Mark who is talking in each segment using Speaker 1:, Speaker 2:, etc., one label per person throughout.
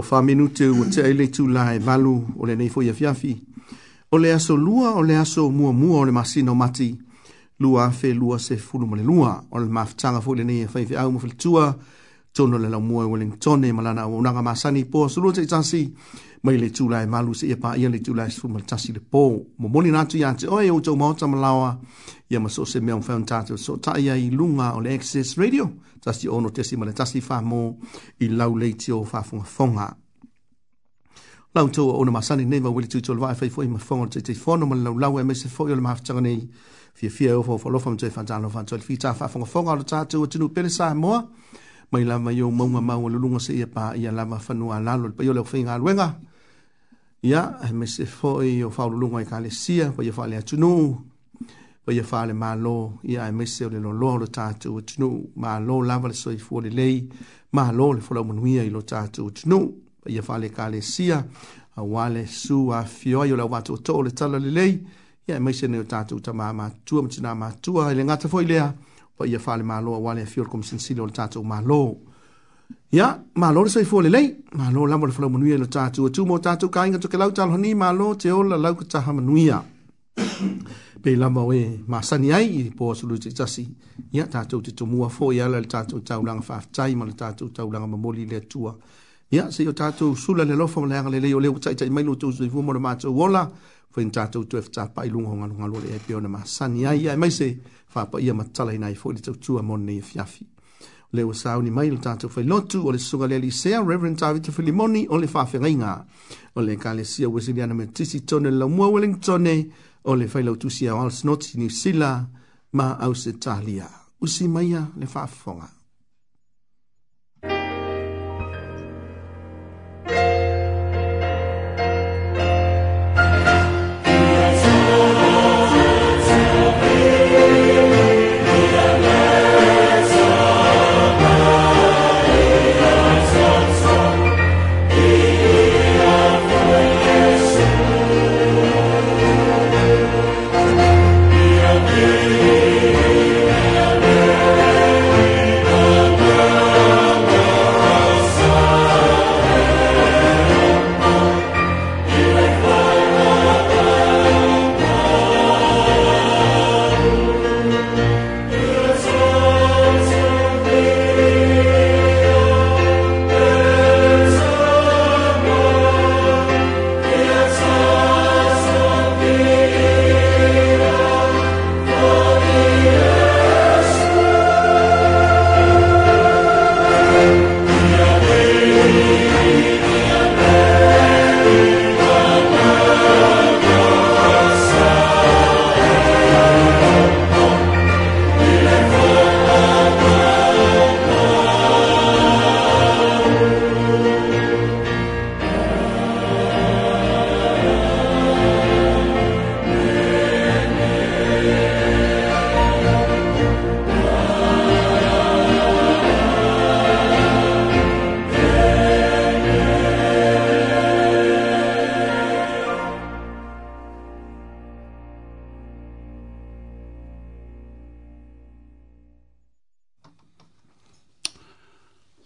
Speaker 1: o fa minu te o te ele tu la e valu o le nei foia fiafi. O le aso lua o le aso mua mua o le masina o mati. Lua fe lua se fulu mo le lua o le maftanga fo le nei e fai fi au mafil tua. Tono le lau mua e wale ntone malana o unanga masani po aso lua te itasi. Mai le tu la e malu se ia pa ia le tu la e fulu mo le tasi le po. Mo moli natu ia te oe o tau maota malawa. Mo ia ma so se mea un whaun tātou. So ta ia i lunga o le Access Radio, tasi ono tesi ma le tasi whamo i lau leiti o whafunga whonga. Lau tō o na masani neva wili tū tō lwai whai fwoi ma whonga te te whono ma lau lau e me se fwoi o le mahaftanga nei fia fia o fwa lofa mtoe whantano whantoe le fita whafunga whonga o tātou o tunu pere sa moa mai lava yo maunga mau le lunga se ia pa ia lava whanua lalo le pa yo leo whainga aluenga. Ia, e me se fwoi o whaululunga i ka le sia, pa ia whaalea tunuu. Pa ia whale mā lō, ia e mese o le lo lō lo tātou o tunu. Mā lō lava le soi fua le lei, mā lō le whalau manuia i lo tātou o tunu. Pa ia whale kā le sia, a wale su a fioi o la wātou tō le tala le lei. Ia e mese ne o tātou ta mā mā tua, mtina mā tua, ele ngata fōi lea. Pa ia whale mā lō a wale a fioi o kumisensile o le tātou mā lō. Ia, mā lō le soi fua le lei, mā lō lava le whalau manuia i lo tātou o tū mō tātou kā inga tukelau talhoni, mā lō te ola lau ka taha manuia pe la mo e ma sani ai i po so lu tsa si ya ta tu tu mu fo ya la ta tu ta ulang fa tsai ma ta tu ta ulang ma mo li le tua ya se yo ta tu su la le lo fo le le le yo le tsa tsa mai lu tu su fu mo ma tu wola fo in ta tu tu fa tsa pa ilung hong ngalo le pe ona ma sani ai ya e mai se fa pa ia ma tsala ina i fo le tu tu mo ni fiafi e le o e sa ni mai le tatu fai lotu o le sunga le li sea Reverend Tavi te filimoni o le fafi ringa o le kale sia wesiliana me tisi tone la mua Wellington o le whailau tusi a Walsnotsi New Sila ma Ausetalia. Usi maia le whaafonga.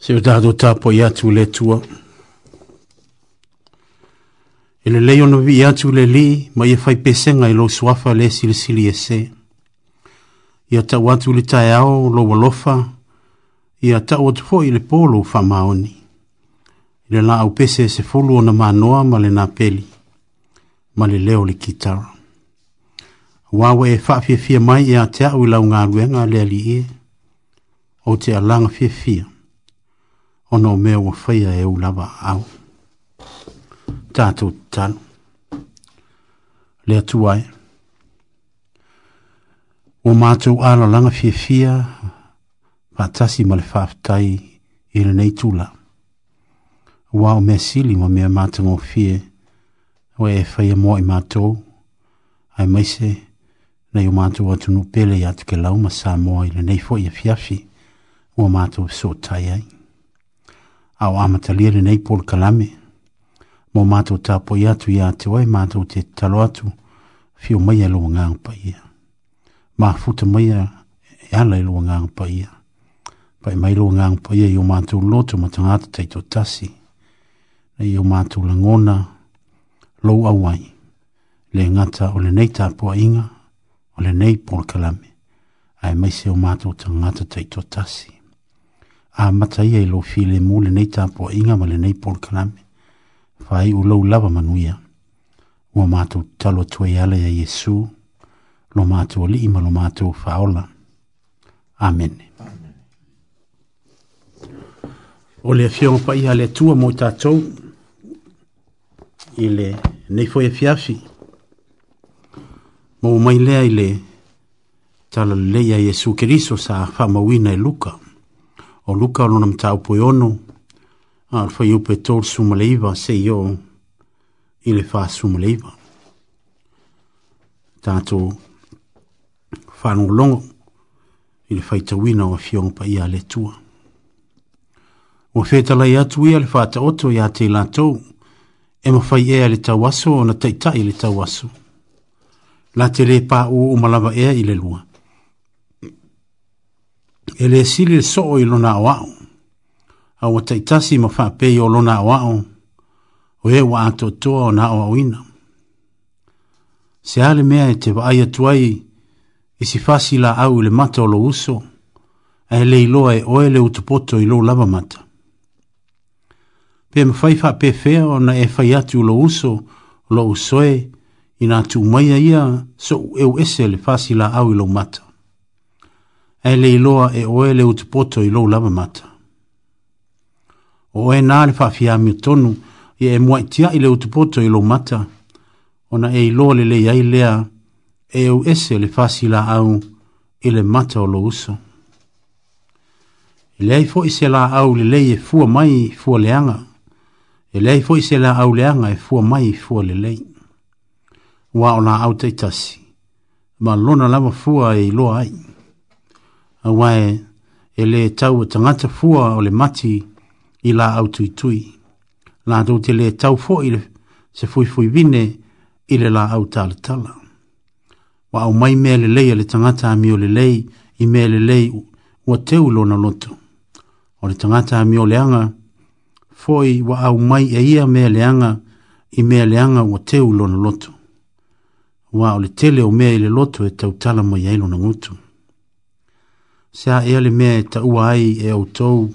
Speaker 2: se o tātou tāpo i atu le tua. E le leo no vi atu le li, ma i e fai pesenga i lo suafa le sili sili e se. I a atu le tae ao lo walofa, i a tau atu fo i le polo fa maoni. I le la au pese se folo na manoa ma le na peli, ma le leo le kitara. Wawe e fafia fia mai i a te au i lau ngā ruenga le ali e. o te alanga fia fia ono mea ua whaia e u lava au. Tātou tanu. Lea tuai. O mātou ala langa fia fia, pātasi ma le whaftai i le nei tūla. Wa o mea sili ma mea mātou o fie, o e whaia mō i mātou, ai maise, nei o mātou atu nupele i atu ke lau ma sā mō i le nei fo a fiafi, o mātou so tai ai au amatalia lenei polokalame mo matou tapoi atu iā te oe matou te talo atu fio maia e luagaga paia mafuta maia e ala e pa paia Pai mai luagaga paia i o matou loto ma tagata taitotasi nai o matou lagona lou au ai le gata o lenei tapuaʻiga o lenei Ai mai se o matou tagata tasi a mataia i lo file mu le nei tapo inga ma le nei por kalame fai u lo lava manuia u mato talo tue ale ya yesu lo mato li ma lo mato faola amen
Speaker 1: o le fio pa ia le tua mo tato i le nei foi fiafi mo mai le ile tala le ya yesu kristo sa fa mo wina e luka o luka o nona mta upo yono, a alfa i upe tol sumaleiva, se yo, i le fa sumaleiva. Tato, whanung longo, i le fai tawina o a fiong pa ia le tua. O feta lai atu ia le fata oto ia te latou, e ma fai ea le tawaso o na taitai le tawaso. La te le pa o umalava ea i le lua e le sili le soo i lona o au. Au a taitasi ma whape i o lona o au. O e wa ato toa o na o au ina. Se ale mea e te waai atuai i si fasi la au le mata o lo uso. A e le iloa e oe le utupoto i lo lava mata. Pe ma fai wha pe fea o na e fai atu lo uso lo usoe i tu maia ia so eu e ese le fasi la au i lo mata e le iloa e oe le utipoto i lou lava mata. O e nā le whawhia tonu i e mua i le utipoto i lou mata, ona e iloa le le iai lea e au ese le fasila au i le mata o lo uso. I leai fo i se la au le lei e fua mai fua leanga. I leai fo i se la au leanga e fua mai fua le lei. Wa o la au teitasi. Ma lona lama fua e iloa ai a wae e le tau o tangata fua o le mati i la au tui tui. La tau te le tau fo i se fui fui vine i le la au tala tala. Wa au mai mea le lei le tangata a mio le lei i mea le lei ua teu lona loto. O le tangata a mio le anga, foi wa au mai e ia mea le anga i mea le anga ua teu lona loto. Wa o le tele o mea i le loto e tau tala mo iailo na ngutu se a ele me ta ua ai e o tou,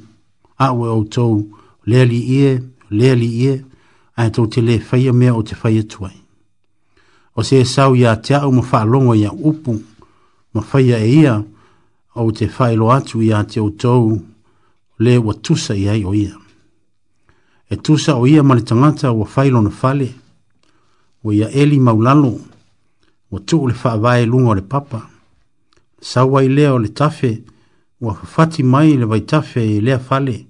Speaker 1: a ua e o tou, le li ie, le li ie, a tou te le faya mea o te faya tuai. O se e sau ia te au ma faa longa ia upu, ma faya e ia, o te faa ilo atu ia te o tou, le wa tusa ia i o ia. E tusa o ia mali tangata wa failo na fale, wa ia eli maulalo, wa tuu le faa vae lunga le papa, le papa, Sawai i lea o le tafe ua fafati mai le vaitafe e lea fale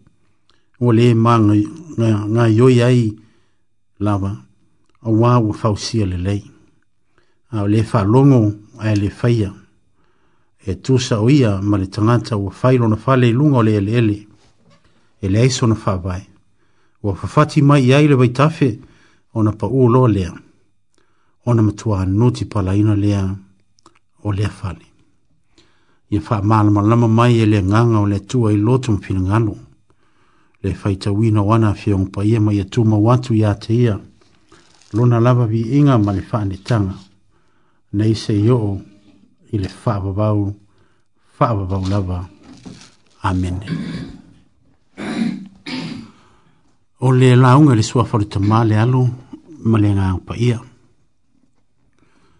Speaker 1: ua lē magayoi ai lava auā ua fausia lelei ao lē faalogo a le faia e tusa o ia ma le tangata ua fai na fale i luga o le eleele e leai sona faavae ua fafati mai i ai le vaitafe ona paū loa lea ona matuā nuti palaina lea o lea fale ia faamalamalama mai e le agaga o le atua i loto ma finagalo le faitauina o ana afeogo paia ma ia tumau e atu iā te ia lona lava viiga ma le faanetaga nei sei oo i le faavavau faavavau lava amene o le lauga i le suafoletamā le alo ma le agaga paia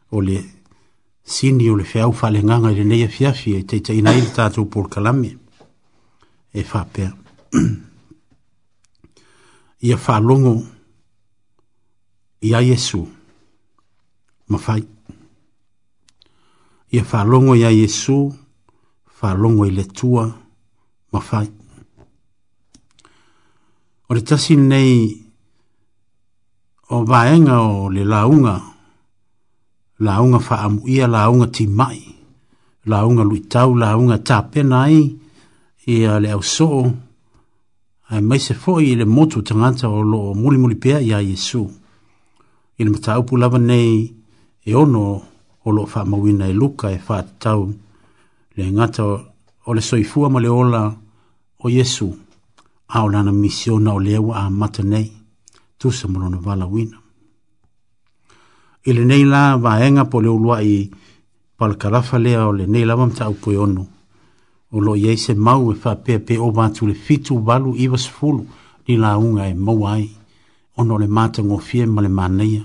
Speaker 1: o le sini o le fiau fale nganga le neia fiafi e teita ina ili tātou por kalami e whapea. Ia whalongo ia Yesu ma fai. Ia whalongo ia Yesu whalongo i le tua ma fai. O le tasi nei o vaenga o le launga launga faamu ia launga ti mai launga lui tau launga ta ai e le au so ai mai se foi le motu tangata o lo muli muli pea ia Yesu i le mata upu lava nei e ono o lo faamu ina e luka e faa tau le ngata o le soifua ma le ola o Yesu a o lana misiona o lewa a mata nei tu se morona vala wina i le la vaenga po le uluai pa le karafa lea o le neila la mamta au koe ono. O lo i eise mau e wha pe pe o vātu le fitu walu i was fulu ni la unga e mau ai. Ono le mata ngofie ma le maneia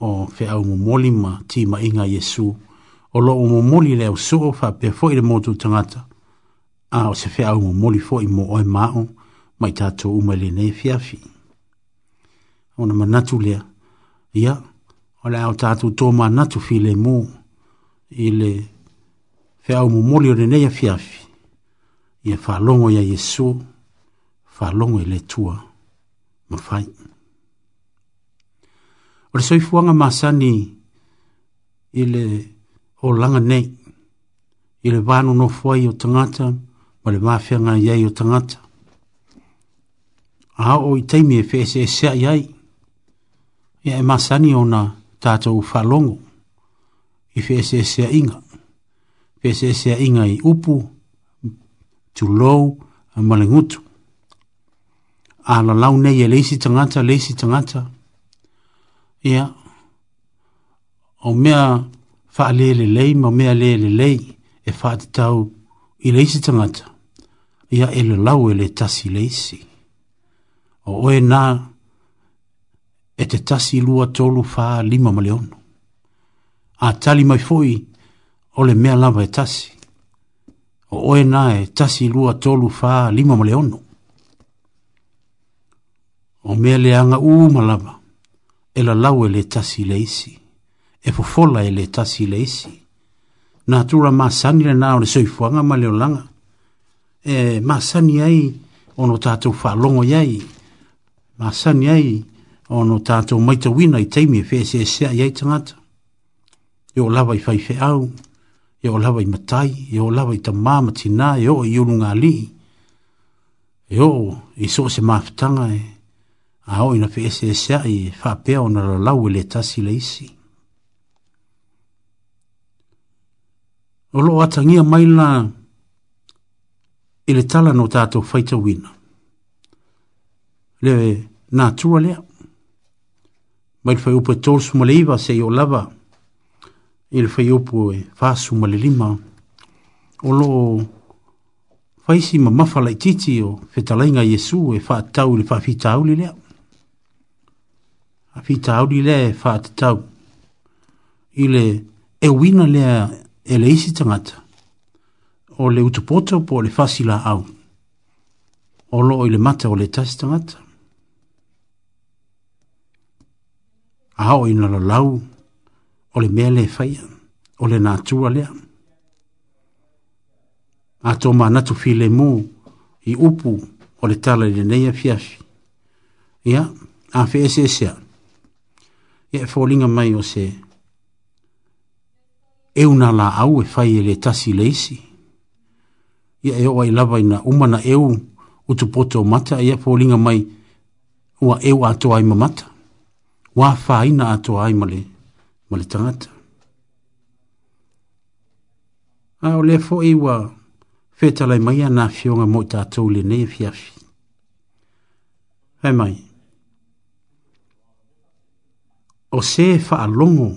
Speaker 1: o fe au mumoli ma ti ma inga Yesu. O lo umumoli le au wha pe fo i le motu tangata. A o se fe au mumoli fo i mo oe mao mai tato umele nei fiafi. Ona manatu lea. yeah o le au tātou tō mā natu fi le mō i le whiau mō mōli o le neia fiafi i e whalongo ia Yesu whalongo i le tua ma whai. O le soifuanga māsani i le o langa nei i le vānu no fuai o tangata ma le mawhianga iai o tangata. A o i teimi e whese e sea iai i e masani o na tātou whalongo i whesesea inga. Whesesea inga i upu, tu lou, a malengutu. A la lau nei e leisi tangata, leisi tangata. Ia, yeah. o mea wha lele lei, ma mea lele lei, e wha te tau i leisi tangata. Ia, yeah, e le lau e le tasi leisi. O oe nā, na e te tasi lua tolu fa lima male ono. A tali mai foi o le mea lava e tasi. O oe na e tasi lua tolu fa lima male ono. O mea le anga u malava e la lau e le tasi le isi. E fofola e le tasi le isi. Nā tūra māsani le nā o le soifuanga ma le o langa. E māsani ai ono tātou whālongo iai. Māsani ai ono tato maita wina i teimi e fese e sea i eitangata. Io lava i fai au, io lava i matai, io lava i tamama tina, io i unu ngā li. Io i so se maafitanga e, a o ina fese e sea i whapea ona la lau e le tasi le isi. Olo atangia maila ele tala no tato faita wina. Le natura lea ma le faiupu e tolusuma le iva seʻi o lava i le faiupu e fasu ma le lima o loo faisi ma mafa laʻitiiti o fetalaiga iesu e fa e i le faafitauli lea afitauli lea e faatatau i le e uina le e le isi tagata o le utupoto po o le fasilaau o loo i le mata o le tasi tagata a hao ina la lau, o le mea faya, o le nātua lea. A tō mā natu fi le i upu, o le tala le neia fiafi. Ia, a fe ese ese a, ia e fōlinga mai o se, e una la au e fai e le tasi leisi. Ia e oa i lava ina umana eu, utu poto mata, ia fōlinga mai, ua e a tō ai mata wa faina atu ai male male tangata. A o lefo e wa lai mai ana fionga mo ta tau le nei fiafi. Hei mai. O se fa alongo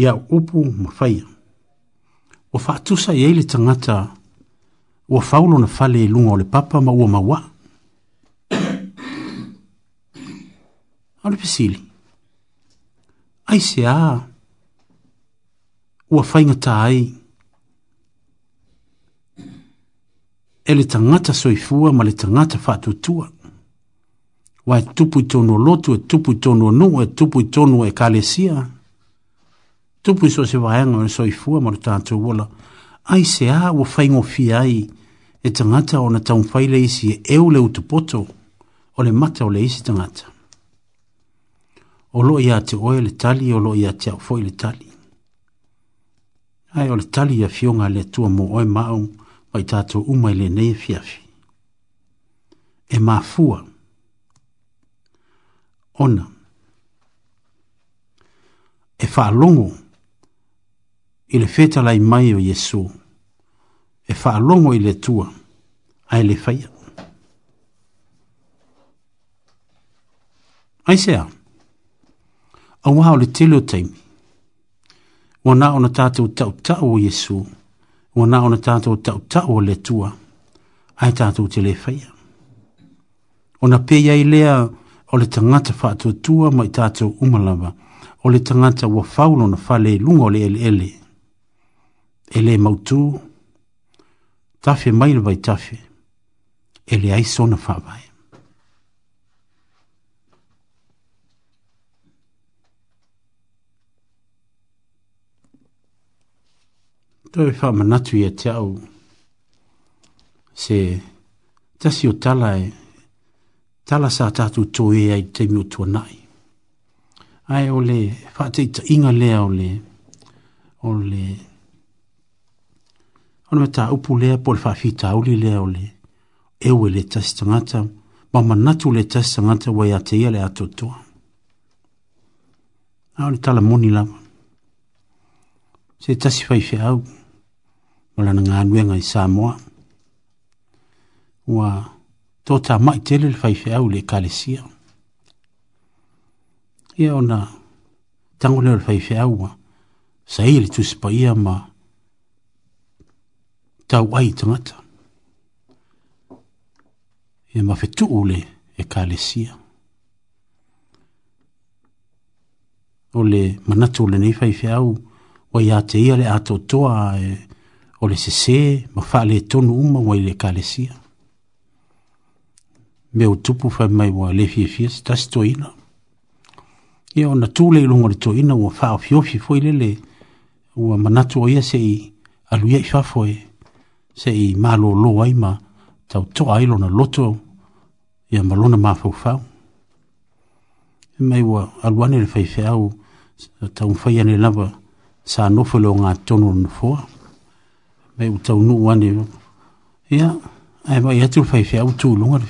Speaker 1: ia upu mawhaia. O fa atusa iei le tangata o faulo na fale lunga o le papa ma ua mawaa. o le ai se a ua faigatā ai Ele le tagata soifua ma le tagata faatuatua ua e tupu i tonu lotu e tupu i tonu o e tupu i tonu o e ekalesia tupu i so se vaeaga o soifua ma le tatou ola ai se a ua faigofia ai e tagata ona taumafai le isi e eu le utupoto o le mata o le isi tagata o loo iā te oe le tali o loo iā te au foʻi le tali ae o le tali ia fionga a le atua mo oe mao ma i tatou uma i lenei afiafi e, e mafua ona e faalogo i le fetalai mai o iesu e faalogo i le atua ae le faia ai se au maha o le tele o taimi. Ua nā o na tātou tau tau o Yesu, ua nā o na tātou tau tau o le tua, ai tātou te le whaia. O na pēia i lea o le tangata whātua tua mai tātou umalawa, o le tangata ua whaulo na whale lunga o le ele ele. Ele mautu, tafe mai le vai tafe, ele aiso na whawai. Tau e wha manatu ia te au. Se tasi o tala e tala sa tatu tō e ai te mi o tō nai. Ai o le wha te inga lea o le o le ono me ta upu lea po le wha fi ta lea o le ewe le tasi tangata ma manatu le tasi tangata wai a te ia le ato tōa. Ai o tala moni lama. Se tasi fai fai au o lana galuega i samoa ua totamaʻi tele le faifeau i le ekalesia ia ona tago lea o le faifeau ua saia le tusi paia ma tauai i tagata ia mafetuu le ekalesia o le manatu o lenei faifeau ua iā te ia le a toatoa e eh, o le sese ma faa le tonu uma wa ile ka le sia. Me o tupu fai mai wa le fie fie, tasi to ina. Ia o na tū le ilongo le to ina wa faa o fiofi fo ile le wa manatu o ia se i aluia i fafo e se i malo lo wa ima tau to ailo na loto ia malona ma fau fau. Mai wa aluane le fai fai au tau mfai ane lava sa nofo leo ngā tonu na fua. Mm me u tau nu wane. Ia, ai mai atu fai fia utu ulunga le,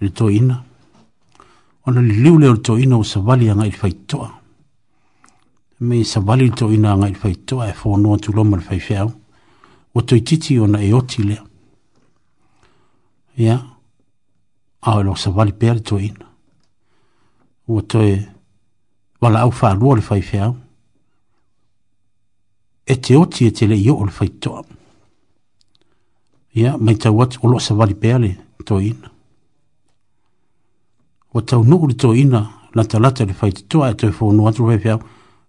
Speaker 1: le to ina. Ona li liu leo le to ina o sabali anga il fai toa. Me sabali le to ina anga il fai toa e fonua tu loma le fai fia u. O toi titi ona e oti lea. Ia, au e lo sabali pia le to ina. O toi wala au faa lua le fai fia u. E te oti e te le iyo o le fai toa mu ia mai tau atu o loo savali pea le toina ua taunuu le toina latalata le faitotoa e toe fonu atu lo feafeau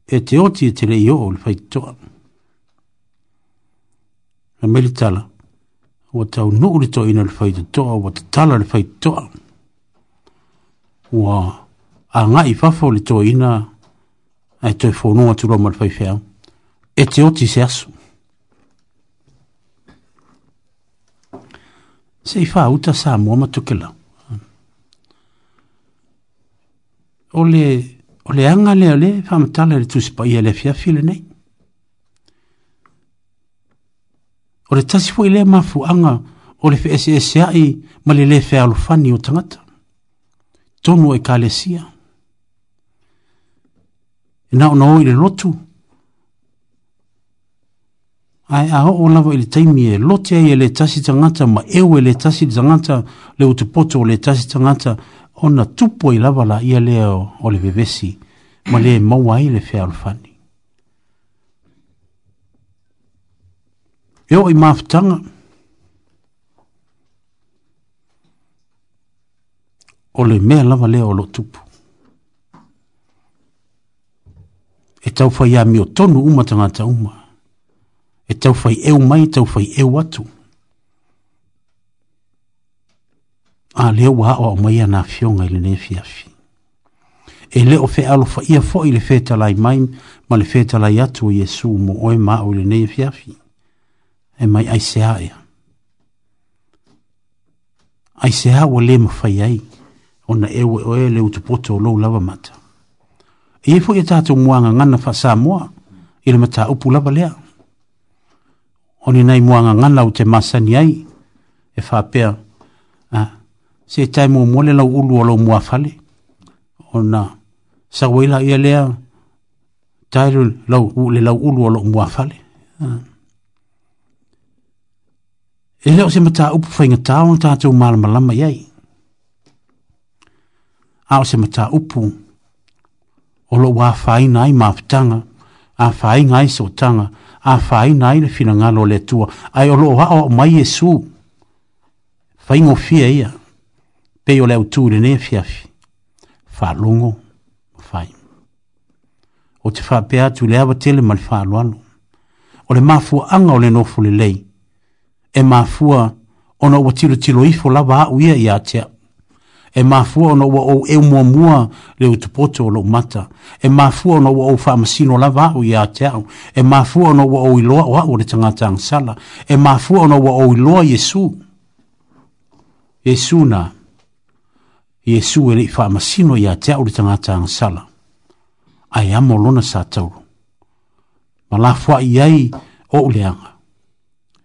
Speaker 1: e te oti e te leʻi oo le faitotoa na mai le tala ua taunuu le toina le faitotoa ua tatala le faitotoa ua agaʻi fafo le toina ae toe fonu atu loma le faifeau e te oti se aso se i faa uta sa mua matukela. Ole, ole anga le ole, faa matala le tusipa i ele fia file nei. Ole tasifu i le mafu anga, ole fe ese ese ai, ma le le fea alufani o tangata. Tonu e ka le sia. E nao nao i le lotu. Ole ae a oo lava i le taimi e lote ai e le tasi tagata ma eu e le tasi tagata le utupoto o le tasi tagata ona tupu ai lava la ia lea o le vevesi ma le maua ai le feaolofani e oo i mafutaga o le mea lava lea o loo tupu e taufaiā miotonu uma tagata uma e tau fai eu mai, tau fai eu atu. A leo wa o mai ana fionga ili ne fi afi. E leo fe alo fai ia fo ili feta lai mai, ma le feta lai atu o Yesu mo oe ma o ili ne fi afi. E mai ai se aea. Ai se awa le ma fai ai, o na ewe oe le utupoto o lou lava mata. E e fo ia tatu muanga ngana fa sa mua, ili mata upu lava leao oni nei muanga ngana o te masa ni ai, e whapea, a, se tai mo mole lau ulu alo mua fale, o na, sa weila ia lea, tai ru lau ule lau ulu alo mua fale, a, e leo se mataa upu whainga tāo na tātou malama lama iai, a o se mataa upu, o lo wā whaina ai mafutanga, a whaina ai sotanga, a, a fai nai le finanga lo le tua ai o lo wa o mai Jesu fai ngo fie ia pe o le tu le fia fi fa lungo fai o te fa pe atu le avate le mal fa luano o le mafua anga o le nofu le lei e mafua ona o tiro tiro ifo la wa uia i atea e mafua ona ua ou eu muamua le ou tupoto o lou mata e mafua ona ua ou masino lava au iā te au e mafua ona ua ou iloa o le o le sala, e mafua ona ua ou iloa iesu iesu na iesu e leʻi masino iā te au le tagata agasala ae amo lona sa tauru ma lafoaʻi ai oʻu leaga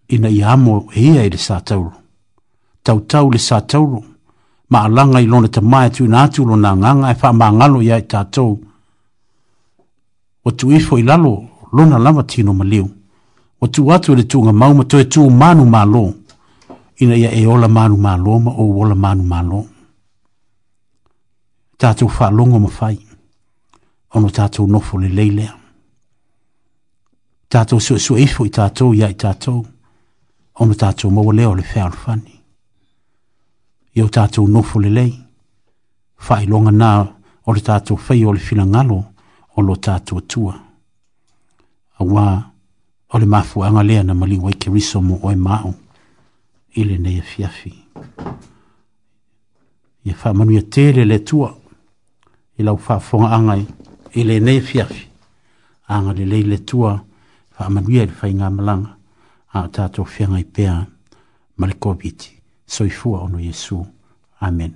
Speaker 1: ina ia amo e ia i le sa tau tautau le sa tauru maalaga i lona tamae mai atu lona agaga e faamagalo ia i tatou ua tuuifo i lalo lona lava tino ma liu ua tuu atu i le tuugamau ma toe tu manu malo ina ia e ola manu malo ma ou ola manu malo tatou faalogo ma fai ona tatou nofo lelei lea tatou suʻesuʻeifo i tatou ia i tatou ono tatou maua lea o le feaolefani iau tatou nofo lelei faailoga na o le tatou fai o le filagalo o lo tatou atua auā o le mafuaga lea na maliu ai keriso mo oe maau i lenei afiafi ia faamanuia tele le atua i lau faafogaaga i lenei afiafi aga lelei le atua faamanuia i le malanga. a o tatou feagai pea ma soifua ono Yesu. Amen.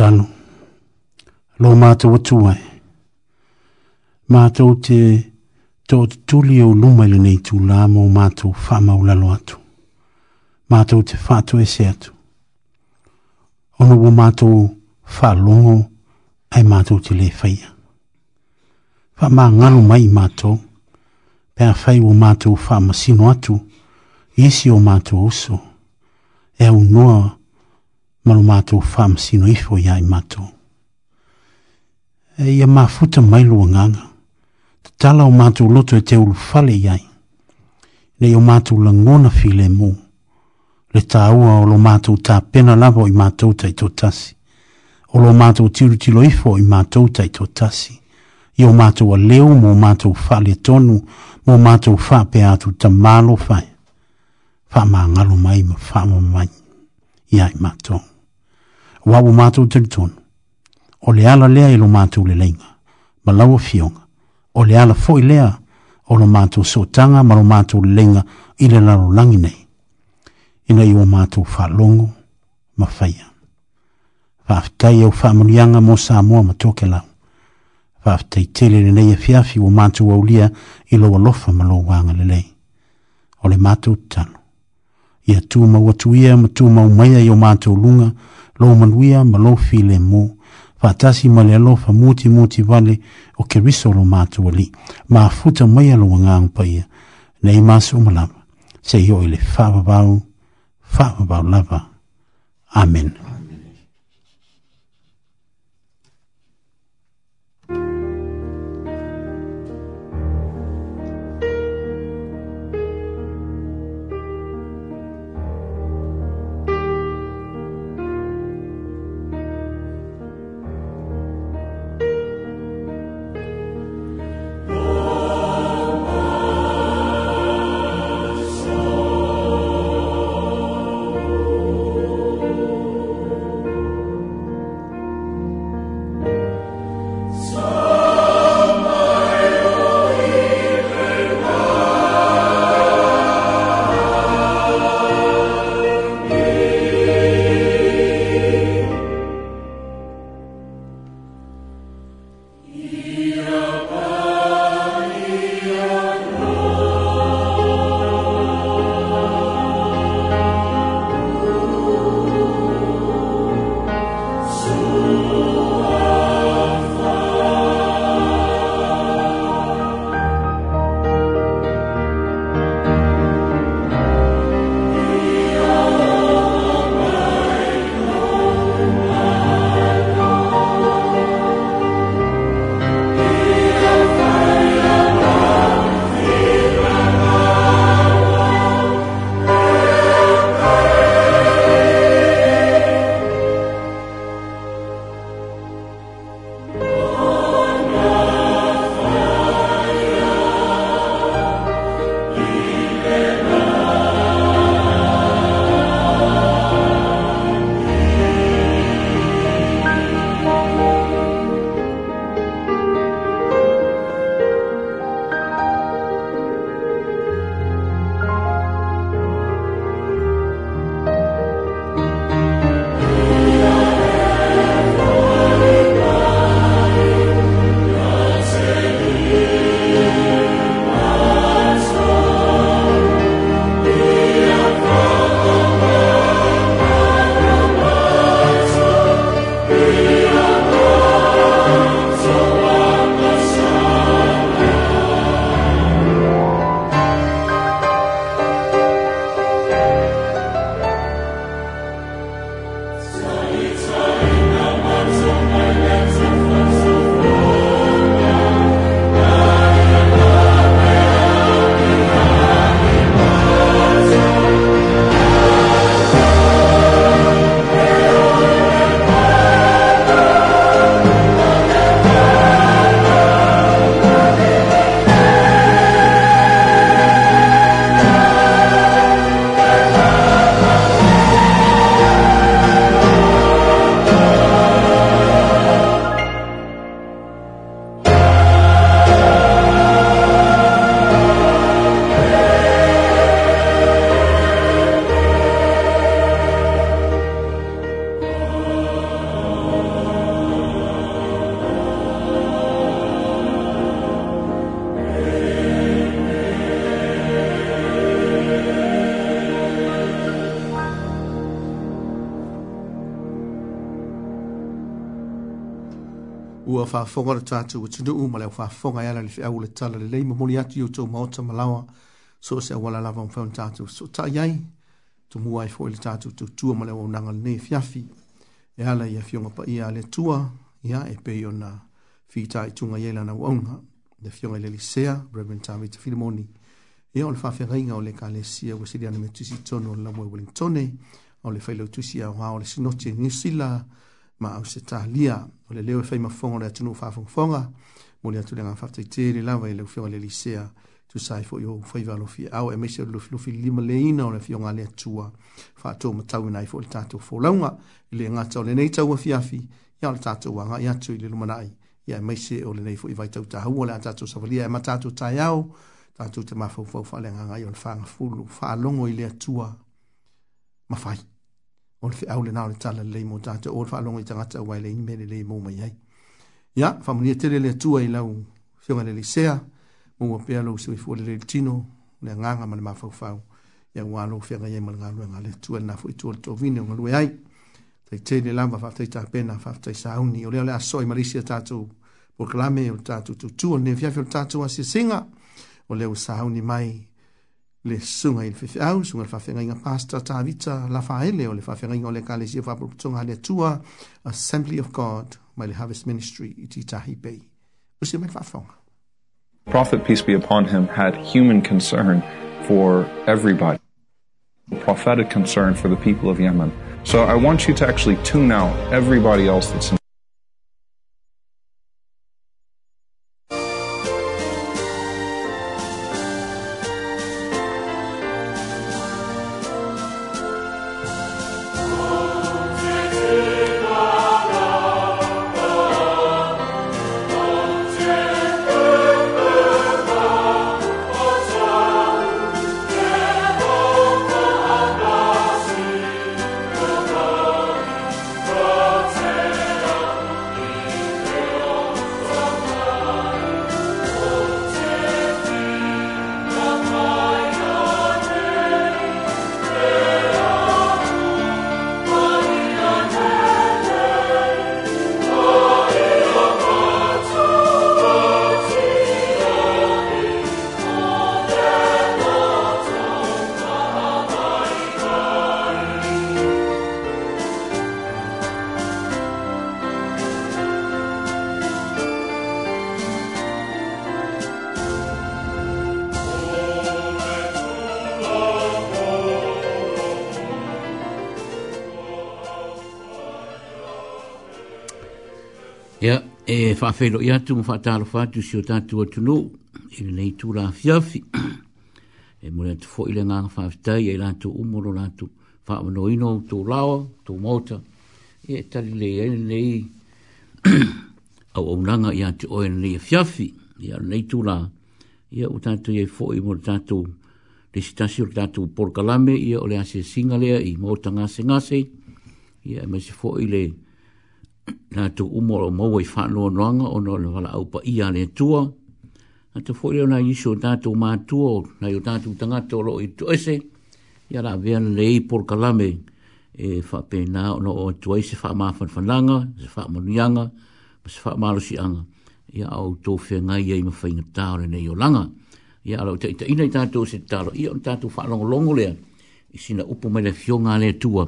Speaker 1: tanu. Lo mātou atu ai. Mātou te tō te tuli au luma ili nei tū lā mō mātou whamau lalo atu. Mātou te whātu e se atu. Ono wō mātou whālongo ai mātou te le whaia. Wha mā ngalu mai mātou, pēr whai wō mātou whāma sino atu, iesi o mātou uso, e au noa mātou malu mātou whaam sino ifo ia i mātou. E ia mā futa mai lua nganga, te tala o mātou loto e te ulu fale iai, le o mātou la ngona file mō, le tā ua o lo mātou tā pena lavo i mātou tai tō tasi, o lo mātou tiru tilo ifo i mātou tai tō tasi, i o mātou a leo mō mātou fale tonu, mō mātou wha pe atu ta mālo fai, wha mā ngalo mai ma wha mai. Yeah, my tongue wa wa matu tilton. O le ala lea ilo matu le leinga. Ma lawa fionga. O le ala foi lea. O lo matu so tanga ma lo matu le leinga ile lalo langi nei. Ina iwa matu fa longo ma faya. Fa au fa amunianga mo sa amua ma toke lau. Fa aftai tele le neia fiafi e wa matu wa ulia ilo wa lofa ma lo wanga le lei. O le matu talo. Ia tu ma watu ia ma tu ma umaya iwa matu lunga. Ia lo manuia ma lo file mu fa tasi ma le lo fa muti muti vale o ke riso lo matu wali ma futa mai lo ngang pa ia nei ma su se yo ile fa ba ba fa ba ba lava amen
Speaker 3: faafoga le tatou atunuu ma le au faafoga e ala le feau le tala lelei ma moli atu i outou maota ma laoa so o se auala lava mafau na tatou soʻotaʻi ai tumua ai foʻi le tatou tautua ma le au aunaga lenei e fiafi e ala ia fioga paia a le atua ia e pei ona fitaʻituga iai lana auauna le fioga i le lisea reverend tavita filimoni ia o le faafegaiga o le kalesia ua siliana me tusi tonu o le lamu e wellingtone o le failautusi aoa o le sinoti e niusila ma au se talia le leo e fai mafonga le atunu fafongfonga, mo le atu le ngā fafta i tēri lawa i leo fiong le lisea tu sai fo yo fai valo fi au e mese lu lu fi lima le ina o le fiong ale tua fa to matau nai fo le tatu fo launga i le ngā tau le nei tau a fiafi i le tatu wanga i atu i le lumanai i a e mese o le nei fo i vai tau tahu o le atatu savalia e matatu tai au tatu te mafau fau fa le ngā ngai on fa ngafulu fa alongo i le tua mafai o le fiau le nao le tala le leimo tata o le whaalongo i tangata a wai le ingi mele leimo mai ai. Ia, whamunia tere le atua i lau fionga le lisea, mua pia lau siwi fuole le tino, le nganga ma le mafau fau, ia ua lau fionga i emal ngalue nga le atua le nafu i tua le tau vine o ngalue ai. Tai tere lava whaftai ta pena, whaftai sa auni, o leo le aso i marisia tata o proklame o tata o tutu, o le fiafio tata o asia singa, o leo sa auni mai, le suga i le fefeau suga le faafegaiga pasta tavita lafaele o le faafegaiga o le kalesia faapotopotoga a le atua assembly of god mai le harvest ministry i titahi pei usi mai faafoga prophet peace be upon him had human concern for everybody prophetic concern for the people of yemen so i want you to actually tune out everybody else that's in whawhero i atu mwha tālo whātu si o tātu o tunu, i e nei tū fiafi, e mwere atu fo ile ngā whawhitai, e rātu umoro rātu whaamano ino, tō lao, tu mota e tali le e nei au au nanga i atu o e nei fiafi, ya e nei tū rā, i e o tātu i e fo i mwere tātu resitasi o tātu porkalame, i e o ase singalea i mauta ngase ngase, i e mese fo i le na to umoro mo wai fa no nonga ono le wala au pa ia le tua na to fo le na yisho na to ma tua na yo na tu tanga to lo itu ese ya la vien le por kalame e fa pe na no o tua ese fa ma fa fa langa fa mo nyanga se fa ma lo si anga ya au to fe nga ye ma fa inga ta ne yo langa ya lo te ina ta to se ta lo i on ta tu fa long long le isina upo me le fionga le tua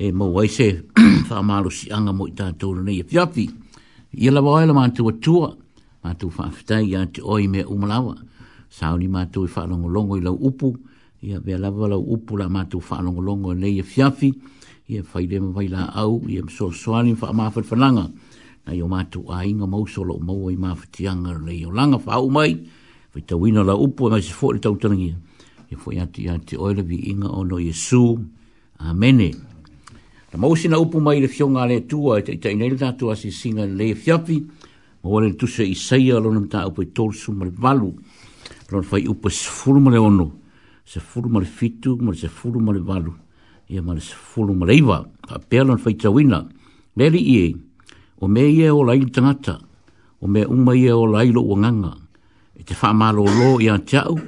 Speaker 3: e mo wai se fa malu si anga mo ta to ne ye fiapi ye la wai la ma tu tu ma tu fa fta ya tu oi me umlawa Sauni ni ma tu fa longo longo i la upu ya be la upu la ma tu fa longo longo ne ye fiapi ye fa ide la au ye so so ni fa ma fa na yo ma tu ai nga mo so lo mo wai ma fa ti yo langa fa u mai fa tu wino la upu ma se fo le tau tangi ye fo ya ti ya ti oi le vi inga no yesu amene Na mausi na upu mai le fionga le tua, e teitai nei tātua si singa le fiapi, ma wale tuse i saia lona mta upu i tolsu ma le valu, lona fai upu se furu ma ono, se furu ma fitu, ma se furu ma le valu, ia ma le se furu ma le iwa, a pēr lona fai tawina, meri i e, o me i e o lai tangata, o me uma i e o lai lo uanganga, e te wha malo lo i a tiau,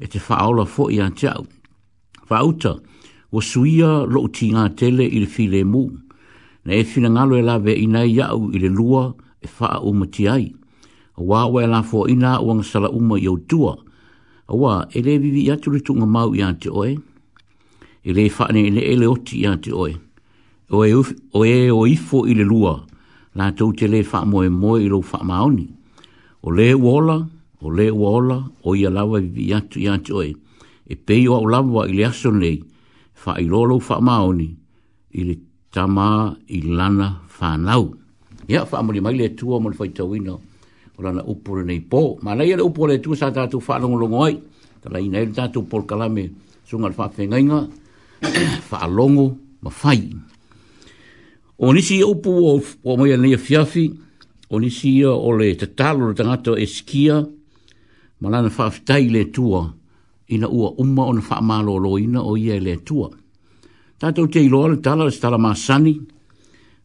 Speaker 3: e te wha aula fo i a tiau, wha uta, e te wha aula o suia lo ti ngā tele i le file mu, na e fina ngalo e lawe i nai iau i le lua e faa umati ai, a wāwa e lafo i nā uang sala uma i autua, a wā e le vivi i atu ritu ngā mau i ante oe, e le whaane e le ele oti i ante oe, o e, e o ifo i le lua, nā tau te le faa moe moe i lo faa maoni, o le wola, o le wola, o i alawa vivi i atu i ante oe, e peio au lawa i le aso nei, whairolo wha maoni i le tama i lana whanau. Ia, wha amuri mai le tua mo le whaitau ino o lana upore nei pō. Ma nei ale upore le tua sa tātou wha longo ai. Ta lai nei le tātou pol kalame sunga le wha whengainga, wha longo ma whai. O nisi e upu o, o moia nei a fiafi, o nisi o le tatalo le tangato e skia, ma lana wha whtai le tua. Ia, ina ua umma ona fa malo ina o ia e le tua to te lo le tala stala ma sani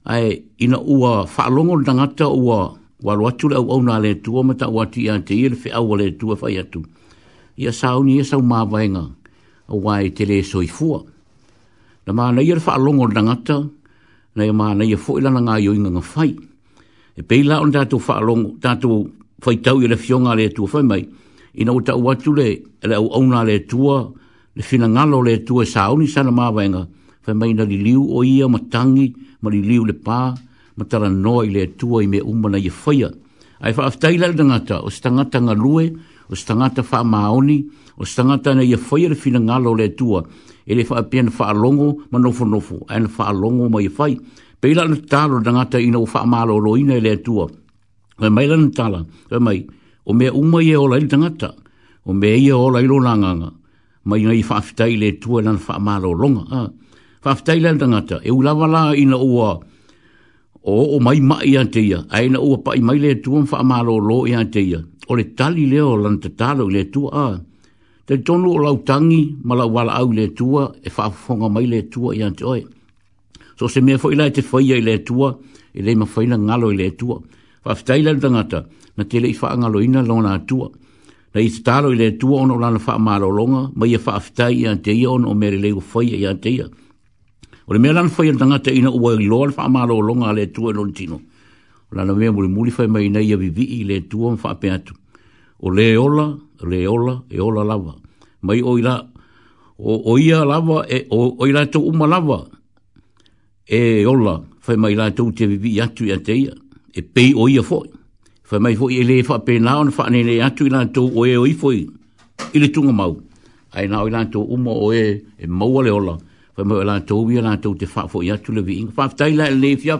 Speaker 3: ai ina ua fa longo danga ta ua wa lo atu au au le tua mata ua ti an te ile fe au le tua fa ia tu ia sau ni ya sau ma vainga o wai te le soi fua na ma na ia fa longo danga ta na ia ma na ia fo ila nga yo inga fai e peila on da tu fa longo tato fai tau ile fionga le tu fa mai ina uta watu le le au au le tua le fina ngalo le tua sa uni sana ma wenga fa mai na liu o ia ma tangi ma li liu le pa ma tala no i le tua i me uma na ye faia ai fa afta ila nga ta o stanga tanga o stanga ta fa ma o stanga ta na i faia le fina ngalo le tua ele fa pian fa alongo ma nofo fo no fo an fa longo ma ye fai Pela le talo dangata ina ufa amalo lo ina ele tua. Wai mai lan tala, wai mai, o mea uma ia ola i tangata, o mea ia ola i lo langanga, ma ina i whaafitai le tua nana whaamalo longa, ha. Ah, whaafitai le tangata, e ulawa la ina ua, o o mai mai an teia, a ina ua pa i mai le tua o lo i an teia, o le tali leo lan te talo le tua, ha. Ah. Te tonu o lau tangi, ma lau wala au le tua, e whaafonga mai le tua i an te oe. So se mea fo ila te whaia i le tua, e le mawhaina ngalo i le tua. Whaafitai le tangata, e na tele i faa ngalo ina lona atua. Na i tatalo i le atua ono lana faa malolonga, ma ia e faa afitai i anteia ono o mere leo fai i e anteia. O le mea lana fai antanga e te ina ua i loa faa malolonga a le atua ino tino. O lana mea muli muli fai mai nei a vivi i le atua ono faa peatu. O le ola, le ola, e ola lava. Mai o ila, o, o ia lava, e, o, o ila to uma lava, e ola, fai mai la tau te vivi i atu i anteia. E pei o ia foi fa mai fo ile e fa pe na on fa ni ne atu na to o e oi foi ile tunga mau ai na oi na to umo o e e mau le ola fa mo la to wi na to te fa fo ya tu le vi fa tai la le fia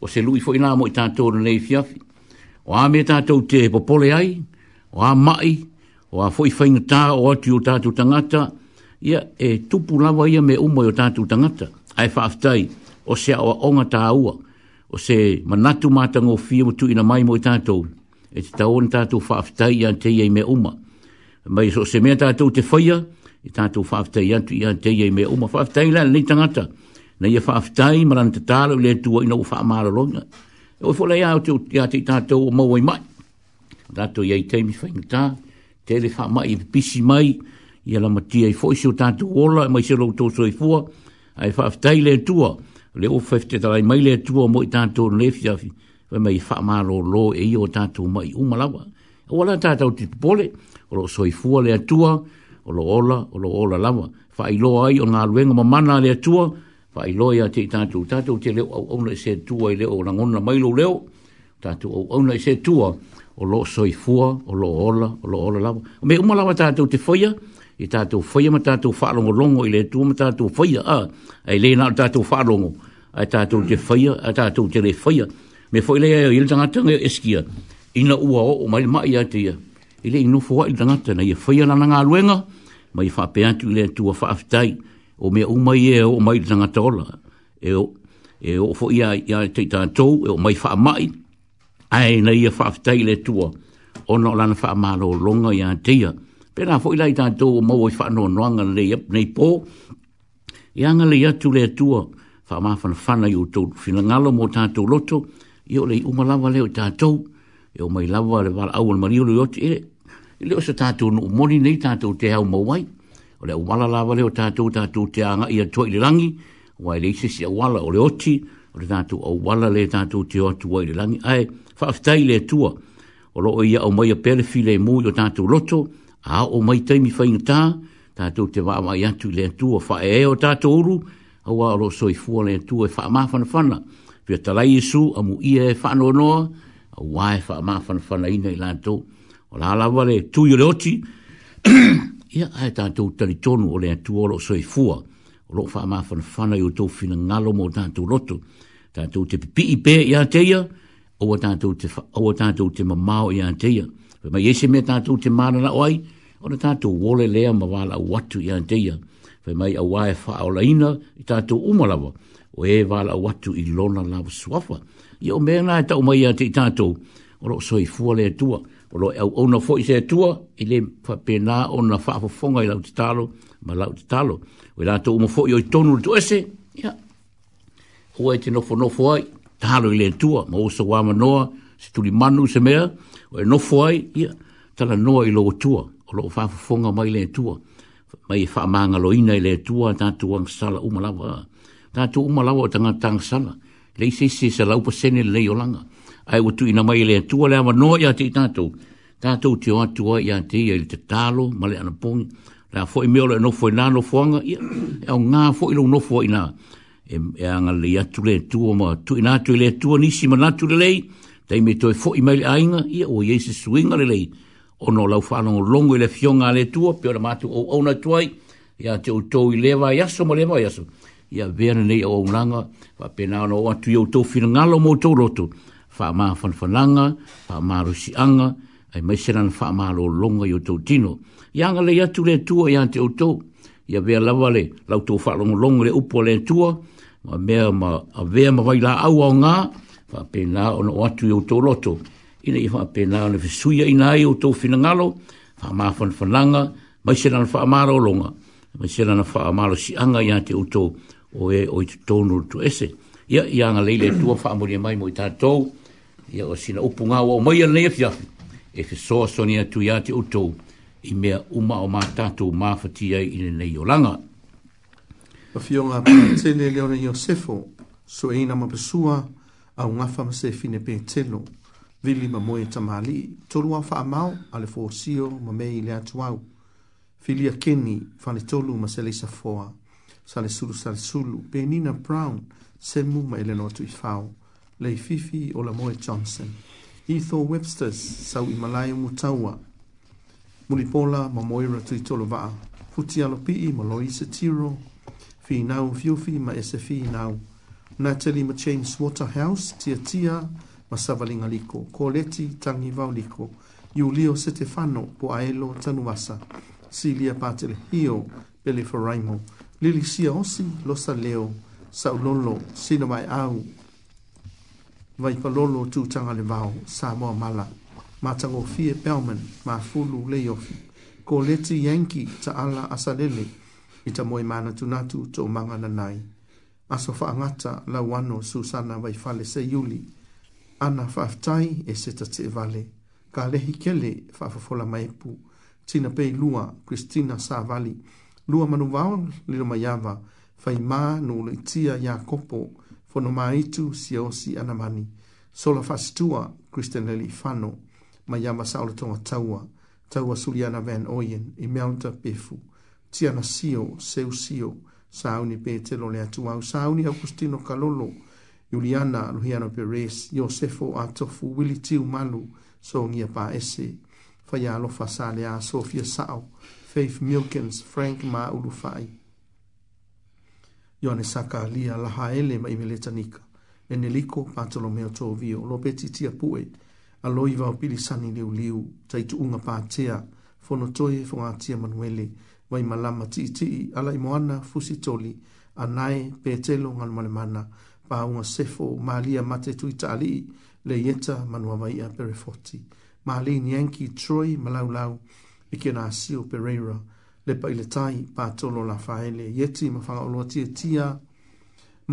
Speaker 3: o se lui foi na mo ta to le fia o a me ta to te popole ai o a mai o a foi fa ina ta o atu ta to tangata ia e tupu lava ia me umo o ta to tangata ai fa tai o se o onga ta ua o se manatu mātango fia mo ina mai mo i tātou, e te tau ana tātou whaafitai ia te i mea uma. Mai so se mea tātou te whaia, i tātou whaafitai ia ia i mea uma. Whaafitai lai ni tangata, na ia e whaafitai marana te tāla u lea tua ina u whaamāra longa. E oi fola ia o te ia te tātou o maua i mai. Tātou ia i teimi whainga tā, te le whaamai i pisi mai, ia la matia i fōisio tātou ola, mai se lau tōso i fua, ai whaafitai le tua leo o fefte tala mai le tu mo i tanto le fia fi ve mai fa ma lo lo e io tanto mai u malawa wala tata o tipole o lo soi fua le tua o lo ola o lo ola lava fa i lo ai o nga luenga ma mana le tua fa i lo ia te tanto tata o te le o ona se tua le o ngona mai lo leo tu o ona se tua o lo soi fua o lo ola o lo ola lava me u malawa tata te foia i tātou whaia ma tātou whaarongo longo i le tū ma tātou whaia a, ai le nāu tātou whaarongo, ai tātou te whaia, ai tātou te re whaia, me whai lei ai le tangata ngai e eskia, ina ua o o mai le mai ai teia, i le inu fuwa i le tangata na i whaia lana ngā luenga, mai whape atu i le tū a aftai o mea umai e o mai le tangata ola, e o, e o fo ia ia te tātou, e o mai whaamai, ai na i a whaafitai le tū a, ona lana whaamalo longa i a teia, pena fo ilai ta to mo e wo fa no no nga le yep nei po yang le ya tu le tu fa ma fan fan yo to fina ngalo mo ta to loto yo le u mala vale ta to yo mai la vale va au al mario yo ti le le o ta to no mo ni nei ta to te ha mo wai o le u mala la vale ta to ta to te anga ia to le langi wa le si se wala o le oti o le tatu au wala le tatu te o atu wai le langi. Ai, whaaftai le tua, o loo ia au maia pelefi le mui o tatu loto, a o mai tai mi fai ngata, tātou te va mai atu le atu o whae e o tātou uru, a wā ro soi fua le atu e fa mawhana whana. Pia talai isu, amu ia e wha noa, a wā e wha mawhana whana ina i lātou. O la lawa le tu i oti, ia ai e tātou tali tonu o le atu o ro soi fua, o ro wha mawhana whana i o tau fina ngalo mo tātou roto. Tātou te pipi i pē i ia o tātou te, o te mamao i ateia. Ma iese me tātou te mārana o ai, o na tātou wole lea ma wāla au atu i anteia, whai mai au wae wha au laina i tātou umalawa, o e wāla au atu i lona lawa suafa. Ia o mea nāi e tau mai ate i tātou, o roo soi fua lea tua, o roo au au na fo i se tua, i le whapena o na wha fonga i lau te talo, ma lau te talo, o i lātou umafo i o i tonu le tuese, ia, hua i te nofo nofo ai, talo i le tua, ma osa wāma noa, se turi manu se mea, o e nofo ai, ia, tala noa i loo tua, o lo fa fa fonga mai le tua mai fa e manga lo ina le tua ta tua sala uma lava ta tua uma lava tanga tang sala le se se sala upa sene le yo langa ai wo tu ina mai le tua le ama no ya ti ta tu ta tu ti o tua ya ti te talo ma le ana pon la fo i mio le no fo na no fo nga e o nga e fo i lo no fo ina e e anga le ya tu le tua ma tu ina tu le tua ni ma na tu le lei Tei me toi fo i mele ainga, ia o Jesus suinga le lei o no lau whanongo longo i le fionga le tua, pe ora mātu o auna tuai, ia te o tau i lewa i aso, mo lewa i aso, ia vena nei o aunanga, wa pena ano o atu i o tau fina ngalo mo tau roto, wha maa whanwhananga, wha maa rusi anga, ai mai senan wha maa lo longa i o tau tino. Ia ngale i atu le tua ia te o tau, ia vea lawa le, lau tau wha longo longo le upo le tua, ma mea ma, a vea ma vai la au au ngā, wha pena ano o atu i o tau roto, ina i fa pena le fisuia ina i o tou finangalo fa ma fa fananga mai se na fa maro longa mai se na fa maro si anga ia te uto o e o te tonu to ese ia ia nga leile tua fa mo le mai mo ta to ia o sina upunga o mai le fia e fe so so ni atu ia te uto i me uma o ma ta to ma fa ti ai ina nei o langa
Speaker 4: pa fio nga pe le leone Iosefo, so e ina ma pesua au ngafa ma se vili ma moe tamali tolu au faamao a le fosio ma mea le atu au filia keni faletolu ma se leisafoa salesulu salesulu penina brown semu ma i le noa tuʻifao le o la moe johnson etho websters sau i malae mulipola ma moira tuitolovaa futialopi'i ma loise tiro finau fiufi ma ese finau natalie ma james waterhouse tiatia ma savalinga liko. Ko leti tangi vau liko. Iu lio se te whano po aelo tanu wasa. Si lia pātele hio pele whoraimo. Lili sia osi losa leo sa ulolo sina mai au. Vai palolo tu tanga le vau sa moa mala. Ma tango fie pelman ma fulu le yofi. Ko leti yanki ta ala asalele. Ita moe mana tunatu tō manga nanai. Aso angata la wano susana vai fale se yuli ana faafetai e se tatiʻivale ka lehi kele faafofola ma epu tina pei lua kristina savali lua manuvao lilo mai ava fai mā nuuloitia iakopo fonomā itu siaosi ana mani sola faasitua kristian leli ifano mai ava saʻoletoga taua taua suliana van oien i melta pefu tiana sio seusio sauni petelo le atu au sauni augustino kalolo Juliana Luhiano Perez, Josefo Atofu, Willi Tiu Malu, so ngia pa ese, faya alofa salea, Sofia Sao, Faith Milkins, Frank Ma Ulufai. Yone saka lia laha ele ma imeleta nika, ene liko Bartolomeo Tovio, lopeti tia pue, aloi vao pili sani liu liu, taitu unga pa tea, fono toye fonga tia manuele, wai malama ti ti, ala imoana fusitoli, anae petelo ngalmalemana, pa unga sefo malia mate tu itali le yeta manua mai a pere foti. Mali nianki troi malau lau i kena asio pereira le pa ile tai pa tolo la faele yeti mafanga fanga tia tia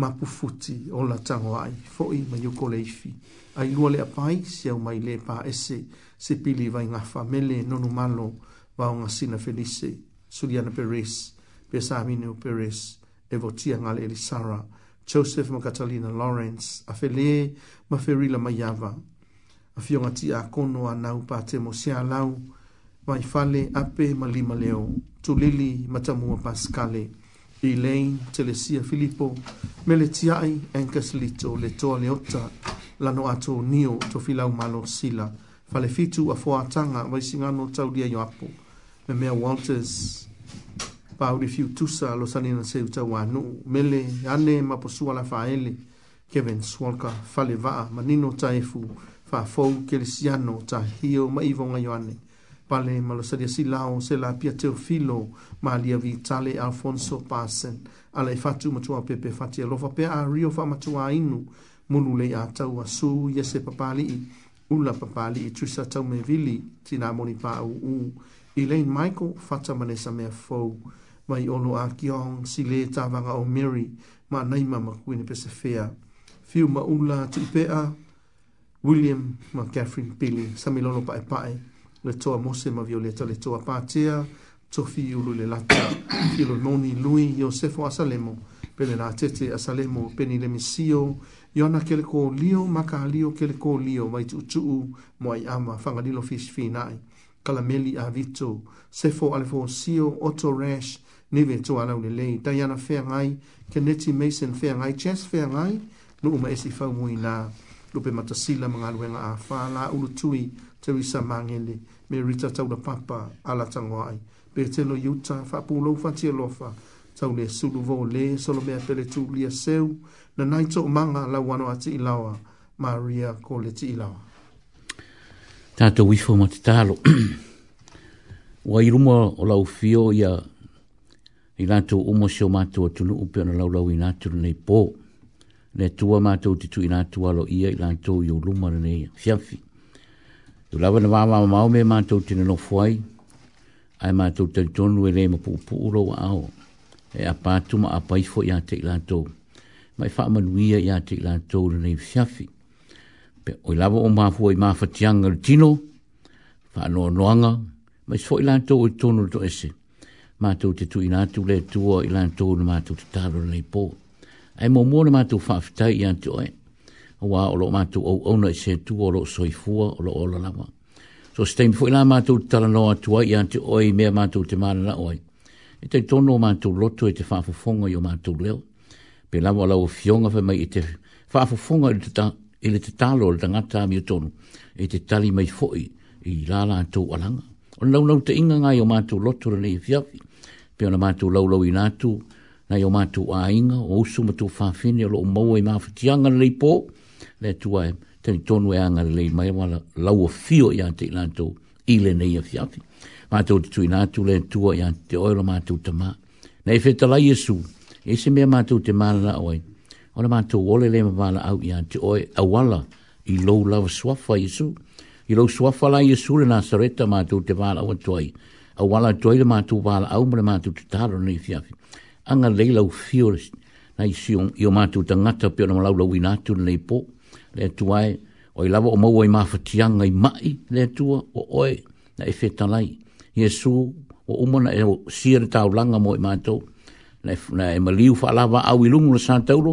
Speaker 4: ma o la tango ai foi ma yuko le ifi. Ai lua le apai si au mai le pa ese se pili vai ngafa mele nonu malo va unga sina felice suliana peres pesamine o peres evotia ngale elisara. Suliana Joseph ma Catalina Lawrence, a whele ma wherila mai awa. A whionga a kono a nau pā te mo fale ape ma lima leo, tulili ma tamua paskale, Elaine, Telesia Filippo, Meletiai, tiai, Ankas Lito, leota, lano ato nio to filau malo sila, Falefitu, fitu a foatanga, vai singano yo mea Walters, pauri fiu tusa lo salina se uta wa no mele ane ma posua la faele kevin swalka fale va manino taifu fa fo kelsiano ta hio ma ivo nga yone pale ma lo salia si lao se la pia teo filo ma lia vitale alfonso pasen ala i e fatu ma tua pepe fati lo fa pe a rio fa ma tua inu mulu le a tau a su yese papali i ula papali i tusa tau me vili tina moni pa u u Elaine Michael, Fata Manessa Mea Fou mai olo a kiong si le tawanga o Mary ma nei mama kuine pese fea. Fiu ma ula tipea William ma Catherine Pili sa milono pae pae le toa mose ma violeta le toa patea tofi ulu le lata filo noni lui Yosefo a Salemo pele na tete a Salemo peni le misio Yona kele ko lio maka lio kele ko lio mai tutuu moai ama fangalilo fish finai kalameli a vito sefo alfonsio otto rash ni ve tu ala le le ta yana fe ngai ke neti mason fe ngai chess fe ngai no uma esi fa muina lo pe mata sila manga lo nga fa la ulu tui te risa mangele me rita tau da papa ala tangwa ai pe te lo yuta fa pu lo fa tie lo fa tau le sulu vo le solo me pele tu lia seu na nai to manga la wano ati ilawa maria ko le ti ilawa
Speaker 3: tata wifo matitalo wa irumo la ufio ya i lātou umo seo mātou atunu upe ana laulau i nātou nei pō. Ne tua mātou titu i nātou alo ia i lātou i uluma na nei fiafi. Tu lawa na wāwā māo me mātou tina no fuai, ai mātou tani tonu e rei mapu upu uro wa ao, e a pātuma a paifo i ate i Mai wha manuia i ate i lātou na nei fiafi. Pe oi lawa o māfua i māfatianga le tino, wha noa noanga, mai sfo i lātou e tonu to esei mātou te tu ina atu le tua i lan tōu na mātou te tāro na i pō. Ai mō mō na mātou whaafitai i antu oe, a wā o lo mātou au au na i se tua o lo soi fua o lo o la lama. So stai mifo i lan mātou te tala noa tua i antu oe mea mātou te mārana oe. E tei tono o mātou loto e te whaafofonga i o mātou leo, pe lawa lau o fionga fai mai i te whaafofonga i le te tālo le tangata mi o tonu, i te tali mai foi i lāla tō alanga. O nau nau te inga ngai o mātou loto le nei fiafi pe ona mātou laulau i nātu, nei o mātou āinga, o usu mātou whāwhine, o loo maua i e mawhitianga lei pō, le tua e tani tonu e anga lei mai wala lau o fio i ante i nātou i le nei a fiafi. Mātou te tui nātou le tua i ante oela mātou te mā. Nei whetala lai Jesu, e se mea mātou te mā na oi, o le mātou ole le mā au i ante oe awala i lau lau swafa Jesu, i lau swafa lai Jesu le nāsareta mātou te mā na oi tuai a wala joy le matu wala au mre matu tutaro ni fiafi. Anga leila u fio na isi yung iyo matu tangata pio na malau la winatu nei ipo. Le tuai, e, o ilawa o mawa i mafatianga i mai le tua o oe na efe talai. Yesu o umona e o siere tau langa mo i matu. E na e maliu fa alawa au ilungu na santauro.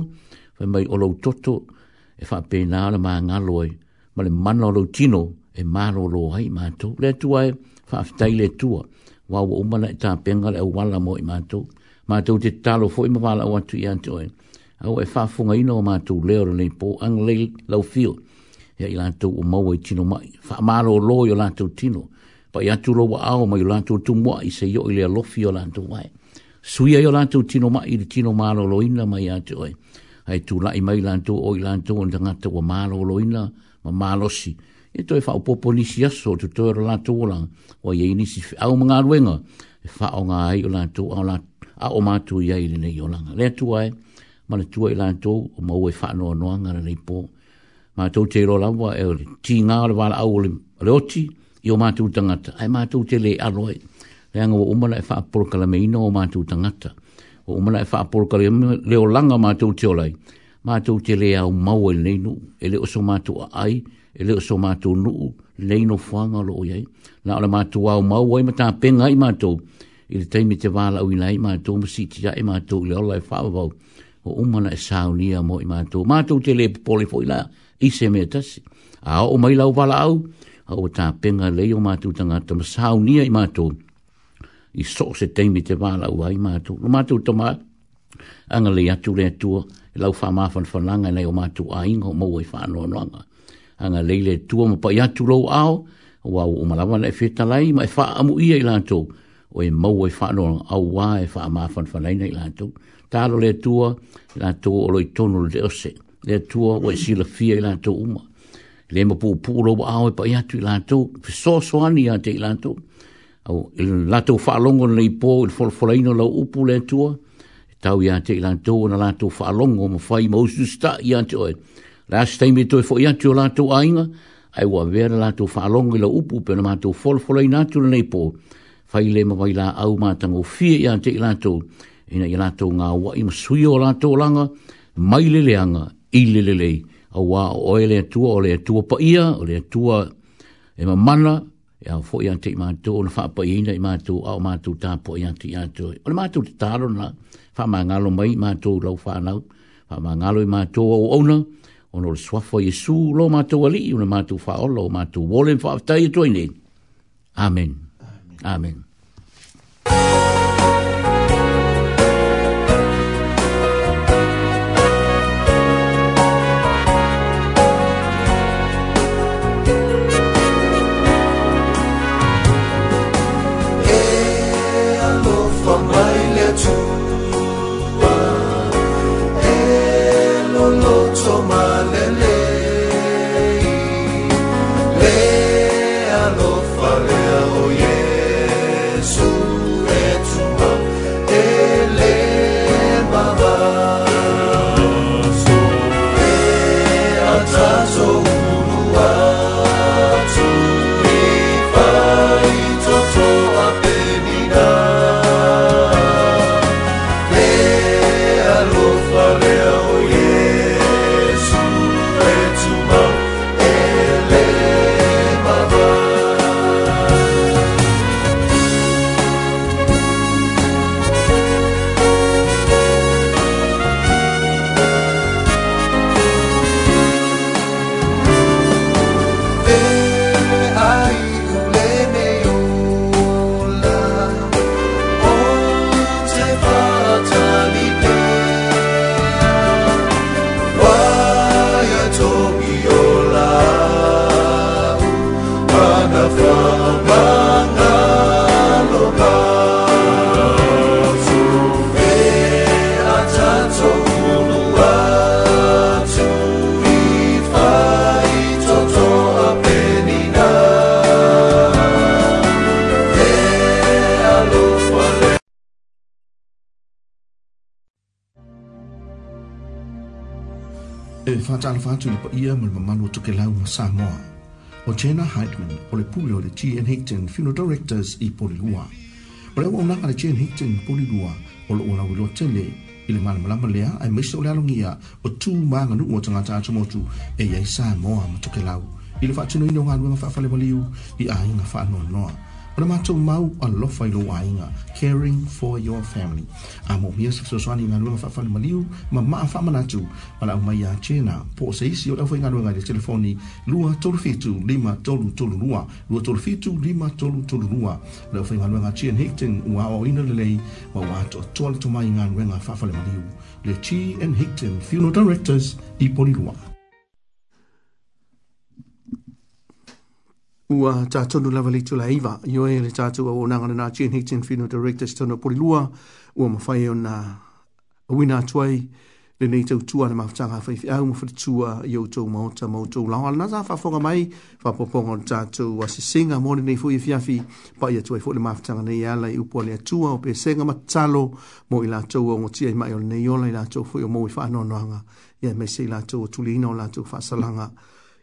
Speaker 3: Fai mai o lau toto e fa pena na maa ngaloi. Ma le mana o lau tino e maa lo lo hai matu. Le tuai, e, whaafitai le tua. Wau wa umana i e tā pengale au wala mo i mātou. Mātou te talo fo i mawala au atu i ante oe. Au e whaafunga ino o mātou leo rene po ang le lau fio. Ia i lātou o maua i e tino mai. Whaamalo lo i o lātou tino. Pa i atu lo wa ao mai o lātou tumua i se io i lea lofi o lātou wae. Suia i o lātou tino ma i le tino mālo lo ina mai ante oe. Hai tu lai mai lātou o i lātou o ngata wa mālo lo ina ma mālo si e toi fa po polisi so tu to la to o ye ni si a o nga ruenga fa o nga ai la to a la a o ma tu ye ni ne yo la le tu ai ma le tu ai la to o ma o fa no no nga le po ma to te ro la wa e ti nga le wa a o le le oti i o ma tu tanga ai ma tu te le a lo ai le nga o ma le fa po kala me ino ma tu tanga ta o ma le fa por kala le o langa ma tu te o lai ma tu te le e e a o ma o le ni no ele o so ma tu ai e leo so mātou nuu, leino whanga lo o iei. Nā ora mātou au mau, wai mātā penga i e mātou, i le teimi te wāla ui nei mātou, ma si tia i mātou, le ola whaavau, o umana e saunia mo i mātou. Mātou te le pole fo i la, i se mea tasi. A o mai lau wala au, a o tā penga leo mātou tangata, ma saunia i mātou, i so se teimi te wāla ua i mātou. No mātou tamā, angale atu le atua, e lau wha mafan whananga nei o mātou a ingo, mou i e whanua noanga anga leile tua mo pai atu lou ao, wa o malawa na e whetalai, ma e wha amu ia i lantou, o e mau e wha anō au wā e wha amāwhan whanaina i lantou. Tālo le tua, lantou o loi tonu le ose, le tua o e sila fia i lantou uma. Le ma pō pūro wa ao e pai atu i lantou, fi sō so ani ante i lantou. Au, il lantou wha alongo na i pō, il fol folaino lau upu le tua, tau i ante i lantou, na lantou wha alongo ma whai ma usu sta i ante oe. Last time to fo ya to la ainga, ai wa ver la to la upu pe na to fol fol ai nei po. Fa ile ma la au ma tango fi ya te la Ina ya la to nga wa im sui o la langa, mai le le anga, i le le le. A wa o ele tua o le tua pa ia, o le tua e ma mana, e a fo ya te ma to na fa pa ina ma to au ma to ta po ya te ya O le ma to ta na fa ma ngalo mai ma to lo fa na. Fa ma ngalo ma to o Ona o le suafo Iesu lo mātou ali, o le mātou o mātou wolen wha aftai e Amen.
Speaker 4: Amen. Amen.
Speaker 5: taalafa atu i le paia ma le mamalu tokelau ma samoa o jena hydman o le pule o le gn higton funeral directors i polilua o le auaunaga le gn higton polilua o loo lauiloa tele i le malamalama lea ae maise o le alogia o tū maganuu o tagata atumotu e iai samoa ma tokelau i le faatinoina o galuega faafale maliu i aiga faanoanoa Ora mātou mau an lofa i loa inga, caring for your family. A mō mia sa fsoswani ngā nuanga whawhani maliu, ma maa wha manatu, ma lau mai a tēnā. Pō se isi o lawhai ngā nuanga i le telefoni, lua tolu fitu lima tolu tolu lua, lua tolu fitu lima tolu tolu lua. Lawhai ngā nuanga tēn hekten ua o ina le lei, ma ua to tuali tomai ngā nuanga whawhani maliu. Le tī and hekten funeral directors i poni lua.
Speaker 6: ua tātonu lava li tula iwa. yo e le tātou au ngana na chin Hickton whino directors tono pori lua ua mawhai o na awina atuai le ma tau tua na mawhatanga whaifi au mawhari yo to mo tau maota mautou lawa. Na tā whaponga mai whapoponga o tātou a se singa mo ni fui i e fiafi pa i atuai e fwoi le mawhatanga nei ala i upua le atua o pe senga matalo mo i lātou o ngotia i mai o nei ola i lātou fwoi o mou i whanonoanga i a mese i lātou o tulina la lātou fa sala nga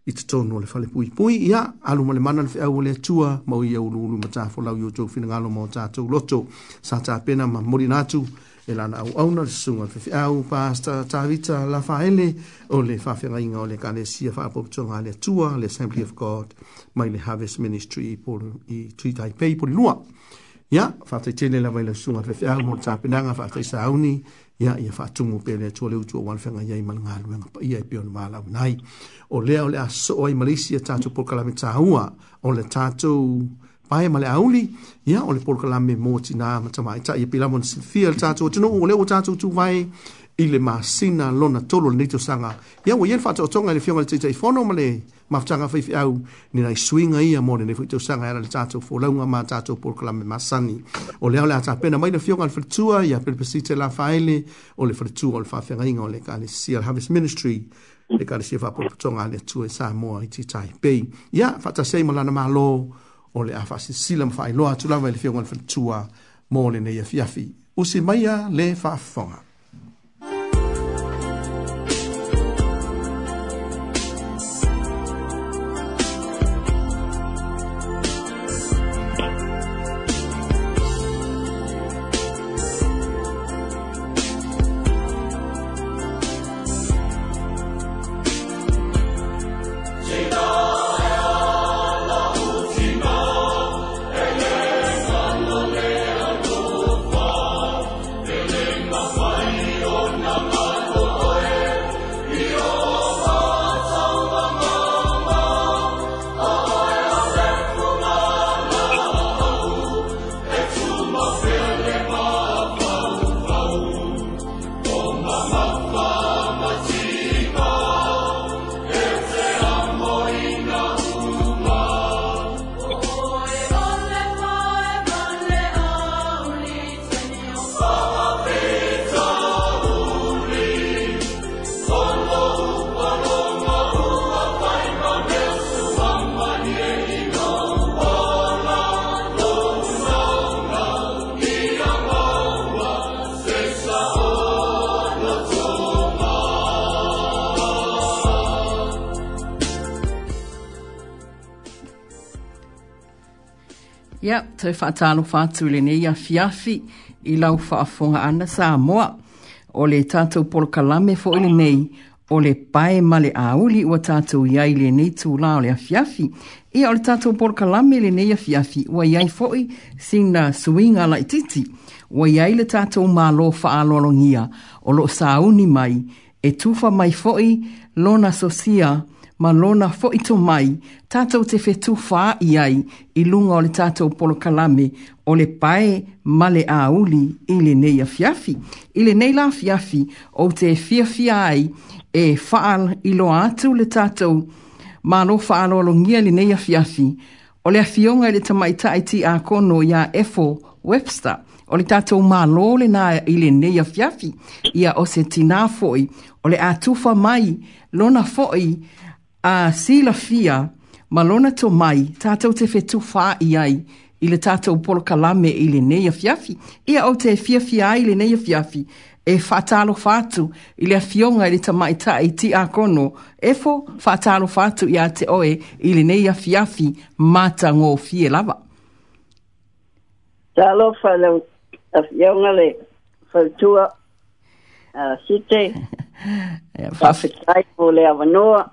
Speaker 6: i te tonu o le fale pui pui ia alu ma le mana le whiau o le atua ma o ia ulu ulu ma tāfo lau iotou fina ngalo ma o tātou loto sa tā pena ma mori nātu e lana au au na le sunga le whiau pasta tāwita la whaele o le whawhenga inga o le kane sia whaapopito ngā le atua le Assembly of God mai le Harvest Ministry i tui tui taipei poli lua ia whātai tēne la mai le sunga le whiau mo tā penanga whātai sa auni ia ia faatugu pe lea tua leu tua uale feagaia i ma le galuega paia e peona malau nai o lea o le a soo ai ma le isi a tatou polokalame tāua o le tatou pae ma le auli ia o le polokalame motinā ma tamaitaʻi e pilama ona silithia le tatou atunuu o le ua tatou tuvae ile ma sina lona tolo ni to sanga ya wo yen fatso tonga le fiona tsi tsi fono male ma fanga fa fi au ni nai swinga ia mo ni fitso sanga ya le tsatso fo launga ma tsatso por kala me masani o le ala tsa pena mai le fiona al fitsua ya pel pesite la faile o le fitsua al fa fanga inga o le kale sia have ministry le kale sia fa por tonga le tsu e sa mo i tsi tsi pe ya fatso sei mo la na malo o le afa si sila mfa ilo atula vai le fiona al fitsua mo le ne ya fiafi usimaya le fa fanga
Speaker 7: tau whaatalo whātu le ne a fiafi i lau whaafonga ana sa moa. O le tātou polo kalame fo ele nei, o le pae male auli uli ua tātou iai le nei tū la o le a fiafi. Ia e o le tātou polo kalame le nei a fiafi, ua iai fo'i sina suinga la ititi. Ua iai le tātou mā lo whaalolongia, o lo sa mai, e tufa mai fo'i lona sosia, lona sosia, ma lona fo'ito mai tatou te fetu fa'i ai i o le tatou polokalame o le pae ma le nei i lenei afiafi i lenei lafiafi o te fiafi ai e fa'aʻiloa atu le tatou malo fa'aaloalogia i lenei afiafi o le afioga i le tamaita a kono ya efo webster o le tatou malo lenā i lenei afiafi ia o se tinā fo'i o le atufa mai lona fo'i a sila fia malona to mai tātou te whetu whā i ai i le polo kalame ile le neia fiafi. Ia o te fiafi ai le neia fiafi e fatalo fatu ile le fionga i le tamai ta i ti a kono e fo whātalo fatu i te oe ile le neia fiafi mata ngō fie lava.
Speaker 8: Tālo whālau a fionga le whautua a site a whawhetai le awanoa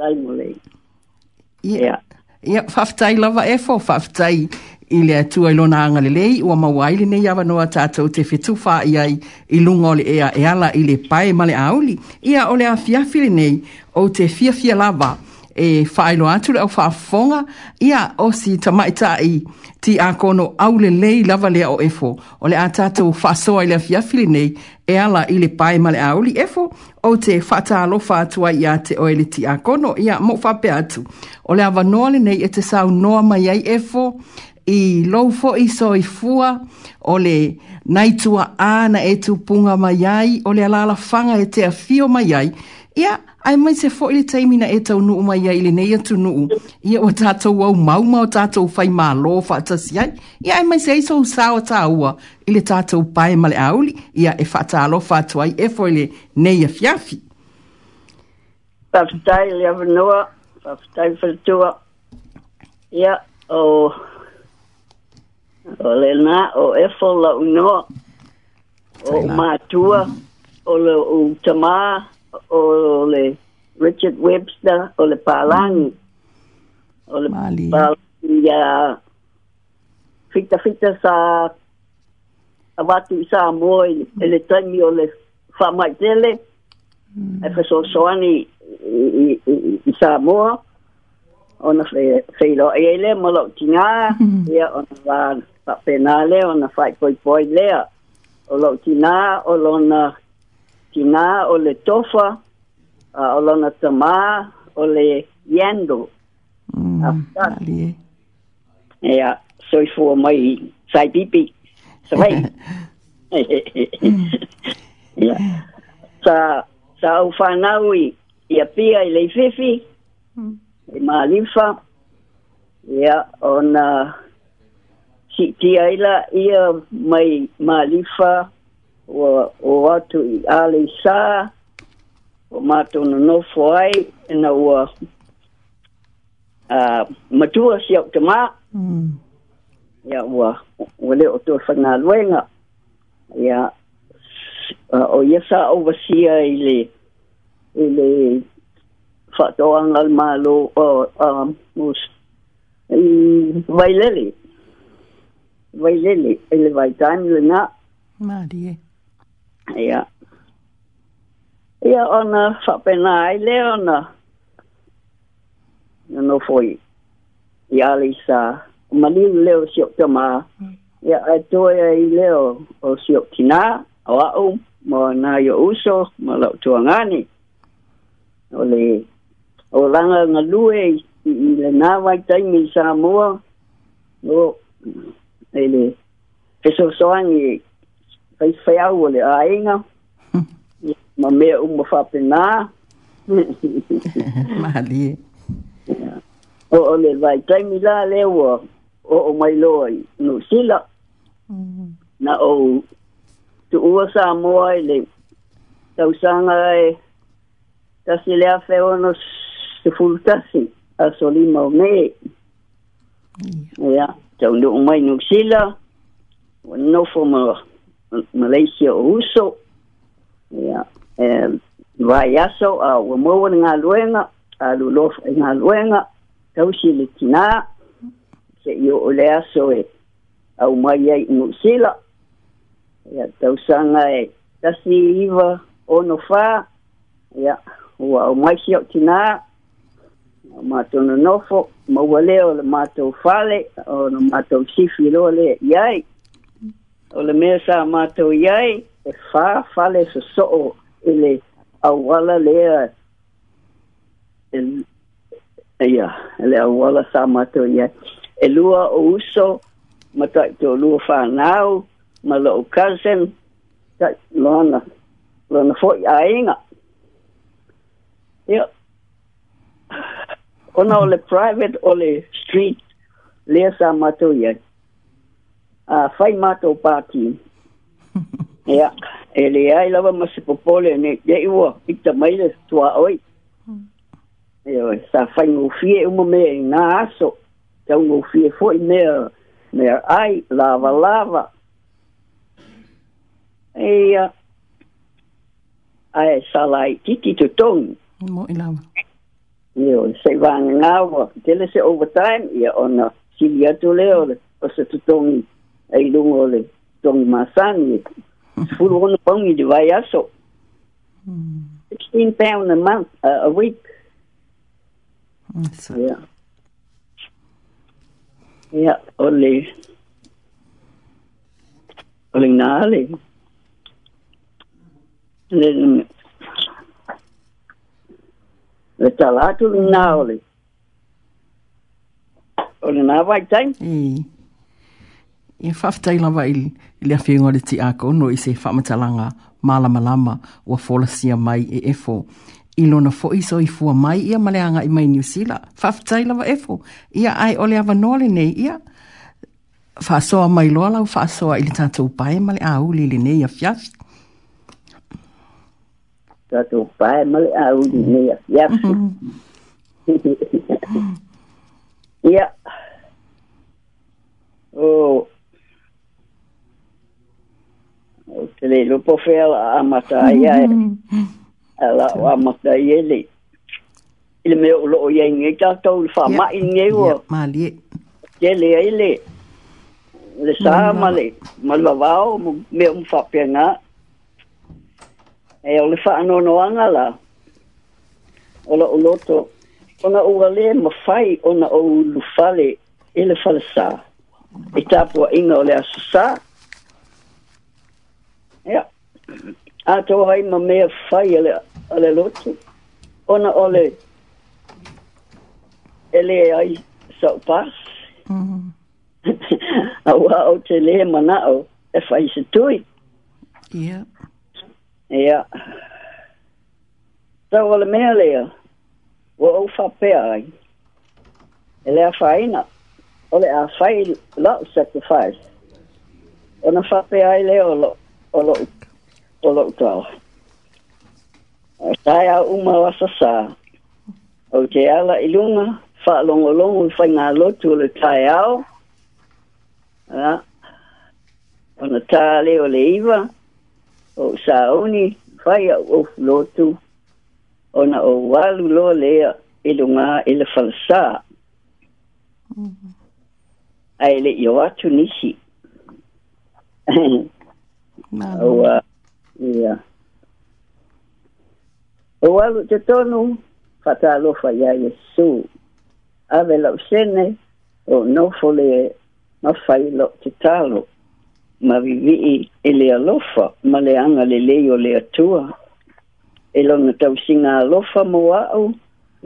Speaker 8: faftai mo
Speaker 7: lei. Ia, faftai lava e fo, faftai i le atua i lona anga le lei, ua mawai le nei awa noa tātou te whetufa i ai i lunga o le ea e ala ile le pae male auli. Ia, ole le a fiafile nei, o te fiafia lava, ia, e whaelo atu le au whaafonga ia o si tamaita i ti a kono au le lei lava lea o efo o le atato whaasoa i le afiafili nei e ala i le pae male a uli efo o te whata alofa atua i a te oele ti a kono ia mo whape atu o le ava le nei e te sau noa mai ai efo i loufo i so i fua o le naitua ana e punga mai ai o le alala whanga e te afio mai ai ia Ai mai se fo ili taimi na e tau nuu mai ya ili nei atu nuu. Ia o tātou au mau o tātou fai mā lō fa atasi ai. Ia ai mai se eiso u sāo tā ua ili tātou pae male auli. Ia e fata alo fatu ai e fo ili nei a fiafi.
Speaker 8: Fafitai ili avanua, fafitai fatua. Ia o... O na o e fo la unua. O mātua, o le o tamaa o le Richard Webster o le Palangi. O le Mali. Palangi ya fita fita sa a watu sa moi mm. E ele tani o le fa mai tele. E mm. Efe so soani i, i, i, i sa moa. Ona fe fe lo ele malo tinga ya mm. ona va pa penale ona fa poi poi lea. O lo tinga o lo na ki ngā o le tofa, uh, o lona tamā, o le yendo.
Speaker 7: Mm, Afgani. Ah, ah. E
Speaker 8: a, yeah, soi fua mai sai pipi. So hei. yeah. Sa, sa au whanaui, i a pia i le fifi, mm. i mā lifa, i yeah, a, o nā, si tia ila ia mai mālifa, ma ua o atu i ale sā o mātou na nofo ai ina ua uh, matua si au te mā mm. ia ua ua leo tō whanaluenga ia uh, o ia sā oversia i le i le whatoanga malo o uh, um, i vailele vailele ele vai taimi le nā Marie. Ja. Ia ona whapena ai le ona. Ia no foi. Ia ali sa. Maliu leo siok te maa. Ia ai toi ai leo o siok tina. O au. Mo na yo uso. Mo lau tuangani. O le. O langa ngalue. I le na vai taimi sa mua. O. Ele. Pesosoangi. Ele phải phèo của lẽ ấy không mà mẹ ông mà pháp thì na
Speaker 7: mà đi
Speaker 8: ô lẽ vài trái mi la leo ô ô mai lôi nụ xí lợ na ô tu ua sa môi lệ tàu sang ơi ta si lea phèo nó se fultasi a soli mau me ya tau nu mai nu sila no fo mo Malaysia uso ya eh vayaso a umo nga luenga a lulof nga luenga tausi likina se yo e, soe au mai ai nusila ya tausanga e tasi iva ono fa ya ua au mai si tina matono nofo maualeo le matou fale o no matou sifi lo le iai o le mea sa mātou iai, e whā whale sa soo i le awala lea e ia, e le awala sa mātou iai. E lua o uso, ma tak tō lua whānau, ma lo cousin, tak loana, loana fōi ainga. Ia, ona o le private o le street, lea sa mātou iai. a fai mata o pāti. Ia, e le ai lawa ma se popole ne, ia iwa, i ta maile tua oi. Hmm. Ia, sa fai ngofie uma mea i ngā aso, ta ngofie fo i mea, mea ai, lava lava. Ia, ai salai titi to tong. Mo i lawa. Ia, se vanga ngawa, tele se overtime, ia ona, sili atu leo, o se tutongi. Ia, ai dong ole tong masani full one pong de vai aso 16 pound a month uh, a week hmm, so. yeah yeah only only nali then the talatu nali only hmm. na vai time mm.
Speaker 7: i whaftai lawa i, i lea whiungare ti ako no i se whamatalanga malama lama ua folasia mai e efo. I lona fo iso i fua mai ia maleanga i mai New Sila. Whaftai lawa efo. Ia ai ole awa nole nei ia. Whaasoa mai loa lau whaasoa i le tātou pae male au li le nei a fiaf.
Speaker 8: Tātou pae male au li nei a fiaf. Mhm. Ia. Oh, te le lo po fe a mata ia e ala o a mata ia le ile me o lo o ia inge ta ta o fa ma inge o
Speaker 7: ma li
Speaker 8: ke le ai le le sa ma le ma lo va o me o fa pe nga e o le fa no no anga la o lo lo to ona o e le ma fai ona o lu fale ile fa le sa e tapo inga o le a sa Ia. Ato hai ma mea whai ale, ale lotu. Ona ole ele ai sau pas. Mm -hmm. a te le mana o e whai se tui.
Speaker 7: Ia.
Speaker 8: Ia. Tau ole mea lea. Wa au whapea ai. Ele a whaina. Ole a whai lau sacrifice. Ona whapea ai leo lo olo olo tau. Tai a uma wa sa sa. O te ala ilunga fa longo longo fa nga lotu le tai au. Ha. Ona tale o le iva. O sa oni fa ya o lotu. Ona o walu lo le ilunga ile fa sa. Mhm. Ai le yo atu nisi.
Speaker 7: o
Speaker 8: ah, alu te tonu fatalofa ia iesu ave laʻusene o nofo le mafai loo tatalo ma vivii e le alofa ma le aga lelei o le atua e lona tausiga alofa mo aʻu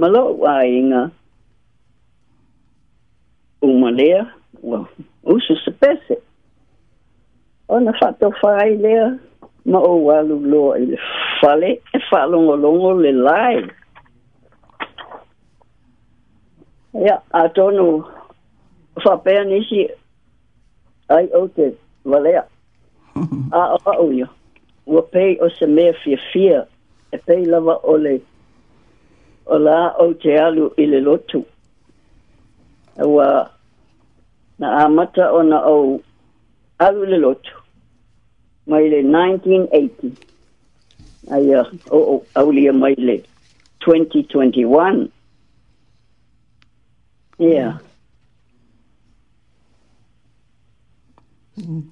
Speaker 8: ma loʻu aiga uma lea ua usu sepese ona fatto fai le ma o walu lo il fale e fa longo longo le lai ya a tonu fa pe ai o te valea a o a o yo wo pe o se me fie fie e pe lava ole o la o te alu i le lotu e wa na amata o na o au le lotu mai le 1980 ai uh, au lia mai le 2021
Speaker 7: yeah mm.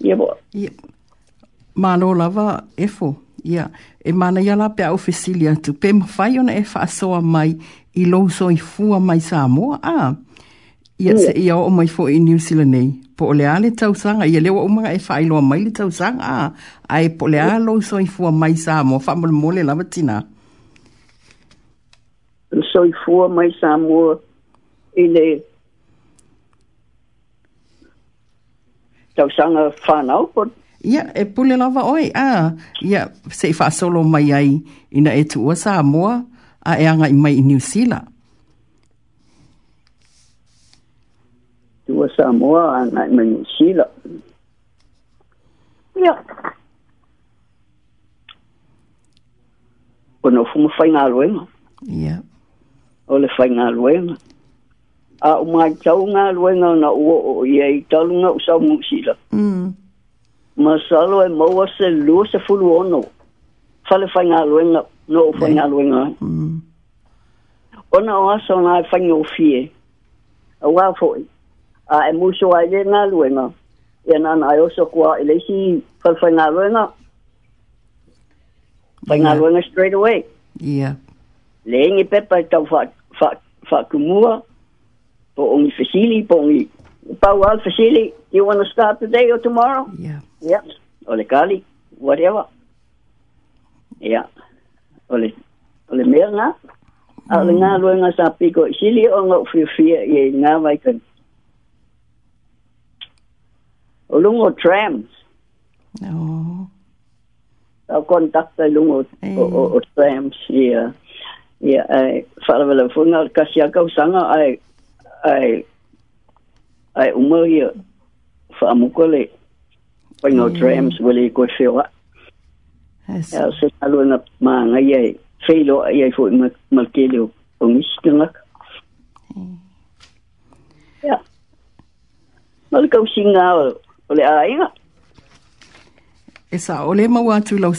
Speaker 7: yeah boy yeah. Mālo lava e Ia, yeah. e mana iala pe au fesilia tu. Pe mawhai ona e whaasoa mai i lousoi fua mai sa moa. Ah. Ia, yeah. se ia o mai fō i New Zealand nei po le ale tau sanga ia lewa umanga e failo a mai le tau sanga a ai e po le alo so i fua mai sa mo fa mo le mole la matina
Speaker 8: so i fua mai sa mo i e le tau sanga fa nau po ia
Speaker 7: e pule
Speaker 8: lava
Speaker 7: oi a ia se i fa solo mai ai ina e tu o sa mo a e anga i mai i New Zealand
Speaker 8: lại mình xí Yeah, 什么乃明晰了。呀，我那父母分阿罗嘛。
Speaker 7: 呀，我
Speaker 8: 来分阿罗嘛。a o mai tau ngā ruenga na o o i e i talu ngā usau musila.
Speaker 7: Mm.
Speaker 8: Ma salo e maua se lua se fulu ono. Fale fai ngā ruenga, no o fai ngā ruenga. Mm. Ona o aso ngā fai ngā o fie. A wā foi. Mm. a e muso ngā luenga. E nana ai oso kua e leisi whawhai ngā luenga. Whai ngā luenga straight away.
Speaker 7: Yeah.
Speaker 8: pepa i tau whakumua, po ongi po ongi pau al you want to start today or tomorrow?
Speaker 7: Yeah.
Speaker 8: Yeah. Ole kali, whatever. Yeah. Ole, ole mea ngā. Mm. ngā luenga sa piko, sili o whiwhia i ngā waikani. lúng lungo tram oh tao tắt tay lungo o o tram here yeah ai fala vela funga kasia kau sanga ai ai ai umoria fa mukole pai no trams wele ko fela ya se alu na ma ngai feilo ai fo mal kelio umistinga ya câu kau nào? o le aiga
Speaker 7: e sa o le maua atu i lau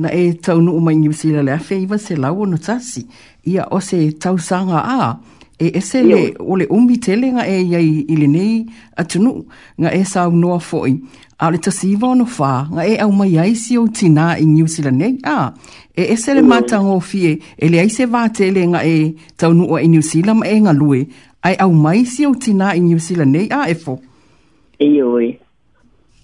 Speaker 7: na e taunuu mai niusila le afe iva se lau ona tasi ia o se sanga a e ese le o le umi telega e iai i lenei atunuu Nga e saunoa foi. a le tasi iva ona fā ga e aumai ai si o tinā i niusila nei a e ese le mm. matagofie e leai se tele nga e taunuu ai niusila ma e galue ae aumai si ou tinā i niusila nei a e foʻi
Speaker 8: i oi.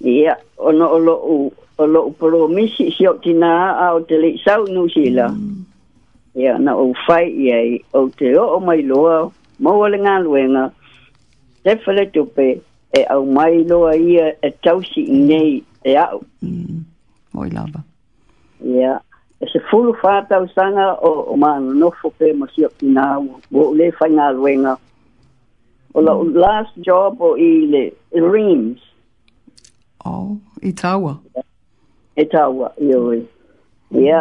Speaker 8: Ia, ono o lo u, o lo u poro misi si o tina a o te le sau nu si la. Mm. Ia, na o fai i ai, o te o o mai loa, maua le ngā luenga, te whale tupe, e au mai loa ia e tausi i nei e au. Mm.
Speaker 7: Oi lava.
Speaker 8: Ia, e se fulu whātau sanga o, o mānu nofo pe ma si o tina a o le fai ngā luenga. Mm. O la last job o i le i Reims.
Speaker 7: Oh, i tawa.
Speaker 8: I tawa, i oi. Ia,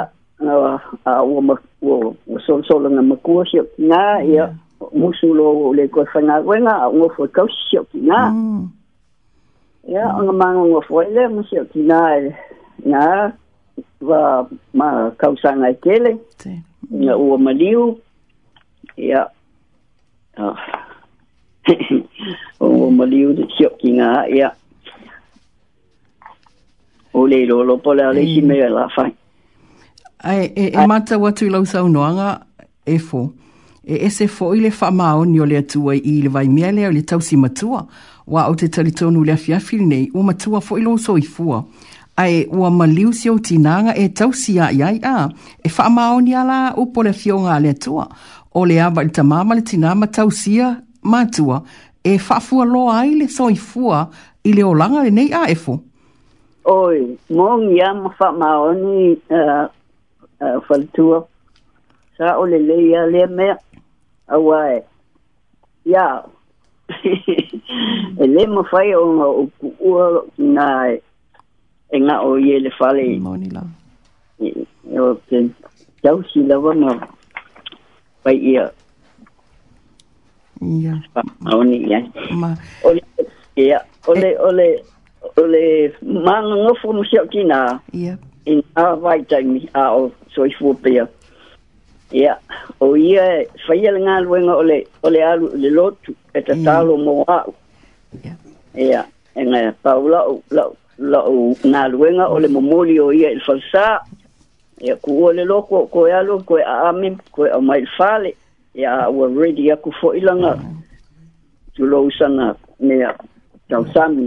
Speaker 8: a ua ma, ua, ua sol sola nga makua siu ki ngā, ia, musu lo le koe whanga wenga, a ua fwe kau siu ki ngā. Ia, mm. anga mango ngā fwe le, ma siu ki ngā, ngā, wa ma kausanga i kele. Nga ua maliu, ia, ah, oh. o maliu de chiok ki nga ha ia o le lo lo pole ale ki me la fai
Speaker 7: ai e, e mata watu lo sa noanga e fo e ese fo ile fa mao ni ole tu ai ile vai mele ale ole tau si matua wa o te tali tonu le afia fil nei o matua fo ilo so i fua ai o maliu si o tinanga e tau si a iai a e fa mao ni ala upo le fionga ale tua o le aba ili tamama le tinama tau si mātua e whafua loa ai le soifua i le olanga le nei aefo.
Speaker 8: Oi, mōngi a mawha maoni uh, uh, Sa o le leia le mea, awae. Ia, e le mawhai o ngā uku ua ngā e, e ngā o i le fale.
Speaker 7: Mōni la.
Speaker 8: E, e si lawa ngā, pai ia, Ia. Maoni, ia. Ma. Ole, ia. Ole, ole, ole, maanga ngofunu siak ki nā. Ia. In a wai taimi, a o soi fuopea. Ia. O ia, whaiele ngā luenga ole, ole alu le lotu, e ta tālo mō au. Ia. Ia. E ngā pau lau, lau, lau ngā luenga ole momoli o ia il falsā. Ia kuole loko, koe alu, koe a amim, koe a mai fale. Ia. ia ua redi aku foʻi laga mm. tulousaga mea tausami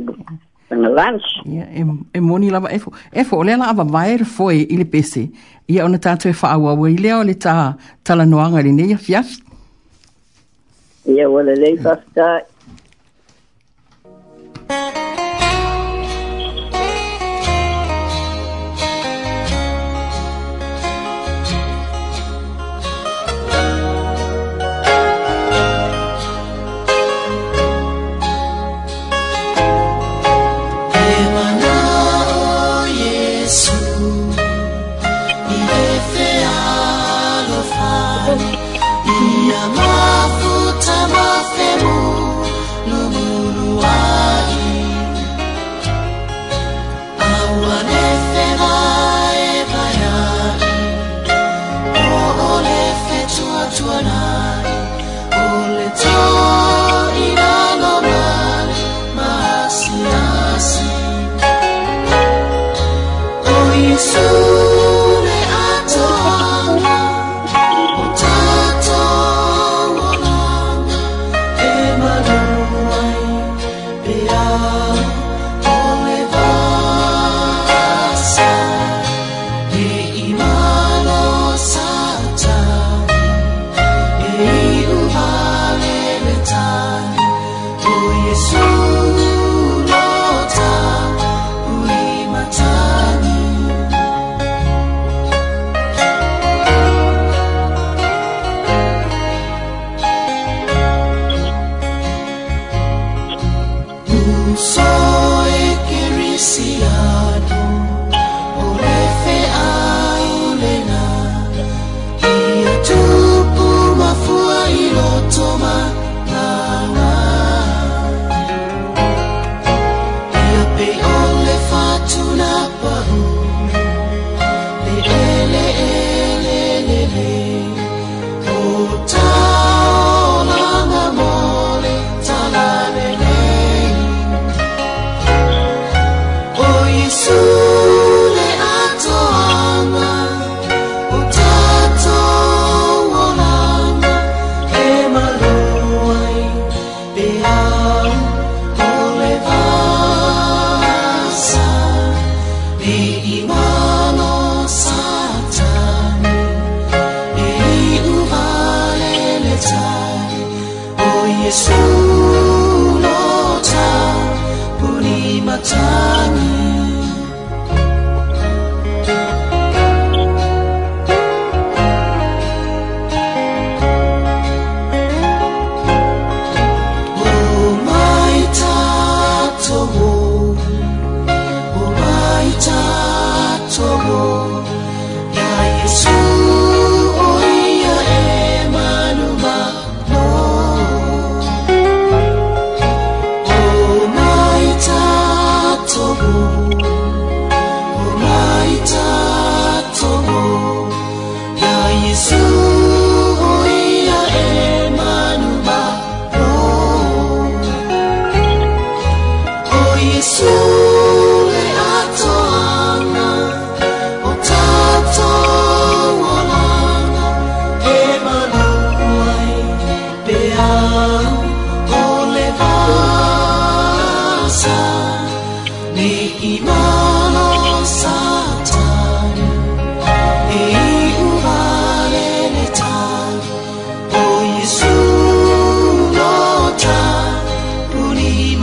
Speaker 8: tanga lunch.
Speaker 7: Ia, e, moni lava efo. Efo, o lea la ava vaere foe i le pese. Ia ona tātou e whaaua wai lea o le ta tala noanga le neia fiaf.
Speaker 8: Ia, wala
Speaker 7: lei
Speaker 8: pasta. Ia,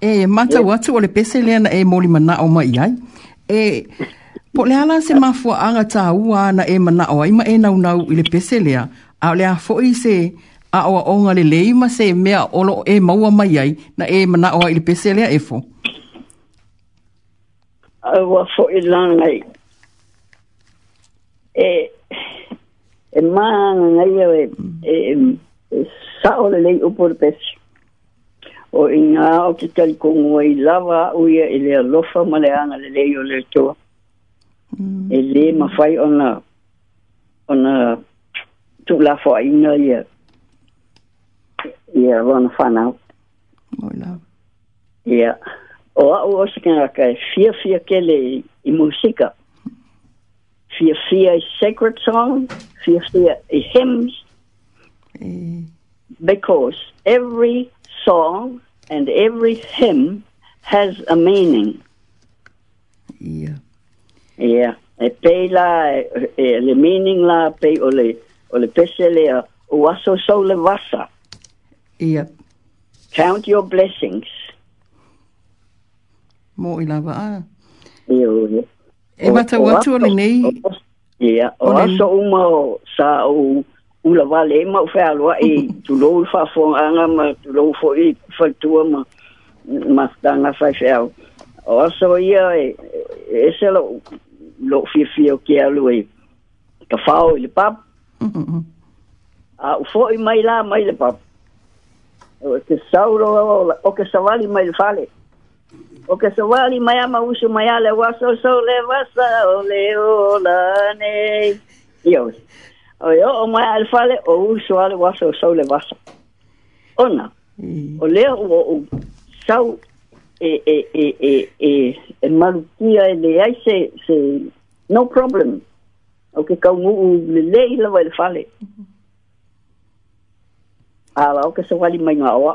Speaker 7: E, mata yeah. watu o pese leana e moli mana o mai ai. E, po le ala se mafua anga tā ua na e mana o ai ma e nau nau i pese lea, a le a fo'i se a oa o ngale le se mea olo e maua mai ai na e mana o ai ile pese lea e fo.
Speaker 8: Aua fo'i langai. E, e maa ngai au e, e, e, sa o lei le upo le pese. o i ngā o te talikogo ai lava uia e le alofa ma le aga lelei o le toa mm. e lē mafai ona ona tuulafoaʻiga ia ia lona fanau ia o a'u o se kagaka e fiafia kele i musika fiafia i sacred song fiafia i hymns mm. because every song and every hymn has a meaning.
Speaker 7: Yeah.
Speaker 8: Yeah. E pei la, e le meaning la pei o le, o le pese lea, o waso so le wasa. Yeah. Count your blessings.
Speaker 7: Mō i lawa E mata watu o le nei.
Speaker 8: Yeah. o aso uma o sa o ula wale e. ma u whāloa e fo whaafongaanga ma tulou fo i whaitua ma mastanga whai whāo. O so ia e, e se lo, lo fi o ki e ka whāo i e le pap. A fo i mai la mai le pap. O ke sa o ke sawali mai le whale. o que se wali mai ama usu mai ale waso so le wasa le o la ne. Yo. o e o mai al fale o u so ale waso o sau le waso. Ona, mm. o lea o o sau e e e e e e marutia e le ai se se no problem. O ke kau mu u le le i lawa al fale. Mm. Ala o ke sa wali mai ngā oa.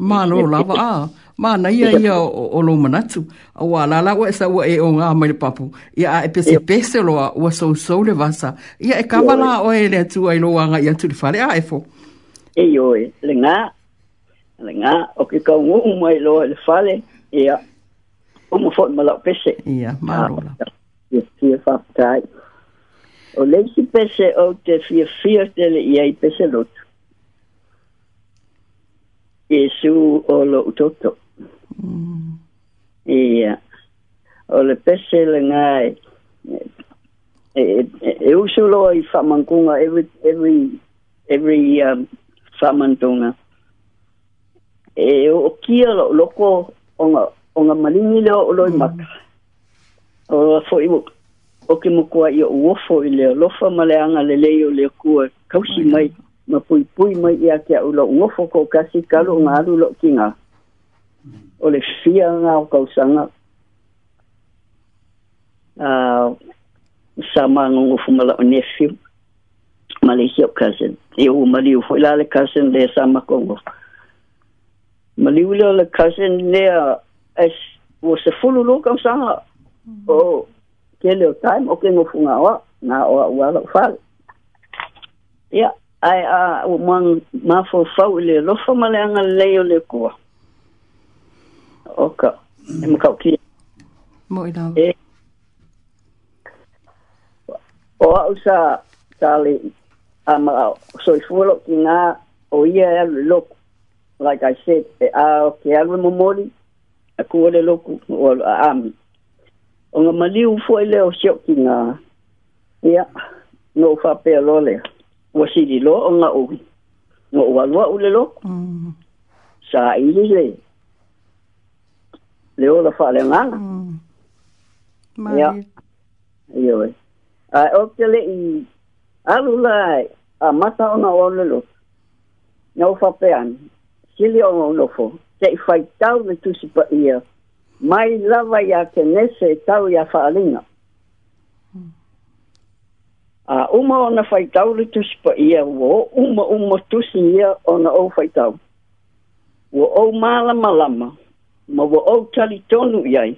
Speaker 7: Mālo lawa a ma na ia ia o, o lo manatu a wa la la wa wa e, e o nga mai papu ia e pese pese lo wa so so le vasa ia e kavala o e le tu ai lo wa nga ia tu le
Speaker 8: fale
Speaker 7: a e fo
Speaker 8: e yo e le nga le nga o ki kau ngu mai lo le fale
Speaker 7: ia
Speaker 8: o mo fo mala pese
Speaker 7: ia ma
Speaker 8: lo ah. la ia fa tai o le si pese o te fia fia te le ia i pese lo Jesu o lo utoto. Mm. Ia. O le pese le ngai. E, e, e, e usu loa i whamangunga every, every, every um, whamantunga. E o kia loko o ngā o ngā malingi leo o loi mm. maka. O loa fo i o ke mokua i o uofo i leo. Lofa ma le anga le leo leo kua kausi oh mai, ma pui pui mai i a kia ula uofo ko kasi kalu ngā alu lo ki ngā. Mm. o le fia ngā o kausanga uh, sa mangungu fumala o nefiu ma le hiau cousin e o maliu foi la le cousin le sa makongo maliu le le cousin lea es o se fulu lo kausanga o ke leo time o ke ngofunga oa na oa ua lau fale ia ae a ua mafofau i le lofa ma le agalelei o le kua Oka. E mo mm. kau kia.
Speaker 7: Mo i nga. E.
Speaker 8: O au sa tali a ma au. So i fuolo ki ngā o ia e alu loku. Like I said, e a o ke alu mo mori, a kuole loku o alu a ami. O ngā mali ufo i leo siok ki ngā. Ia, no fa pe lo le. Wa si di lo o ngā ui. Ngā ua lua ule loku. Mm. Sa i li le. Mm le ola fa le nga mm.
Speaker 7: ya
Speaker 8: yo a okele i alu la a mata ona o le lo na o fa pe an sili o no fo te i fai tau le tusi pa ia mai lava ya ke nese tau ya fa alinga a uma ona fai tau le tusi pa ia wo uma uma tusi ia ona o fai tau wo o mala malama lama ma wo o tali tonu yai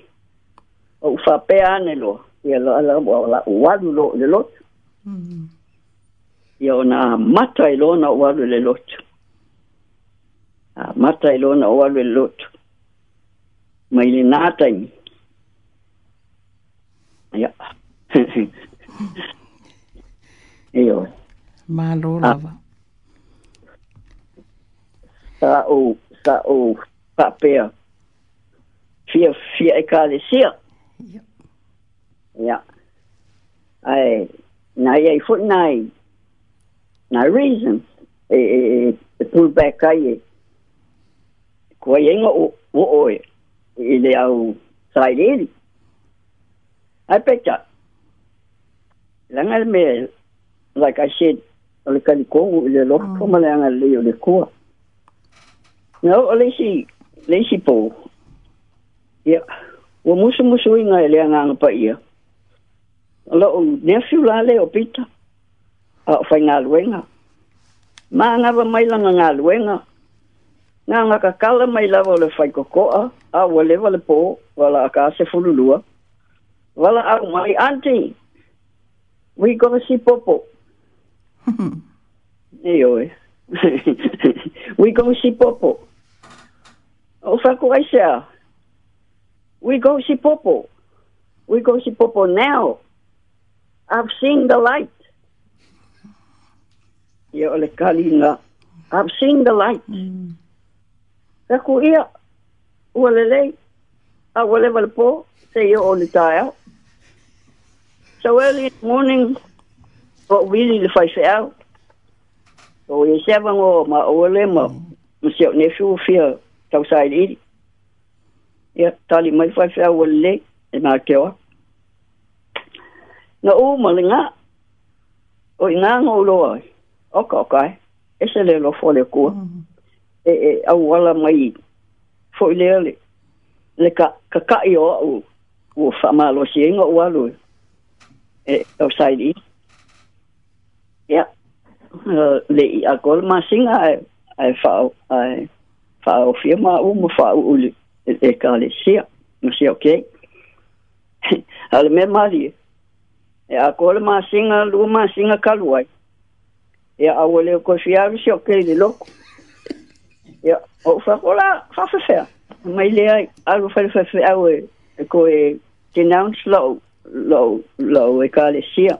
Speaker 8: o fa pe ane lo ia la la wa la lo le lot mm-hmm. ia ona mata lo na walu le lot a mata i lona walu le lot mai le nata i Ma lo
Speaker 7: malo ah. lava
Speaker 8: sa o sa o papea vier, vierkalisiert. Ja. Ja. Ai, na ye foot nai. Na reason. E e e pull back ai. Ko ye ngo o o e. Ile au sai le. Ai pecha. Langal me like I said, ole kali ko ile lo ko malanga le mm. ole ko. No, ole si, le si po. ia ua musumusuiga e le agaga paia lo'u nefiu la le o pita a o faigaluega ma agava mai laga galuega gaga kakala mai lava o le faikoko'a a ua leva le pō wala a ka se fululua wala au mai anti we go si popo e oe we go si popo o fakuai sea we go see Popo. We go see Popo now. I've seen the light. Ia ole kalinga. I've seen the light. Mm. Kaku ia, ua lelei, a wale wale po, se ia ole tae So early in the morning, but really the fight out. So ia sewa ngō ma ole ma, ma siau nesu fia tau sai iri. tali mai fai fai o le e ma ke o na o ma linga o inga ngo lo ai o ka ka e se le lo fo le ko e e au wala mai fo le le le ka ka ka i o o fa ma lo si ngo wa lo e o sai di ya le i a gol ma singa ai fa ai fa o firma o mo fa o e ka le sia, no sia ok. Ale me mali, e a kore ma singa, lu ma singa kaluai. E a wale o kosi aru sia ok le loko. E a o whakola whafefea. Mai le ai, aru whafefea au e, e ko e denounce lo, lo, lo e ka le sia.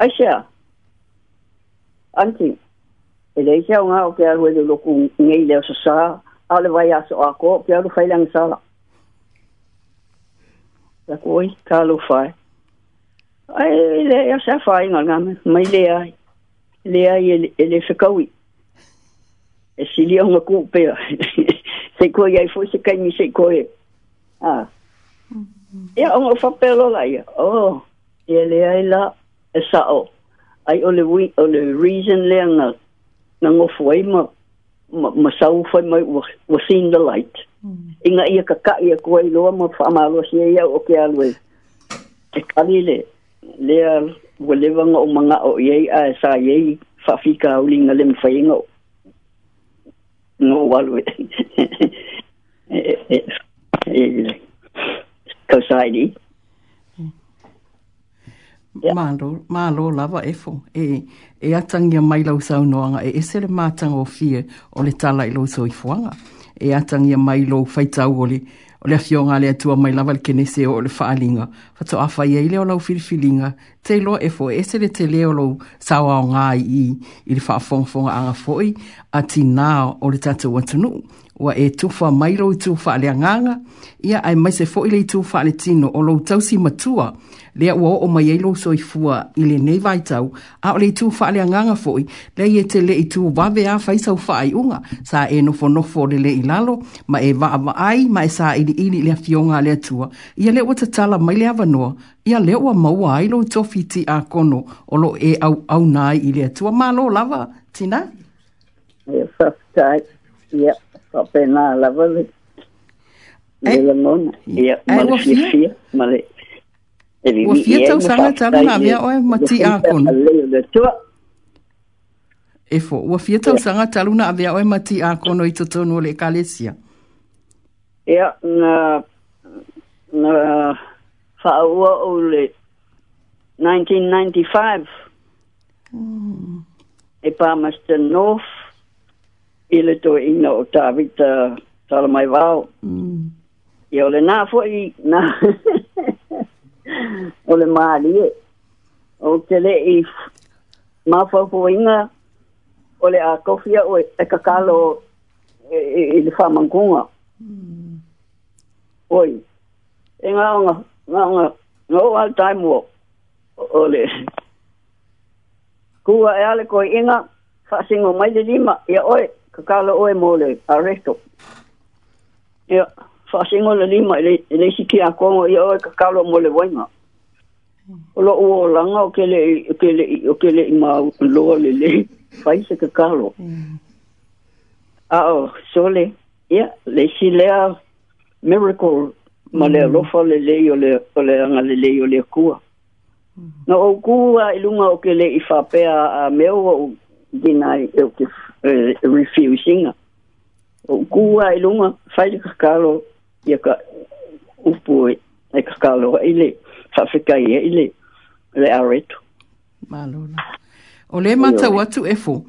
Speaker 8: Ai sia, anti, e le isia o ngā o ke aru e le loko ngei leo sa saa, ale vai aso ako pe alu fai lang sala eh, ah. mm-hmm. la koi ka lu fai ai le ya sa fai ngal ngam mai le ai le ai ele fikawi e si li onga ku pe se ko ya fo se kai mi se ko e ah ya onga oh, fa pe lo la ya oh eh, ele ai la sa o ai ole wi ole reason le ngal ngango fuai mo ma sau fai mai wa seen the light inga ia ka ka ia koe loa ma fa ma lo sia ia o ke alwe te kali le le al wa o manga o ia a sa ia fa fi ka uli nga le mfai nga walwe e e e e e
Speaker 7: Mā lō lava e fō. E, e atangia mai lau sau noanga. E esere mātanga o fie o le tala i lo so i fuanga. E atangia mai lō whaitau o le o le afio ngā le atua mai lava le kenese o le whaalinga. Whato a whaia i leo lau filifilinga. Te lo e fo, E sere te leo lau sau ngā i i le whaafongfonga anga foi, A ti nā o le tātou watanu ua e tufa mairo i tufa le anganga, ia ai mai se fōile i tufa le tino o lo tausi matua, lea ua o mai eilo so i fua i le nei vai tau, a o le i tufa le anganga fōi, lea i e te le i tu wawe a fai sau fai unga, sa e nofo nofo le le i lalo, ma e wa ava ai, ma e sa i li ili lea fionga lea tua, ia le ua tatala mai le avanoa, ia le ua maua ailo i tofiti a kono, o lo e au au nai i lea tua, ma lo lava, tina? Yeah, first time, yeah pena la vale. Eh? Mm. Eh, e la non, e ma lo fi, ma le e vi vi. Vi fi sa sa la la via o e mati a con. E fo, o fi tau sa sa la na via o e mati a con o ito tonu le calesia.
Speaker 8: E na
Speaker 7: na fa o
Speaker 8: o le 1995. Mm. E pa master north i le to ina o tāwita tala mai wāo. Mm. I ole nā fwoi, nā, ole māli e. O te le i mā fwoi inga, ole a kofia o e kakalo e, e, i le whamangunga. Mm. Oi, e ngā onga, ngā onga, ngā o al time walk, ole. Kua e ale koi inga, fasingo mai le lima, ia oi. Oi ka kala oe mole a reto. Ia, wha singo le lima, e le siki a kongo, ia oe ka kala mole wainga. O lo o langa o kele o kele o kele ma lo le le fai se ka kalo. Mm. Ao sole ya le si le a miracle ma le mm. lo fa le le o le o le anga le le o le kua. Mm. Na o kua ilunga o kele i fa a meo o dinai e o ke Eh, refusing o kua e lunga fai le kakalo i ka upu e e kakalo e i e le whawhikai e le aretu
Speaker 7: Maluna. O le mata watu e fo.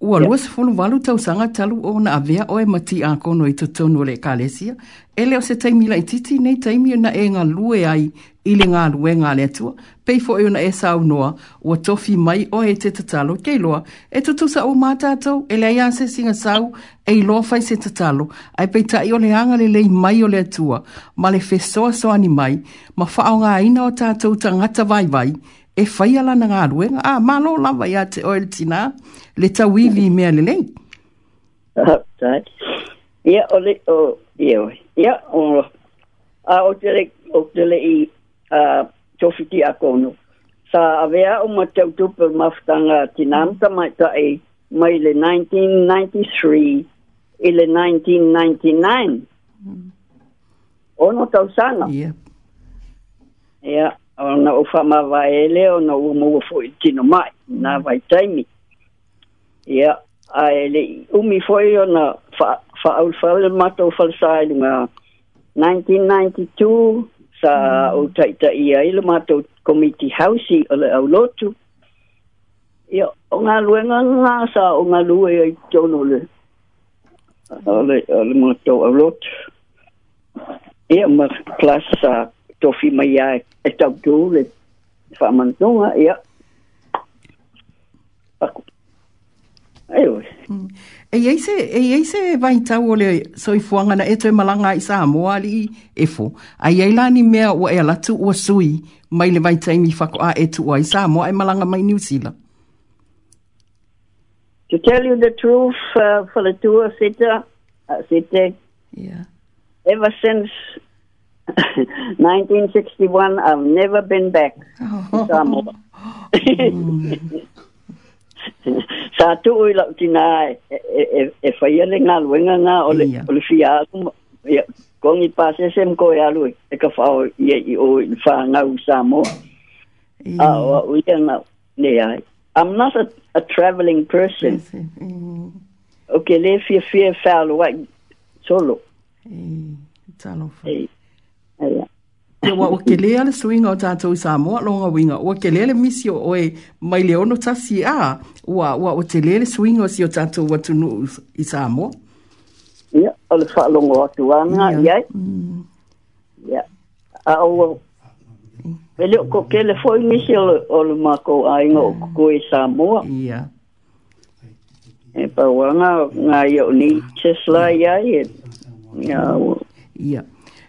Speaker 7: Ua lua se fulu walu tau sanga talu o na avea oe mati a kono i to tonu le kalesia. Ele o se taimi la ititi nei taimi na e ngā lue ai ili ngā lue ngā le atua. Pei fo na e sa e unua ua tofi mai o e te tatalo kei loa. E tutusa o mātātou ele aia se singa sau e i loa fai se tatalo. Ai pei tai o le anga le lei mai o le atua. Ma le fesoa soani mai. Ma faa o ngā ina o tātou ta ngata vai vai e fai ala na ngā ruenga.
Speaker 8: Ah,
Speaker 7: malo lava ia te oil tina, le ta wivi mea le lei.
Speaker 8: Ah, tāki. Ia o le, o, ia oi. Ia o A o te le, o te le i, a, tofiti a kono. Sa avea o ma te utupe maftanga tina amta mai ta e, mai le 1993, ile 1999. Ono tau sana.
Speaker 7: Ia. Yeah.
Speaker 8: Ia. Yeah. ona o faamavaele ona ua maua foʻi tino mai na vaitaimi ia ae leʻi umi foʻi ona faaulefale matou falasailuga nineteen ninety two sa ou taʻitaʻi ai le matou committee hausi o le aulotu ia o galuega gā sa o galue ai tonu le ole ole matou aulotu ia ma class sa e uh,
Speaker 7: mm. eh, eh, vai tau o le malanga i Samoa li efo. A mea o e alatu o sui mai le vai taimi whako Samoa e malanga mai New Zealand. To tell you the truth, uh, for the two of Sita,
Speaker 8: uh, Sita, yeah. ever since 1961, I've never been back to Samoa. sa tu ui lau tina e e fai ale ngā luenga ngā o le o le fia aku ia kongi pāsese mko e alu e ka whao ia i o i wha ngau Samoa a o a uia ngā ne ai I'm not a, a travelling person mm. o ke le fia fia whao lo ai solo e talo
Speaker 7: whao Ia. Ia, ke lea le suinga o tātou i Samoa, longa winga. Ua ke lea le misi o oe mai le ono tasi a, ua, ua o ke lea le suinga o si o tātou watu nu i Samoa.
Speaker 8: Ia, o le wha longa o atu anga, ia. Mm. Ia. A ua, e leo ko ke le foi misi o le, o le mako a inga o mm. kuku
Speaker 7: i Samoa. Ia. E pa
Speaker 8: wanga, ngā i e, o ni, chesla ia, ia.
Speaker 7: Ia. Ia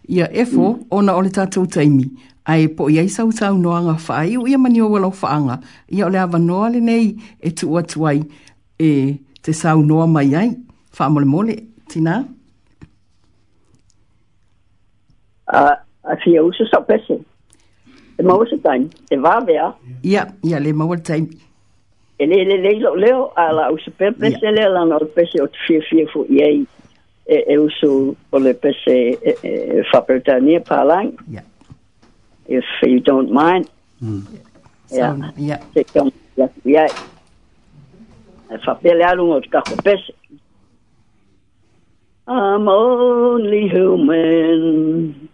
Speaker 7: ia efo mm. ona o le tatou taimi Ai po i ai sau tau noanga whaai u ia mani o walau whaanga ia o le awa noa le nei e tu atu ai e te sau noa mai ai wha mole mole tina a
Speaker 8: uh, a si e usu sa pese e mau se taim e wawea
Speaker 7: ia ia le mau le taim
Speaker 8: e le le le leo a la usu pe pese le la na o pese o te fie fie fu iei eu sou Yeah. If you don't mind. Mm. Yeah. yeah. I'm only human.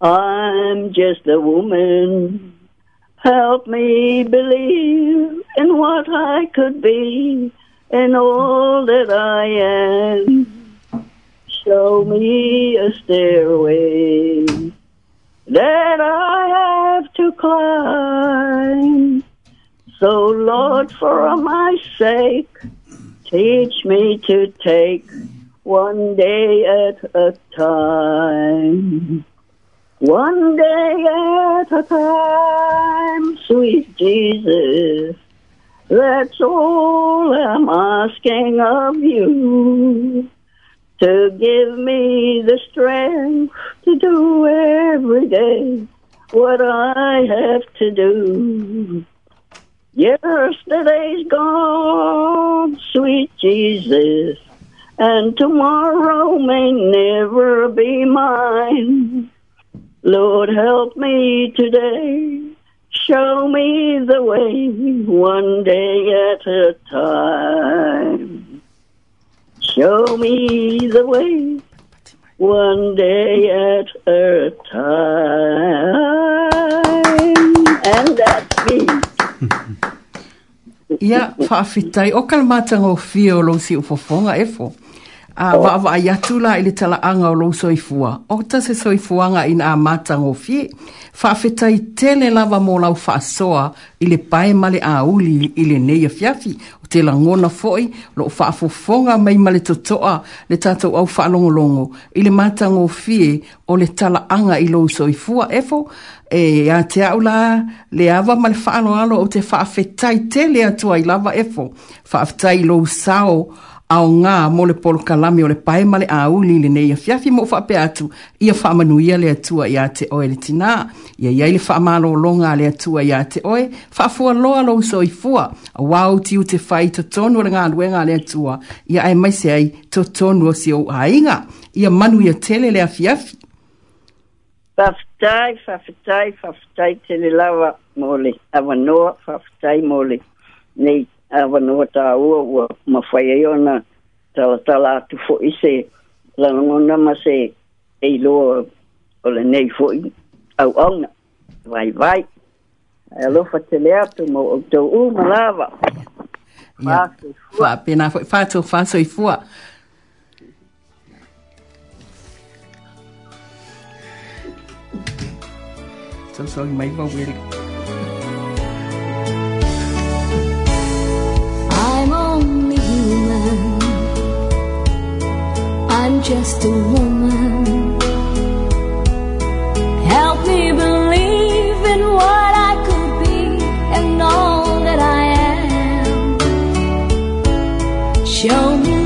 Speaker 8: I'm just a woman. Help me believe in what I could be and all that I am show me a stairway that I have to climb. So, Lord, for my sake, teach me to take one day at a time. One day at a time, sweet Jesus. That's all I'm asking of you to give me the strength to do every day what I have to do. Yesterday's gone, sweet Jesus, and tomorrow may never be mine. Lord, help me today. Show me the way one day at a time. Show me the way, one day at a time. And that's me. Ia, whaawhitai, o kalmata
Speaker 7: ngō whio lo si ufofonga e fo. a uh, oh. va va ya tula ile tala anga lo soifua o ta se soifua nga ina mata ngo fi fa feta i tele lava mo la fa soa ile pae male a uli ile nei fiafi o te la ngona foi lo fa fo fonga mai male totoa le tata au fa longo longo ile mata ngo fi o le tala anga ile lo soifua efo e ya te aula le ava mal fa no alo o te fa feta i tele atua i lava efo fa feta i lo sao ao ngā mo le polo kalami o le pae male a uli le nei ia fiafi mo fa pe atu ia fa manuia le atua ia te oe le tina ia ia le fa malo longa le atua ia te oe fa fua loa lo so i fua a wau ti u te fai to tonu le ngā luenga le atua ia ai mai se ai to tonu o si o a inga ia manu ia tele le a fiafi
Speaker 8: Fafitai, fafitai, fafitai tele lawa mole, awanoa fafitai mole. Nei, a wana wata ua ua mawhai e ona tala tala atu fo i se lango nama se e loa o le nei fo au auna vai vai e lofa te le atu mo o tau u malawa
Speaker 7: Pena foi fácil, fácil e fua. Então, só mais uma
Speaker 9: vez. I'm just a woman. Help me believe in what I could be and all that I am. Show me.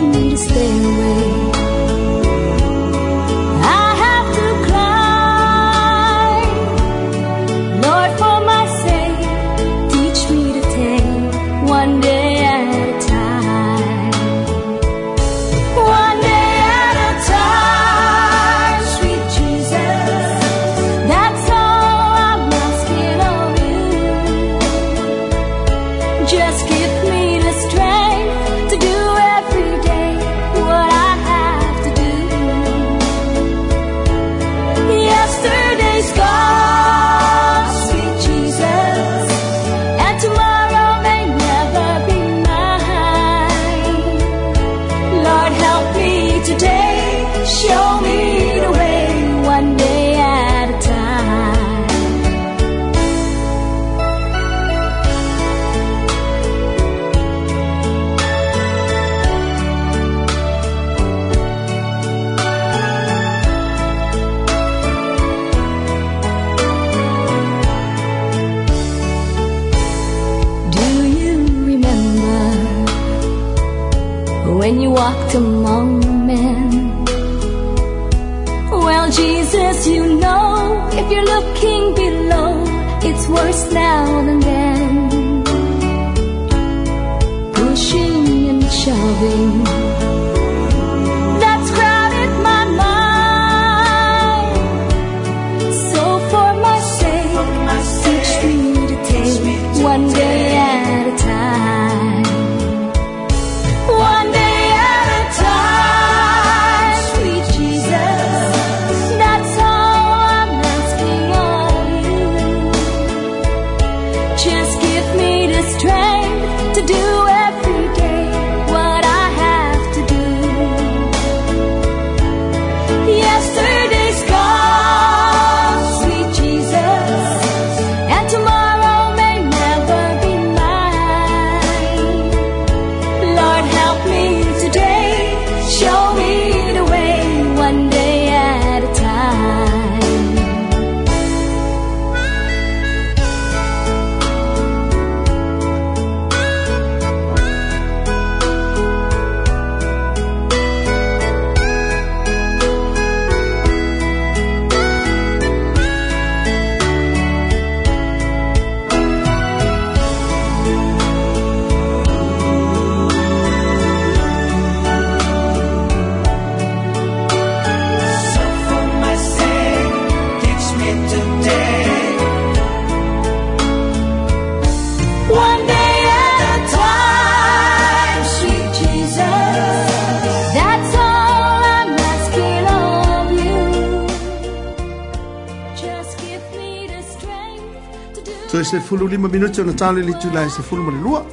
Speaker 10: le sefulu lima minuti ona tale litu la sefulu ma le lua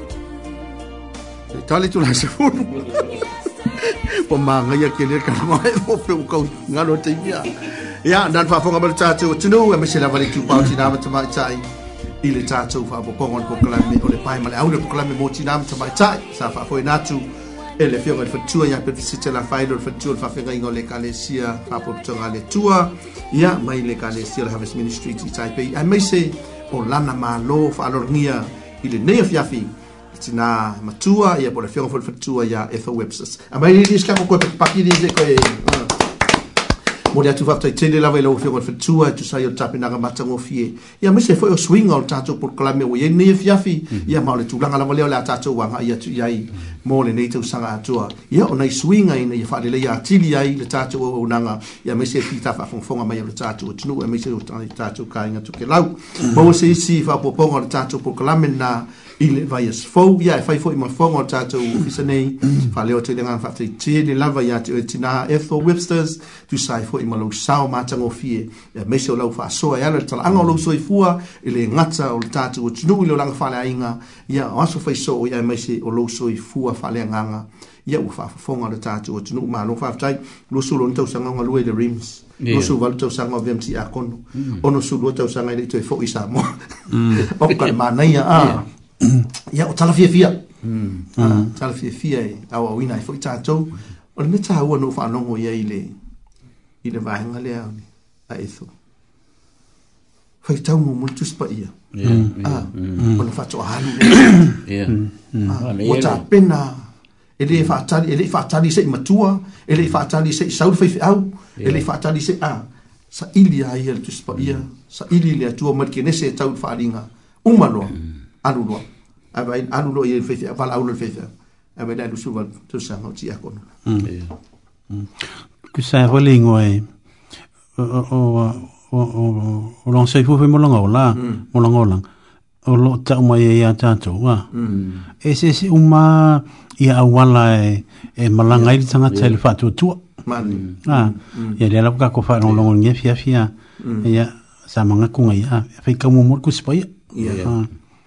Speaker 10: e tale tu la sefulu po mangai akele kalagoa e fofe o kau galo taimia ia na le faafoga ma le tatou atunuu e maise lava le tupautinā ma tamaʻitaʻi i le tatou faapopoga o le pokalame o le pae ma le au le pokalame mo tinā ma tamaʻitaʻi sa faafoina atu e le fioga i le fatutua iā pelefisite lafaile o le fatutua o le faafegaiga o le ekalesia le atua ia mai le ekalesia le harvest ministry i taipei ae o lana mālō fa'alologia i lenei afiafi tina tinā matua ia pole le feoga le faletua ia ethel websters amai mai lili sikakokoe pakipaki lili koe mo le atu fafta i tele lava i lau fia ngoi fatua tu sa i o tape naga matango fie ia mese fo i o swing o tato por kalame o yei neye fiafi ia e mhm. mao le tulanga lava leo le atato wanga i atu iai mo le nei tau sanga atua ia o nei swing a ina i fa lele i atili iai le tato o unanga ia mese fi e tafa fongfonga mai o le tato o tinu e mese o tato ka inga tuke lau mo mhm. se isi fa poponga o le tato por kalame na ile vai as fou ya e fai foi ma fou ngota to ofisa nei fale mm. o te lenga fa te te le lava ya te tina etho websters tu sai foi ma lo sao ma tango fie ya me so lo fa so ya le tala anga lo so i fua ile ngata o ta to tu no ile lang fale ainga ya aso fai so ya me se o e lo so i fua fale nganga ya u fa fonga le ta to tu no ma lo fa tai lo so lo nta sanga ngalo ile rims Yeah. Nosu walu tau sanga wa vimti akono. Mm. Ono su luo tau sanga ili tue fo isa mo. Mm. Okan ma naia. Ah. Yeah. ia o talafiafia hmm. ah, hmm. talafiafia e auauina ai e foi tatou o le me tāua nuu faanogo ia i le i le vaega lea a eso faitau mo mole tusipa ia hmm. ah, o le faatoʻahalu ua tapena e ah, lē faatali e lei faatali isai matua e lei faatali isai saule faifeʻau e lei faatali isai a saʻili a ia le tusipa ia saʻili le atua ma le kenese e tau le faaliga uma loa mm. alu loa ava in alu loa i fefe vala aula fefe ava ina lusu va tusa ma ti akona
Speaker 11: ku sa rolingo e o o o o long sei fu mo longa ola mo hmm. longa o lo ta uma ye ya ta to wa hmm. e se se uma ia ya, awala e e malanga i tanga tele iya. fa ah hmm. ya le la ka ko fa long long nge fia fia ya sa ngaku ya. ku ngai a fe ka ku spai ya iya. ah.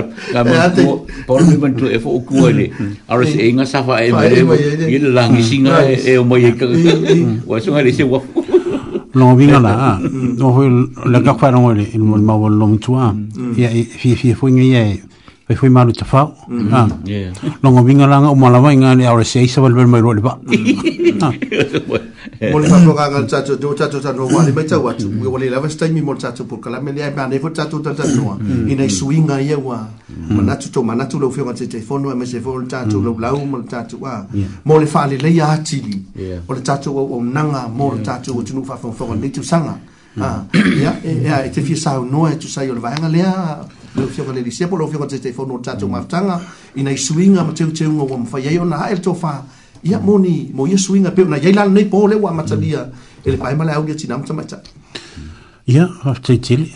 Speaker 7: Kamu mantu por mi mantu e fo ku ele ara se inga safa e mai e langi singa e o mai ka wa sunga le se wa
Speaker 11: la no ho la ka fa no ele il ya fi fi fo ngi ye pe foi malu tafa mm-hmm. ah yeah no ngo vinga langa o malama inga ni aure sei sa volver mai rolipa mm-hmm.
Speaker 10: ah. Mole pa ko ngal chacho do chacho sa no wali mai chawa chu we wali lava stay mi mol chacho por kala melia ba ne fo chacho ta ta no mm-hmm. in a swing a ye wa manatu to manatu lo fio ngate telefono a e mese fo chacho lo blau mol chacho wa mole fa le ya ti li o le chacho wo nanga mol chacho o chu fa fo fo ni tu sanga ah ya ya e, e te fi sa no e tu sa yo le va ngalia le fiaga le lisia po le fiaga te te fono tatou mafutanga ina i suinga ma teu teu o mafai ai ona hae tō wha ia moni mo ia suinga pe na iai lana nei po le ua matalia mm. e le pae male au ia tina matamaita
Speaker 11: ia haftai tili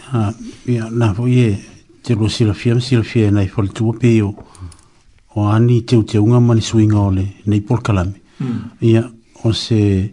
Speaker 11: ia nā po ie te lo silafia ma silafia e nai falitua pe o o ani teu teunga ma ni suinga o le nei polkalame mm. ia o se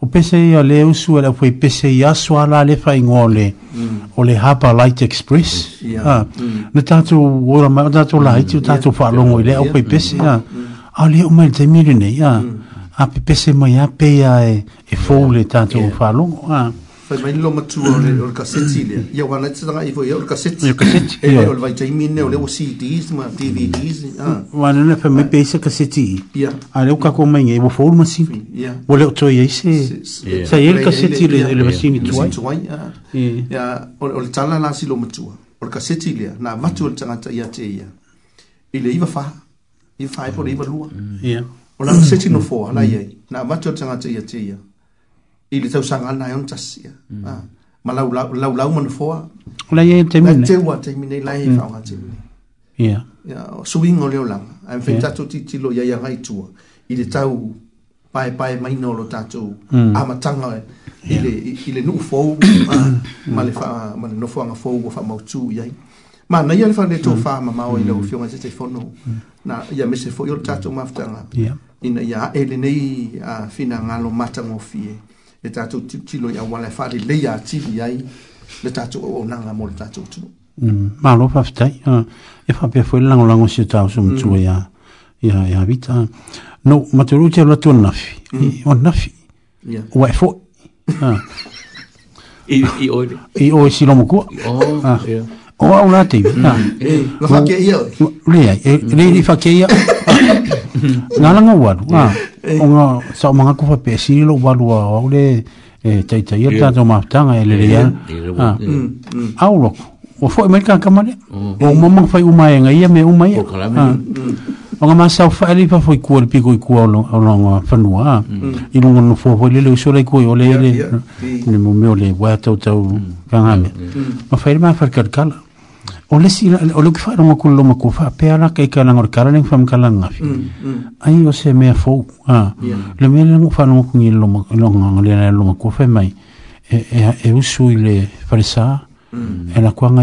Speaker 11: o pese ia le usu e la fwe pese ia swa le fai ngō le o le Harper Light Express na mm. tātou ora mai o tātou mm. la iti o tātou whaalongo i le o fwe mm. pese ia a le o mai le taimiri nei a pe pese mai a pe ia e, e fōu le tātou whaalongo ia
Speaker 10: Fai mai lo matu o le o e le kaseti le. Ia wana tsa nga ifo ia o le kaseti. Ia kaseti. Ia o le vai tei mine o le o CDs ma DVDs.
Speaker 11: Wana na fai mai peisa kaseti. Ia. A le o kako mai ngai wafo o masi. Ia. O le o toi ei se. Sa ia le kaseti le le masi ni tuai.
Speaker 10: Ia. Ia. O le tala la si lo matu o le kaseti le. Na matu o le tanga ta ia te ia. I le iwa faha. Iwa faha ipo e le iwa lua. Ia. O le kaseti no foa la ia. Na matu o le tanga ta ia te ia. Ia. i le tausaga ana
Speaker 11: e ona tasi ia ma laulau manafoa laia taiminae teua taimina i lae e faaoga taimina ia ia o suiga o
Speaker 10: le olaga ae mafai tatou titilo iai aga itua i le tau paepae maina o lo tatou amataga i le nuu fou ah. mm. ma le ma mm. le nofoaga fou ua faamautū i ai manaia le faletou fa'amamao i mm. lau fioga te taifono na ia mese fo'i o le tatou mafutaga ina ia ae lenei finagalo matagofie le tatou tilotilo i auala e faalelei atili ai le tatou auaunaga mo le tatou tulu mm,
Speaker 11: malo faafetai ah, e faapea foi le lagolago sia tausu matua mm. ia ia ia vita no matulu te la tuna nafi mm. o nafi ya waifo e fo ah. i i ah. o i o si lo mo o o la te na
Speaker 10: e fa ke ia
Speaker 11: le le fa ke na la ngwa Eh. nga sa manga ko pe si lo walu wa ole e tai tai e ya ta ma ta ele ya a o lo fo me ka kamane o mo mo fa uma nga ya me uma ya o nga ma sa fa ali ah. pa mm. foi mm. ku ol pi ku ono o lo nga fa nu a i no fo fo le so le ku o le ele ni mo me ole wa ta ta mm. ka nga me ma ma fa ka ka o mm, mm. ah. le si o lo que fa rongo ko lo ma fa pe ana kai kana ngor kara ning fam kala ngafi ai o se me fo a le me le fa no ko ngilo ma lo le lo ma ko fa e mai e e e mm. e la kwa a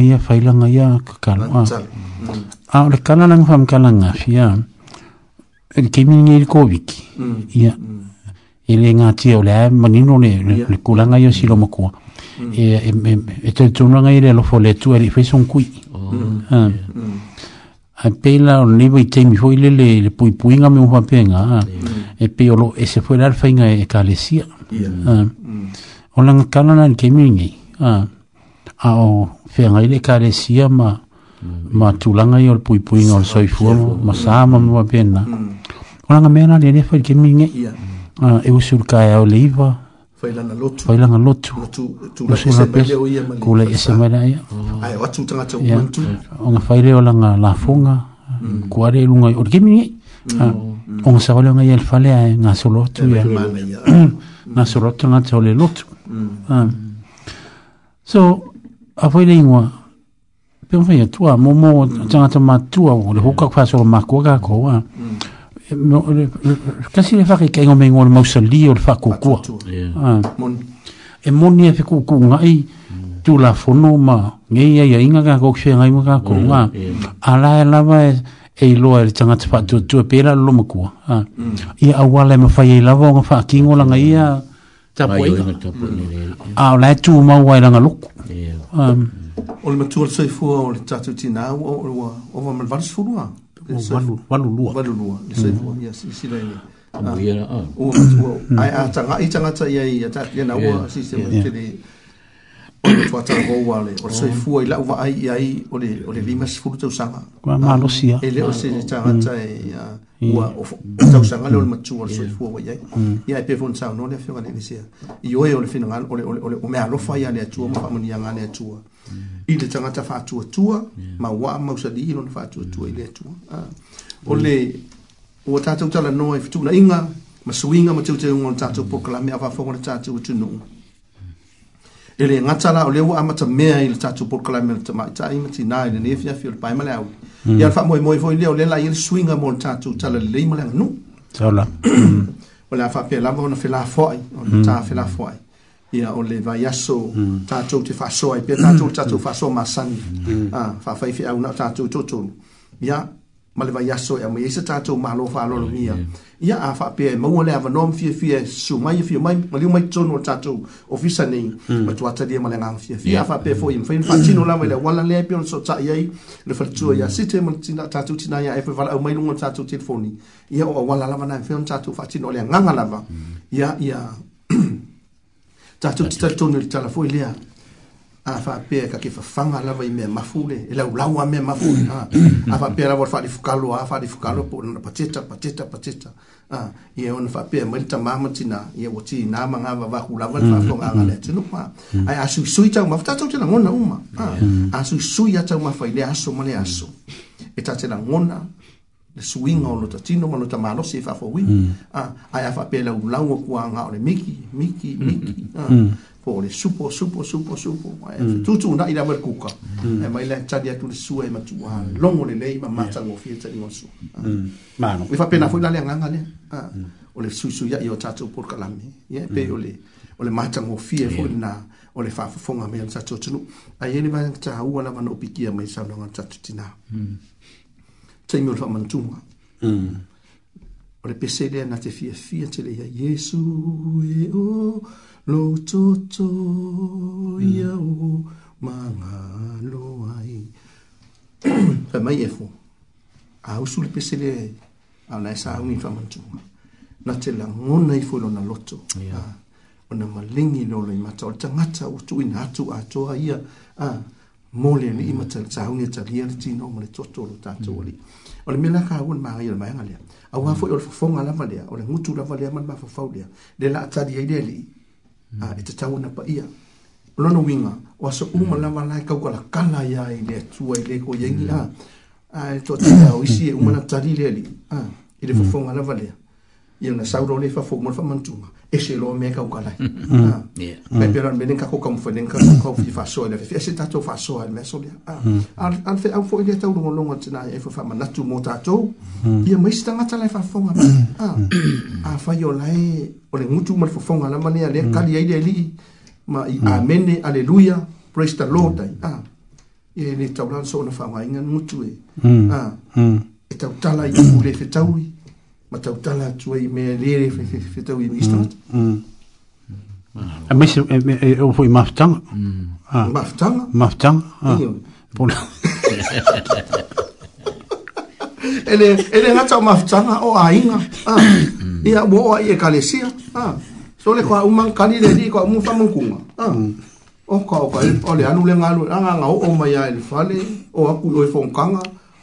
Speaker 11: ah. ah le fam kala ngafi el ah. que ke mi ngi ko viki ia ile o le manino le le kulanga yo si lo ma eh e e e te tunanga ile lo fo le tu e Mm. a ah. mm. pe la o nevo i teimi hoi le le le pui pui nga me uwa pe nga ah. mm. e pe o lo e se fwe lalfa inga e ka le sia ah. o la nga kanana ni kemi ngi a o ma ma tulanga i o e le pui pui nga o le ma saama me uwa pe nga la mena le nefa i kemi ngi e usur ka e failanga mm. e mm. lotu failanga
Speaker 10: lotu tula
Speaker 11: se pele o ia mali kula ese mai ia ai o atu tanga tau mantu o nga faile o langa la funga kuare lunga o kimi o nga sa nga ia fale ai nga solo tu ia nga solo tu nga tau le lotu so a faile ingoa pe mfaya tua momo mm. tanga tau matua o le huka kwa solo makua kako wa mm. kasi le whake kei ngomeng o le mausali o le whakukua. Ah. E moni e whakukua ngai, tu la whono ma ngei ai a inga ka kou kwe ngai mga kou ngā. A la e lawa e e loa e tanga te whātua tu e pēra lo ma kua. Ah. Mm. Ia a wale ma whai e lawa o ngā wha kingo langa ia tapu e ka. Mm. A o lai tu ma wai langa loku. Ah. O le matua le soifua o le tatu tina o wa o wa malvaris furua? walulua.
Speaker 10: Walulua, le saifua, ya, si sila ini. Amu um, ia, a. O, o, o, ai, a, tanga, i tanga ta ia, ia, ta, ia, na ua, si sila, ke le, o le tuata rou ale, o le saifua, mm. i lau vaai, ia, i, o le, o le lima sifuru tau sanga.
Speaker 11: Kwa, ma, lo,
Speaker 10: si, a. E le, o, si, mm. tanga ta, ia, e, mm. a, Mm. ua tausaga le ole matua le soifua ua iai mm. ia e pe fonasaunoa le afioga lelesea i oe o le finaga o me alofa ia le atua ma faamaniaga le atua mm. i le tagata faatuatua ma uaa mausalii lona faatuatua i le atua ah. o e le ua tatou talanoa i fetuunaʻiga ma suiga ma teuteuga ona tatou pokalame a faafoga le tatou atunuu e le ngata la o le ua amata mea i le tatou polokalame o le tamaʻitaʻi ma tinā i lenei afiafi o le pae ma le au ia le faamoemoe foi lea o le lai e le suiga mo le tatou talalelei ma le aganuu taula o le a faapea lava ona felafoaʻi o le tā felafoaʻi ia o le vaiaso tatou te faasoa ai pea tatou le tatou faasoa masani faafai feʻauna o tatou totonu ia ma le vaiaso e amai se tatou malo faalolomia mm, mm. ia a faapea e maua le avanoa ma fiafia sumai e fiamai ma liu mai tonu o le tatou ofisa nei mm. ma tuatalia ma le agaga fiafia a faapea foi ma fainafaatino lava i le auala lea e pe ona soataʻi ai le falatua ia site ma tatou tina ia e faivalaau mai luga le tatou telefoni ia o auala lava na fea ona tatou faatino o le agaga lava ia ia tatou titalitonu i le tala foi lea a faapea e kakefafaga lava i mea mafu le e laulau a mea mafu mm-hmm. a a faapea lava o le faalifukalo a faalifukalo po lana pateta pateta pateta a ia ona faapea mai le tamā ma tinā ia ua tinā magava vaku lava mm-hmm. le faafogaaga le mm-hmm. atunuu a ae asuisui taumafa tatou te lagona uma a asuisui a taumafa i le aso ma le aso e tatelagona le suiga o lo tatino ma lo tamalosi e faafouina a ae a faapea laulau o kuaga o le miki miki miki po le supo supo supo supo mm. tu tu na ila mer kuka mm. e mai la tadi atu le sua e matu ha longo le lei ma mata yeah. fie tadi mo su mm. ma no mi fa pena mm. fu la le nganga le mm. ah mm. o le susu ya yo tatu por kalami ye pe mm. o le o le mata mo fie yeah. fu na o le fa fonga me sa tatu tulu ai ele va ta u ala mano pikia mai sa longa tatu tina mm. tai mo fa mantunga mm. o le pese le na te fi fie tele ya yesu e o oh. lou toto ia o mangalo ai. Fai mai efo, a usu le pese le a lai sa au mi fa na te la ngona i fulo na loto. Ah, o na malingi lo le mata, o tangata o tu ina atu a toa ia a mole ni ima tal sa au ni e tal ia le tino mo le toto lo tato li. O le mena ka au ni maa ia le maa ngalea. A wafo i o le fofonga lava lea, o le ngutu lava lea man maa fofau lea. Le la atadi ai lea li mm. uh, i te tau na pa ia. Lono winga, o asa mm. uma lawa lai kau kala kala ia i lea tua i leko iengi mm. a. Ah, ai, e tō te tau isi e umana tari lea li, uh, ah, i le fafonga mm. lawa lea. Ia na saurau le fafonga, mwana fa mantunga. Mm. ese lo me ka ukala me pero me ninka ko kom fonin ka ko fi fa so da fi ese ta to fa so al me so dia al al fe au fo ile ta urungo longo tina e fo fa mana tu mo ta to ia mai stanga tala fa fonga ah a fa yo lai ole mutu mal fo fonga la mania le kali ai li ma i amen alleluia praise the lord ah ia ni taulan so na fa ngai ngan mutu e ah e tau tala i ule fe taui matautala atu ai mea lere
Speaker 11: fetau i mistot. Mm, mm. A mese, e me, e o foi mm. ah. maftanga? Maftanga? Maftanga? Ah. Pona. Ele, ele rata
Speaker 10: o maftanga o ainga. Ah. Ia wo a ie kalesia. So le kwa umang kani le di kwa umufa mungkunga. O kwa o kwa ipo le anu le ngalu. Anga nga o o maya ele fale. O aku o ifo e mkanga. O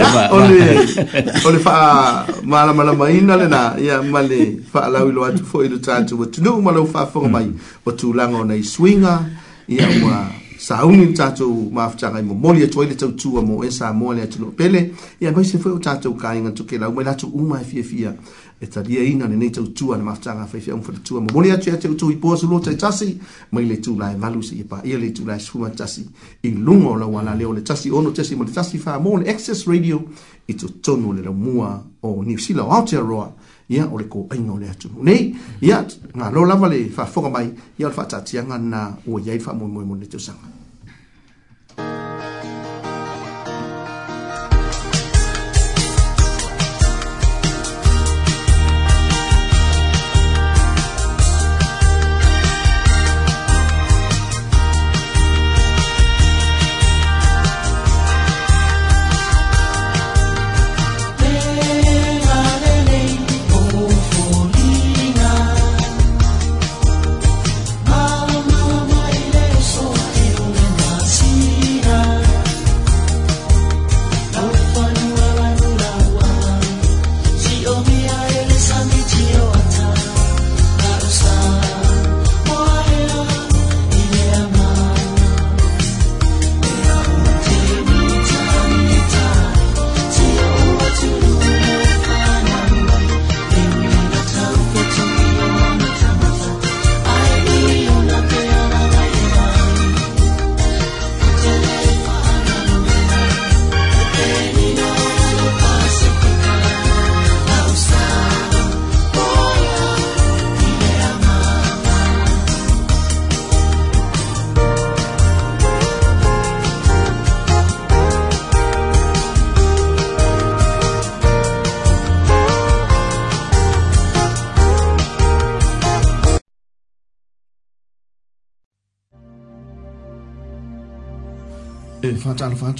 Speaker 10: ia o le o le faa malamalamaina lenā ia ma le faalauilo atu foʻi lo tatou atunuu ma lau faafoga mai o tulaga ona i suiga ia ua sauni le tatou mafutaga i momoli atu ai le tautua mo e sa moa le atunuu pele ia maise foʻi o tatou kaiga tokelau mai latou uma e fiafia e talia ina lenei tautua na mafataga faifea uma fatatua mamoli atu ia teutou i poa suluota i tasi mai le tulae valu seia paia le tulae sefuma tasi i luga o lau ala lea le tasi ono tasi ma le tasi famō le access radio i totonu o le laumua o niusila o aotearoa ia o le koaiga o le atu nei ia galo lava le faafoga mai ia o le faatatiaga na ua iai faamoemoe mo le tausaga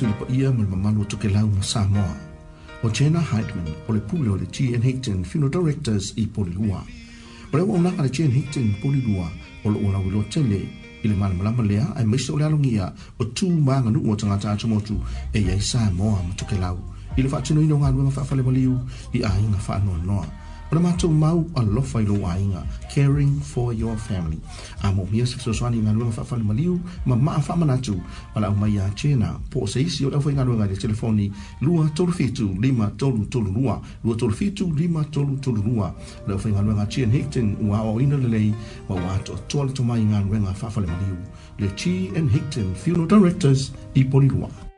Speaker 10: atu i le paia ma le mamalu tokelau ma Samoa o Jenna Heidman o le pule o le G.N. Hickton Funeral Directors i Polilua. O le waunaga le G.N. Hickton Polilua o le olawi lo tele i le malamalama lea ae maise o le alogia o tū maganuu o tagata atogotu e iai Samoa ma tokelau i le faatinoina o galue ma faafale maliu i aiga faanoanoa O le mātou mau alofa i loa inga, caring for your family. A mō mia se fiso swani ngā lua whawhani maliu, ma maa whama natu, ma la umai a tēnā. Po o seisi o le awhai ngā lua ngāri telefoni, lua tolu fitu, lima tolu tolu lua, lua tolu fitu, lima tolu tolu lua. Le awhai ngā lua ngā tēn hekten, ua o ina le lei, ma ua ato tuala tomai ngā lua ngā whawhani maliu. Le tī and hekten, funeral directors, i poni lua.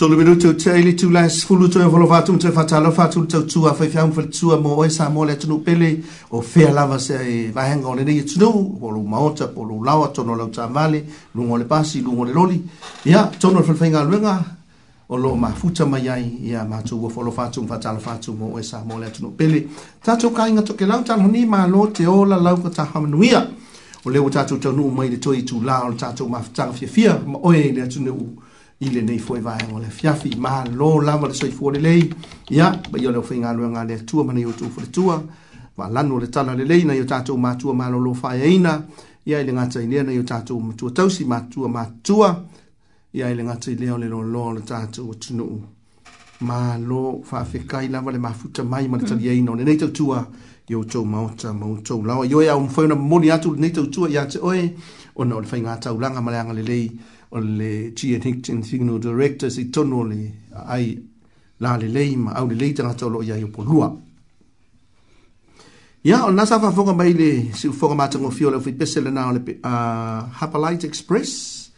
Speaker 10: tolu bilu tu tele tu la sfulu tu evolo fatum tu fatalo fatul tu tu afa fa mfa tu mo o sa mo le tu pele o fe la va se va hanga o le ni e tu no o lu ma o ta po lu la o tu no la ta vale lu mo le pasi lu mo le loli ya tu no fa e fainga lu nga o lo ma futa mai ai ya ma tu o folo fatum fatalo fatum mo o sa mo le tu no pele ta tu ka inga to ke la ta ni ma lo te o la la ko ta ha nu o le o ta tu tu no mai le to i tu la o ta tu ma fa fia fia o e le tu no i lenei foʻi vaega o le afiafi mālō lava le soifua lelei ia ma ia le aufaigaluega le atua ma nei o tuufaletua valanu o le tala lelei nai o tatou matua malōlō faeaina ia i le gata i lea nai o tatou matua tausi matua matua ia i le gata i lea o le lōlō o le tatou atunuu mālō faafekai lava le mafuta mai ma le taliaina o lenei tautua i outou maota ma outou lao i oe au mafai ona momoli atu lenei tautua iā te oe ona o le faigatau laga ma le agalelei o le Chia Nixon Signal Director si tono le ai la le lei ma au le lei tanga tolo ia i opo lua. Ia, o nasa fa fonga mai le si u fonga matango fio le ufi pese le nao le uh, Hapalite Express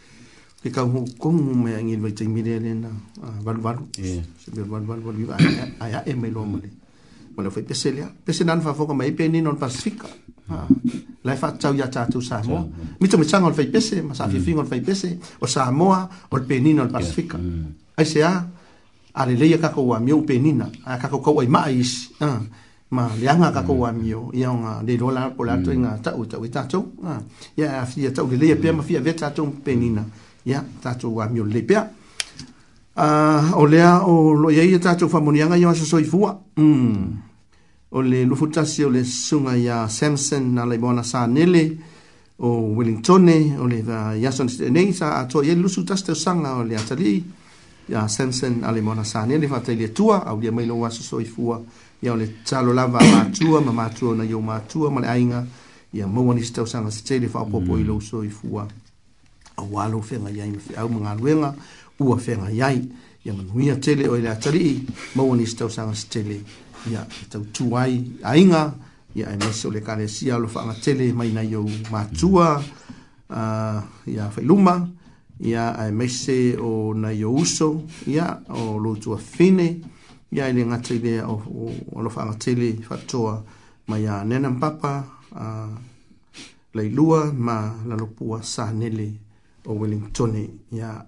Speaker 10: ke kau ho kong mo mai ngi mai tei mi le na uh, valu valu. Yeah. Se be valu valu valu ai ai e mai lo mo le ona foi peselia pesenan fa foka mai peni non pasifika la fa tau ya tatu sa mo mito mi tsangol fai pese ma sa fifing on fai pese o sa moa o peni non pasifika mm. ai sea ale leia ka ko wa mio penina a ka ko ko wa mais ah, ma lianga ka ko wa mm. mio ia nga de rola po la tuinga mm. tau tau tau ya ah, fia tau leia pe ma fia vetatu penina ya tatu wa mio lepea a ah, o lea o lo ia ia e tatou whamonianga ia masa soifua mm. o le lufutasi o le sunga ia Samson na lai moana sa nele o Wellington o le va Yason nei sa ato ia e lusu tasi teo sanga o le atali ia Samson na lai moana sa nele va tele tua au lia mailo wa sa soifua ia o le talo lava a matua ma matua na yo matua ma le ainga ia mawani sa teo sanga sa tele fa opopo ilo mm. soifua a walo fenga ia ima fi au mga luenga ia ua fenga yai ia manuia tele o ile atalii maua nisi tausaga se tele ia e tautū ai aiga ia e mase o le kalesia lo faagatele mai nai ou matua ia failuma ia ae mase o nai ou uso ia o lotu afine ia e le gata i lea alo faagatele faatoa ma ia nena mapapa lailua ma lalopua sanele o wellingtone ia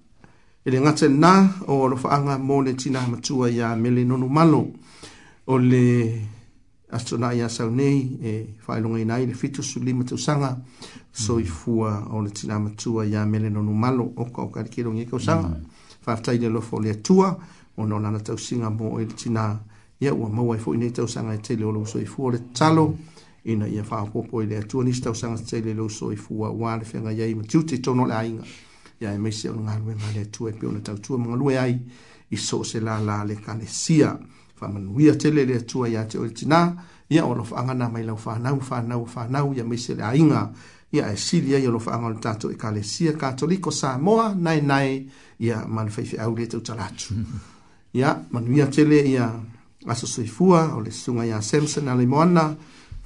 Speaker 10: e le gata nā o alofaaga mo le tina matua iā mele nonomalo o le asotonā iā saunei e faailogaina ai le fitusulima tausaga soifua o le tina matua iā mele nonomalo okaokalikiloga i kausaga faafetai mm. le alofa o le atua ona o lana tausiga mo i e le tinā ia ua maua ai foʻi nei tausaga e taile o lou soifua o le talo ina ia faaopoopo i le atua nisi tausaga e tetaile lou soifua uā le feagaiai matiute itono o le aiga ya e maise o galue ma le tu e pe ona tau tautua ma galue ai i so se la la le kalesia faamanuia tele le atua ya te o le tinā ia o alofa agana mai lau fanau fanau fanau ia maise le aiga ia e sili ai o lofaaga o le tatou ekalesia katoliko samoa naenae ia ma le faifeau le tautala atu ia manuia tele ia asosoifua o le susuga iā samson a le moana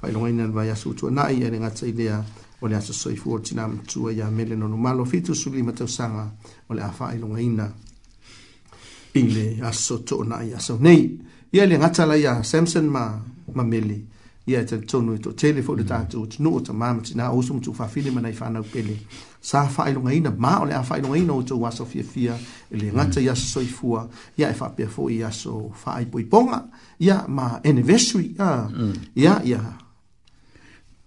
Speaker 10: failogaina le vaiaso utuanaʻi ai le gata i lea o le aso soifu o tina mtua ya mele no numalo fitu suli matausanga o le afa ilunga ina i le aso to na i aso nei ia le ngata la ya Samson ma ma mele ia te tonu i to tele fo le mm-hmm. tatu o tinu o ta mama tina o sumu tu fafili ma nai fana upele sa afa ilunga ina ma o le afa ilunga ina o to waso fia fia mm-hmm. i le ngata ya soifua ia e fapia fo i aso faa i poiponga ia ma anniversary mm. ia ia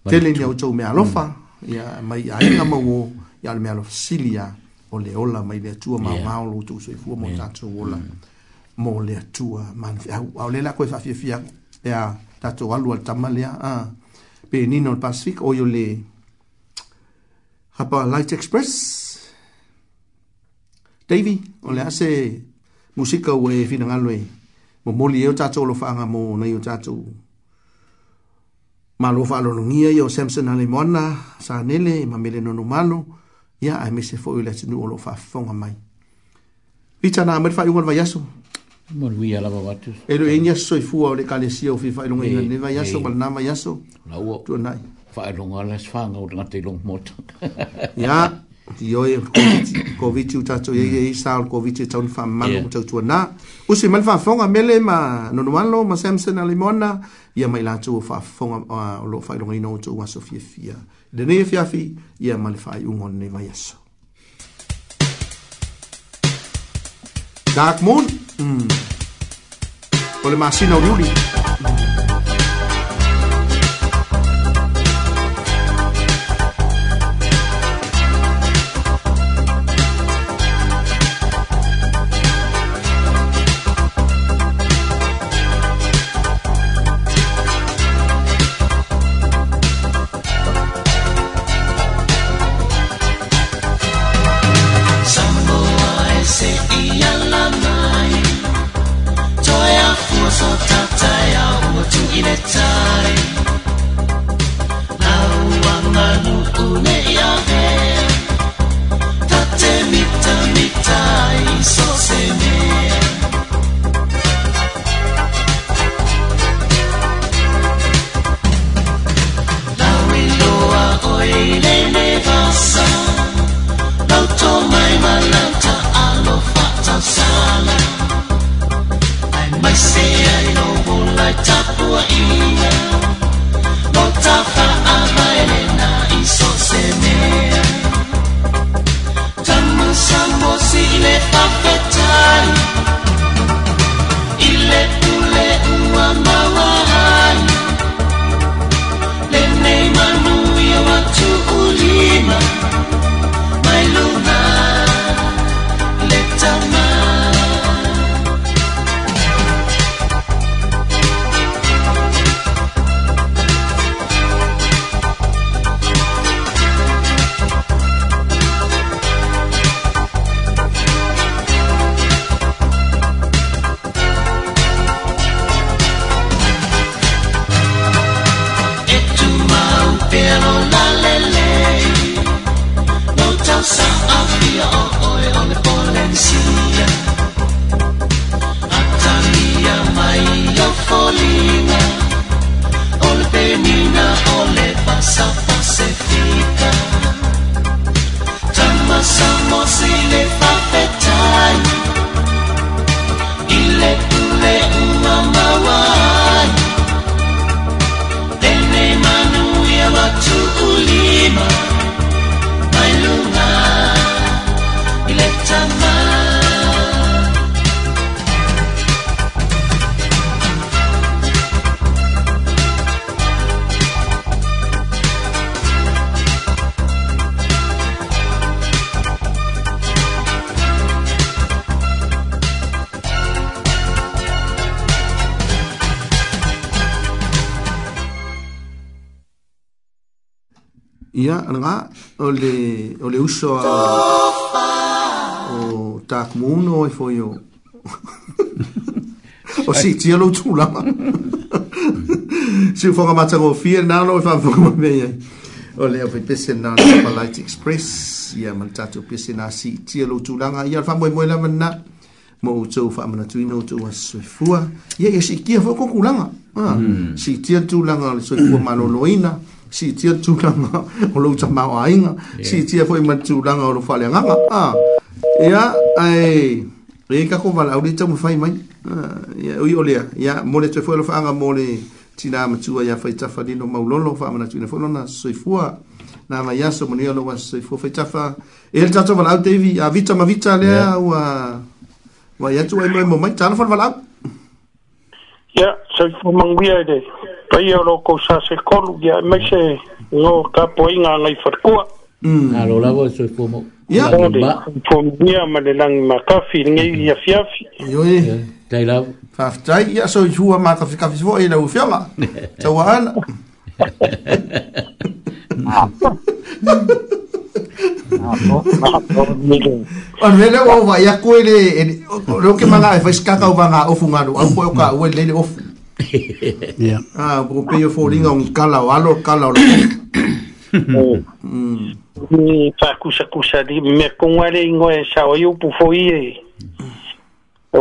Speaker 10: Tele ni au tau mea alofa. Mm ia mai ai na mo o ia le mea lo silia o le ola mai le atua ma ma o lo tu so ifu mo tatso ola mm. mo le atua man fi au au le la koe fa fi fi ia tatso alu al tamalia a pe ni no pacific o yo le hapa light express davy o le ase musika o e fina ngalo e mo moli e o tatso lo fa nga mo na yo tatso malo fa lo ngia yo Samson ali mona sa nele ma mele no no malo ya a mese fo ile tinu lo fa fonga mai vita na mer fa yo va yaso
Speaker 12: mon wi ala va tu
Speaker 10: e lo enya so fu o le kalesia o fi fa e lo e, ngia ne va yaso mal e. na ma yaso
Speaker 12: la u tu nai fa lo ngala sfa ngau tanga te lo mot
Speaker 10: ya ti oe koviti u tatou iai ai sa o le koviti tauna faamamalu ma tautuanā usi ma le faafofoga mele ma nonoalo ma samson a lemona ia mai latou o faafofoga o loo faailogaina o tou aso fiafia lenei afiafi ia ma le faaiʻuga o lenei vaiaso dark moon mm. o le masina uliuli mm. si tia lo tu la si fonga mata go fi na lo fa fo ma me ye o le fi pisin na lo pa light express ya man ta tu pisin na si tia lo tu la nga ya fa mo mo la mena mo tu fa ma na tu no tu wa so fu ya ya si kia fo ko ku la nga si tia tu la nga so ku ma lo loina si tia tu la nga o lo tsa ma o ainga si tia fo i ma tu la nga o lo fa le nga ya ah, ai e ka ko vala uri tsa mufai mai ya ah, uyo le ya mole tse foelo fanga mole tina ma tsua ya fa tsa fa dino ma ulolo fa ma tsina fo lona so i fua na ma ya so monio lo wa so i fua fa tsa fa el tsa tsa vala u tevi a vita ma vita le wa wa ya tsua mo mo mai tsana fo vala ya so i fu mang bia de e pa i lo ko sa se kolu
Speaker 13: ya mai se no ka poinga ngai fa kua mm na lo la vo so i fu ya fomia ma le lagi makafi ligei iafiafi hmm.
Speaker 12: ioe
Speaker 10: tailau ya, faafetai
Speaker 13: ia ya,
Speaker 10: soisua makafikafi foʻi i eh, lau fiaga taua ala Onvele o va ya ko ele lo ke manga fa eh, skaka o vanga ah, ofu ngalu au ko ka o ele ofu. Ya. Ah, bu pe yo folinga un kala o alo kala o.
Speaker 13: nitsakusakusari oh. mm. mekõguare ingoesávo iupufoíre
Speaker 10: o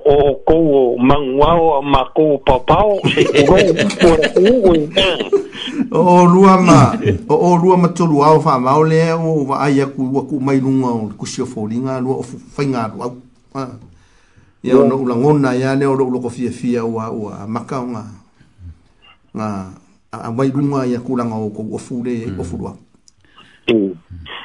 Speaker 10: o
Speaker 13: kou manguao makou papao sekurou e, e, e,
Speaker 10: o lua ma o o lua ma tolu ao fa ma ole o va ai aku aku mai lunga o ku sio folinga lua o fainga lua ya no ulangona ya ne o lo ko fia fia wa wa makaunga nga a ah, ah, wailuga ia kulaga o kou afu le ofulua
Speaker 13: mm.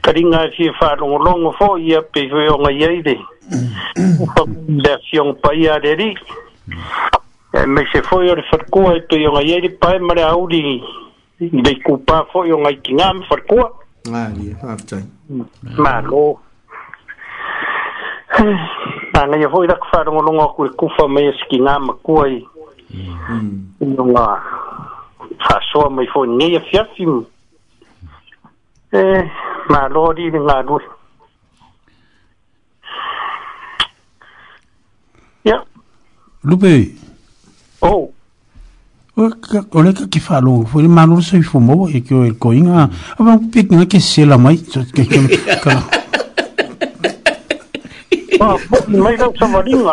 Speaker 13: karinga si fa long long fo ye pe fo yo ngai ai de de sion pa ia de ri e me se fo yo fa ko ai pe yo ngai ai pa mare au di de ku pa fo yo nga kinga me fa ko fa tai ma lo ma na yo fo da fa long long ku ku fa me skinga ma ko ai Mm. Mm. Mm. Mm. Mm. Mm. Mm. Mm. Mm. Mm.
Speaker 12: 哎，蛮落地的俺路。呀，卢
Speaker 13: 贝。哦。o
Speaker 12: le ke falo foi le malo se fo mo e ke o ko inga ava un pe nga ke se la mai so ke ke ka
Speaker 13: ah mai la sa maringa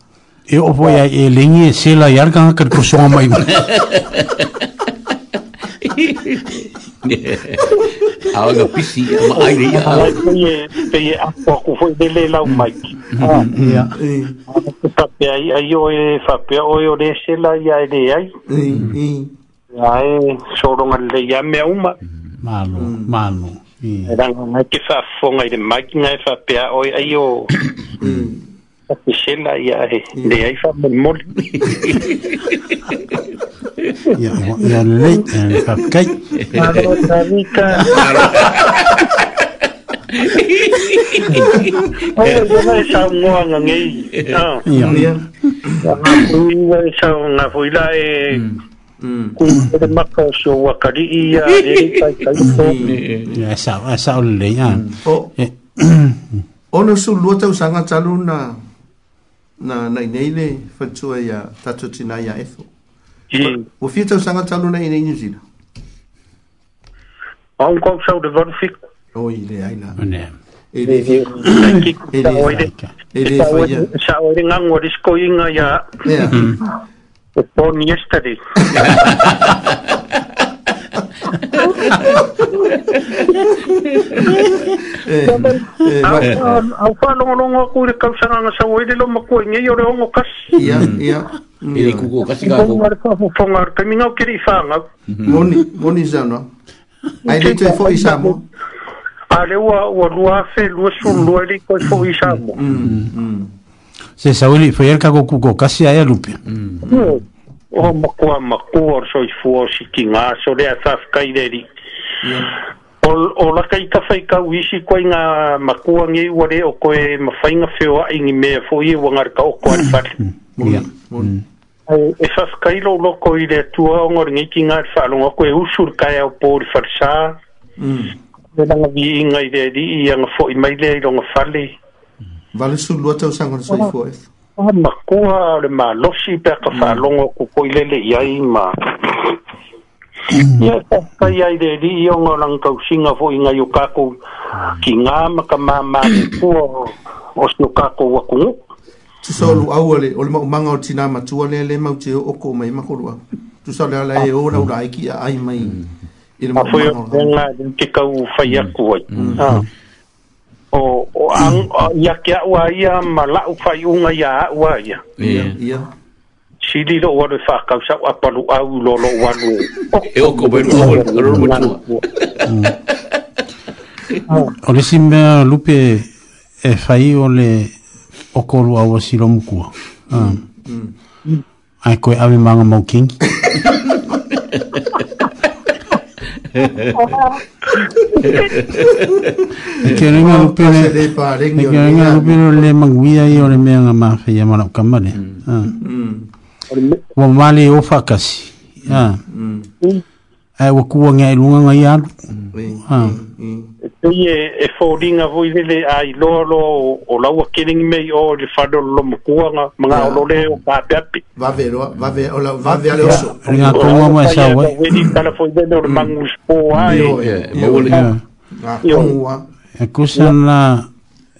Speaker 12: e opo ya e lengi e sela yar ka ka ko so mai ma Awa pisi e ma aire ia hala.
Speaker 13: Pe e, e apua ku fwe de le lau mai. Mm-hmm. Ah. Mm-hmm. Mm-hmm. Ia. Tape e ai o e fape, o e o re se la ia e re ai. Ia soronga le ia me auma.
Speaker 12: Malo, malo.
Speaker 13: Ia. Ia. Ia. Ia. Ia. Ia. Ia. Ia. Ia. Ia. Ia. Ia. Ia. Kishela ia e, le
Speaker 12: ai wha mori mori. Ia, ia lei, ia whakai.
Speaker 13: Aro tarika. Aro. Oe, ia mai sau ngoa ngā ngei. Ia. Ia. Ia sau ngā fuila e ku te maka so wakari ia e kai kai
Speaker 12: ko. Ia sau, ia sau lei.
Speaker 10: O, ono su luotau sanga taluna. Ia na na nei le fatua ia tatu tina ia efo. O fia tau sanga talu na inei New Zealand.
Speaker 13: Au kau sau de vanu fik. O
Speaker 10: i le
Speaker 13: aina. O ne. E le fia. E le fia. E le fia. Sa oire ngango risko inga ia. Ea. O mhm. pon yesterday. au fa no no ku re kam sanga na sa oi de lo mako nge yo re ongo kas
Speaker 10: ya ya
Speaker 12: e ku ku kas ka ku
Speaker 13: ngar fa fo ngar ka mi ngau kiri fa ngau
Speaker 10: moni moni za no ai de te fo isa mo
Speaker 13: a le wa wa rua fe lu su lu
Speaker 10: le
Speaker 13: ko fo isa mo
Speaker 12: se sa oi fo yer ka ku ku kas ya ya lupe
Speaker 13: o makua makua so i fo si kinga so le a sa fa ka i de ri o laka i tawha i kau isi koe ngā makua ngei ware o koe mawhainga whio a ingi mea fō i e wangare ka oko ari pari. O mm, mm. Mm. e whaskairo loko i rea tua o ngore ngiki ngāre whaalonga koe usur kai au pōri wharisā. Me nanga vi i ngai rea di i anga fō i maile i ronga whale. Vale su lua tau sangon sa i fō e? Makua o le mā losi pēka whaalonga koko i lele i ai mā. Ia ka pai ai re ri o ngorang tau singa fo inga yu kako ki ngā maka mā mā ni kua o si o kako wako ngu.
Speaker 10: Tu sa olu au ale, ole mau manga o tina matua le le mau te oko mai makorua. Tu sa ole ala e
Speaker 13: ora
Speaker 10: ura aiki a ai mai.
Speaker 13: Ia mau manga o tina. Ia mau manga o tina. Ia mau o o ang ya ke wa ya ma la u fa yu nga ya wa ya ya
Speaker 12: si li lo wa fa ka sa wa pa lu a u lo lo wa lu e o ko ben mo lo mo tu o le sim lupe e fa mm. mm. i o le o ko lu a wa si lo mu ku a ai ko a me manga mo king Ke kere nga upere Ke kere nga upere le manguia i ore mea nga mafe Yamara ukamare Hmm ah. mm wa mali o fakasi ha ha e wa kuwa nga e lunga nga ya ha
Speaker 13: e te ye e fodinga vo ile ai lo lo o la wa kening me o le fado lo mo kuwa nga manga o lo le o pa pepi va ve lo va ve o la va ve ale oso nga kuwa mo sa wa e ni tala fo de no mangu spo ai yo ye mo le ha kuwa e
Speaker 12: kusana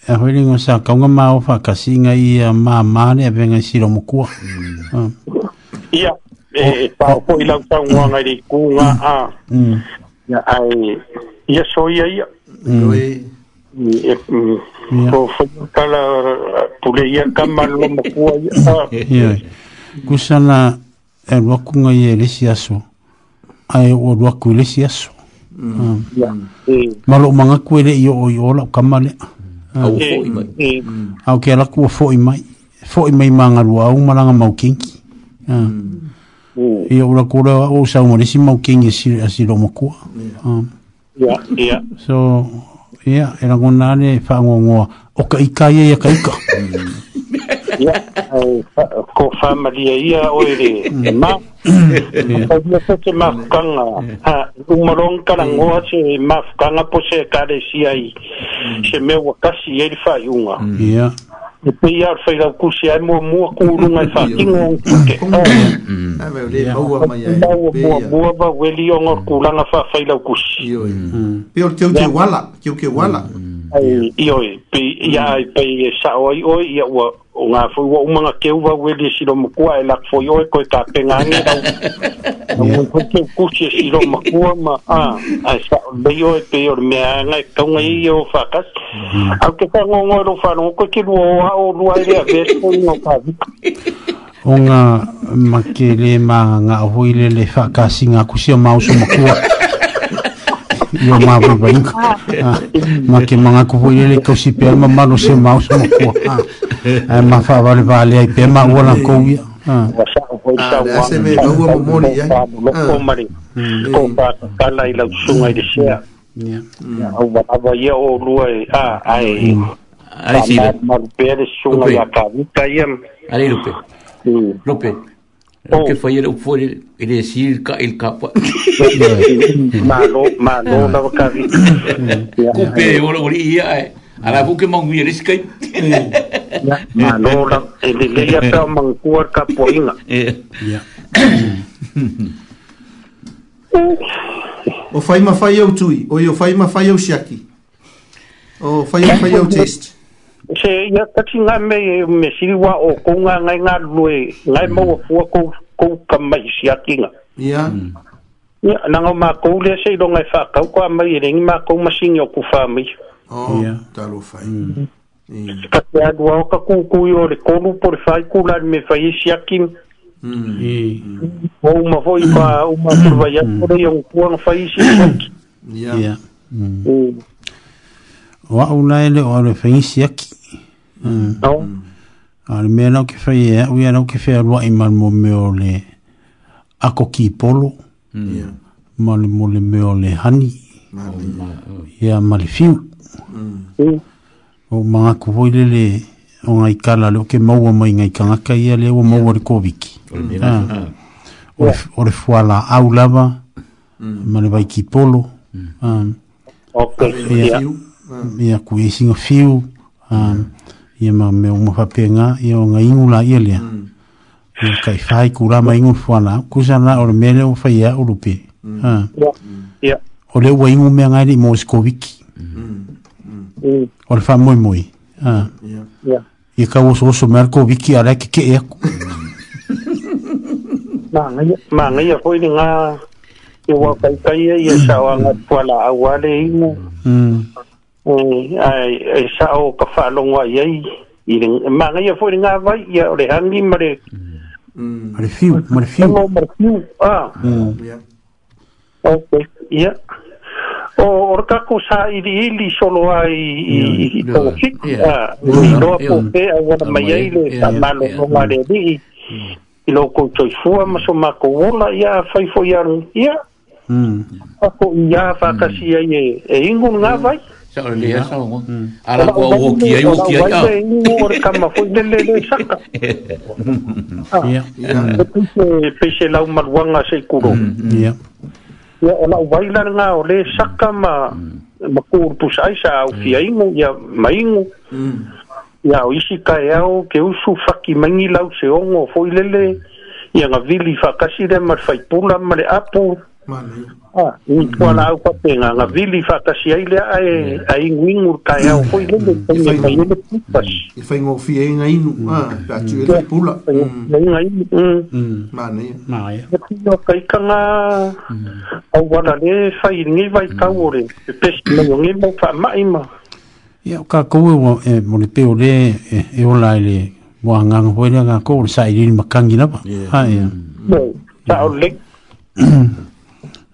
Speaker 12: e hoilingo sa kaunga mao fa kasinga i a maa maane e venga i siro mokua mm. Ia, e pao e po i lau tau ngā ngai kū ngā a.
Speaker 13: Mm. Ia, ai, ia soia ia. Mm. Ia, mm, ia. Ko whaikala pule ia kamar lo mokua
Speaker 12: ia. Ia, kusala e roku ngai e
Speaker 13: lesi
Speaker 12: aso. Ai o roku e lesi aso. Ah. E. Malo manga kuere i o i ola o kamale. Au ah. fo i mai. E, Au ke alaku o fo i foi i mai manga rua au maranga mau kinki. Ah. Mm. Mm. Ia ura kura o sau mare si mau kinki a si lo Ia, ia.
Speaker 13: Yeah. Uh. Yeah,
Speaker 12: So, ia, yeah, era ngon nane whaangua ngua. O kai kai e kai ka ika.
Speaker 13: Ia, mm. ko whamaria ia oere. Ma, ka ia sa te mafukanga. Ha, umarong karangoa se mafukanga po se kare si ai. kasi eri whaiunga. Ia. Yeah e pei ar fai rau kusi ai mua mua kūrunga i whātingo o kuke. Mm, mm. mm. Mua mua mua wa weli o ngā kūranga wha fai rau kusi. Pei ori
Speaker 10: teo te wala, teo
Speaker 13: ke wala. Ioi, pei ia ai pei e sao ai oi, ia ua o ngā fwi
Speaker 10: wa
Speaker 13: umanga ke uwa wede siro mkua e lak fwi oe koe ka penga ane rau na mwen kote kuse siro mkua ma a a sa bai oe pe or mea anga e kaunga i e o whakas mm-hmm. au ke ka ngongo e ro whanong koe ke rua o hao rua e rea vese o ngā pavi
Speaker 12: o ngā makele ma ngā hui le le whakasi ngā kuse o mausu mkua yo ma ba ba ni ma ke ma ngaku bo ile ko si pe ma ma no se ma so mo ko ah ma fa ba le ba le ai pe ma mm. wala ko ya
Speaker 10: ah ese me ba wo mo ni ya
Speaker 13: ko ma ni ko pa ka la ile su ngai de sia ya au ba ba ye o lu ai ah ai ai si ma pe de su ngai ka ni ka ye ai lu pe
Speaker 12: lu pe Oh. Ke fai o fore e ele si il ka il kapa.
Speaker 13: Ma lo ma lo na ka
Speaker 12: o lo ri ia e. Ala bu ke mangu ia riska.
Speaker 13: la e le ia pe mangu ku ka O fai ma fai
Speaker 10: o tui, o yo fai ma fai o shaki. O fai ma fai o
Speaker 13: se ia katinga me me siriwa o konga ngai ngā lue ngai mau afua kou kou kamaisi akiga ia ia naga mākou lea seilo gai faakau koa mai e legi mākou masigi o ka
Speaker 10: ia talofai
Speaker 13: katealua o kakukui o le kolu po le fai kulani me fai esi aki o uma foʻi pa uma puluvai atu o lei ogupuaga fai esi aki ia
Speaker 12: o aʻu la le o le fai esi Mm. Ale me no ke fe we no ke fe what in mal mo le. Ako ki polo. Mm. Mal mo le me le hani. Ya mal fi. Mm. O ma ko vo le le o ngai kala lo ke mau mo ngai kanga ka ia le o mau le kovik. Ah. O le o le la au lava. Mm. Mal vai ki polo. Mm. Ah. Ok. Ya. Ya ah. ku isinga e fiu. Mm ia ma me uma fapenga ia o ngai ngula ia lea mm. ia kai fai kura ma ingu fwana kusa na ole mele o faya o ole mm. mm. ua ingu mea ngai ni mo skoviki mm. ole fa moi moi ia yeah. ka oso oso mea ko viki ala ke ke eku
Speaker 13: ma ngai ia koi ni ngā ia wakaitaia e, ia sawa ngā fwana awale ingu mm. Eh, ai ai sa o ka fa longo ai ai i ring ma ngai fo ringa vai ia ore hangi mare mm mare fiu
Speaker 12: mare fiu mo
Speaker 13: mare fiu a mm. ya o ya o or ka ko sa i di li solo ai i to fi a ni no po pe a wa mai ai le sa malo no mare di mm. i lo ko to fu ma so ma ko ola
Speaker 12: ia
Speaker 13: fai fo ia ia mm ako ia fa ka si ai e, e ingu nga vai yeah.
Speaker 12: sa o lea sa o o ki ai o ki ai a
Speaker 13: o ka mm, mm. ma fo de le le ya pe se la um wanga se kuro ya ya ala mm. wai la nga o le saka ma ma tu sai sa o ki ai mo ya mai mo ya o isi ka ya o ke usu faki mangi lau se ongo fo lele ya nga vili fa kasi de ma faipula ma le apu Ah, ni mm. po na ko tenga na vili fa ta si ai a a ingwing ur ka ya ko ingo de ko ingo de
Speaker 10: pas. E fa ingo fi ai ngai nu. Ah, ta tu e pula. Ngai ngai.
Speaker 13: Mm. mm. E mm. E ma ne.
Speaker 10: Ma ya. Ti
Speaker 13: no ka ika na o wala ne fa i ni vai ka ore. Pe pes ni ngi mo fa ma ima.
Speaker 12: Ya ka ko wo e mo ni pe ore e ola ile. Wanga ngwe nga ko sa ile makangina ba.
Speaker 13: Ha ya. Ba o le.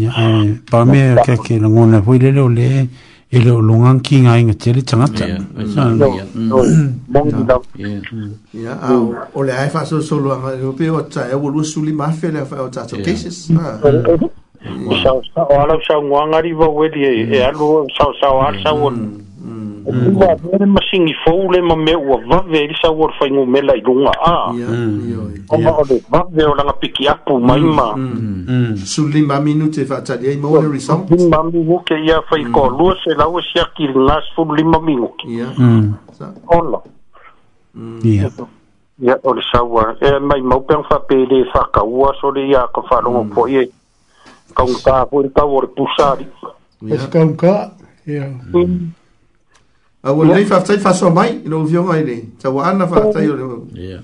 Speaker 12: Ya, pa me ke ke la ngona fu le le le e le lo ngan ki nga inga te le tanga
Speaker 10: ta.
Speaker 12: Ya,
Speaker 10: ya. Ya, o le ai fa so so lo nga o pe o tsa mm. e wo su li mafia le fa o tsa to cases. Ha. Sa sa o ala sa ngwa ngari vo
Speaker 13: we di e alu sa sa o ala mm. sa o mm. mua mm. mere masingi fau le ma me ua vave e risa ua rufai ngu mela i runga a mm. o ma ole vave o langa piki apu mm. mai ma
Speaker 10: mm. su lima minute fa atali ai maole result
Speaker 13: lima minuke ia fai ko lua se lau e sia ki ngas fu lima minuke ola ia ia ole saua e mai maupeng fa pele fa kaua sole ia ka fa rongo po ie kaunka fuerta o repusari es kaunka ia yeah. mm. A wo nei fa fa so mai lo vio mai ni. Ta wa ana fa tai o le. Ya.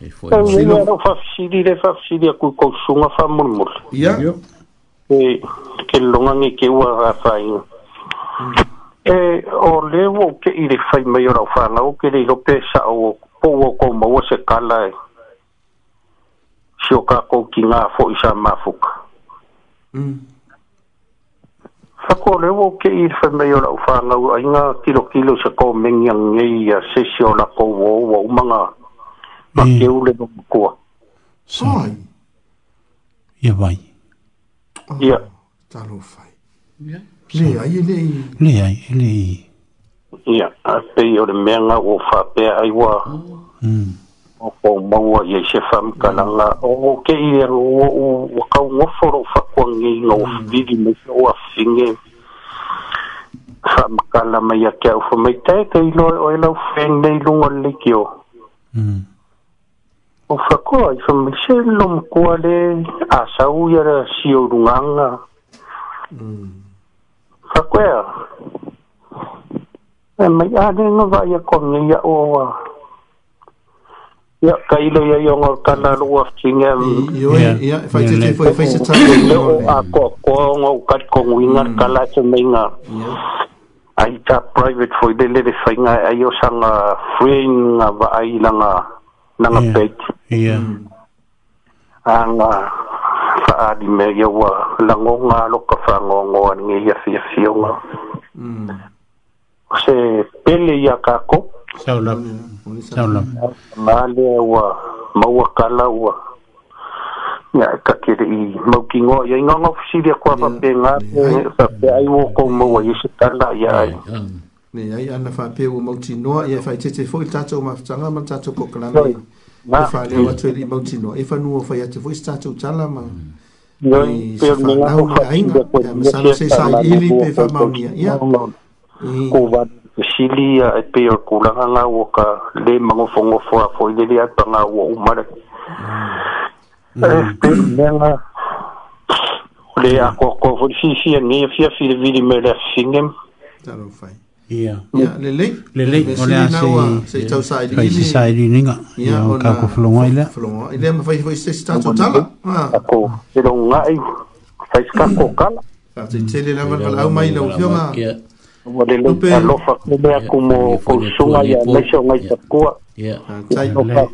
Speaker 13: E foi. Si no fa si di le fa si di ku ko suma fa mul mul. Ya. E ke longa ni ke wa fa fai. E o le wo ke i le fai mai o fa na o ke le lo pe sa o po wo ko mo se kala. E. Si o ka ko ki nga fo i sa ma fuk. Mm. Sako le wo ke i fe me yora ufa nga a ainga kilo kilo se ko mengi a ngei a se si ona ko wo wa umanga ma hmm. ke u le
Speaker 12: nuku Sai. Ia vai. Ah, Ia.
Speaker 10: Talo fai. Le ai e le i.
Speaker 12: Le ai e
Speaker 13: le i. Ia. A pe i ore mea nga u fa pe ai wa. Hmm o mau ia se fam kana nga o ke ia o o ka o foro fa ko ngi no vidi mm. me so a finge fam kana ma ia ke o fami te te no o ia o fen nei lu o likio o fa ko ai fam se no ko ale a sa u ia ra si o runga fa mm. ko ia e mai a ni no va ia ko ngi ia o Ya kai lo ya yong kana lu wa tinga
Speaker 10: yo ya fa ti ti fo fa ti ta
Speaker 13: lo a ko ko ngo mm. ka ko winga kala che mainga ai ta private fo de le de fa inga ai yo sang friend va ai la nga na nga pe ya mm. ang fa di me yo wa la ngo nga lo ka fa ngo ngo ni ya si si yo ma mm. se pele ya ka ko
Speaker 12: saulau saulau
Speaker 13: male ua maua kala ua ya kakere i maukingo ya ingongo fisiria kwa papenga pape ai wo ko mo ya sitala
Speaker 10: ya ai ne ai ana fa pe wo mautino ya fa tete fo tato ma tanga ma tato ko kala na fa le wa tele mautino e fa nu fa ya te fo tato tala ma yo pe me la ko fa ina sa se sa ili
Speaker 13: pe fa maunia ya ko va sili a e pea kulanga nga ua ka le mangofongofo a foi le le atanga ua umara e pea menga o le a koko foi fifia ngia fia filivili me le fingem ia
Speaker 12: lelei lelei o le a se faisi saeliniga ia
Speaker 10: o kakofologoa i lea lea mafai foi se
Speaker 13: tatou tala ako e loga'i faisi kakokala faataitele lava valaau mai laufioga Ah, ma le lo pe lo fa ko me ko mo ko so ma ya le so ma sa ko. Ya. Sai no pa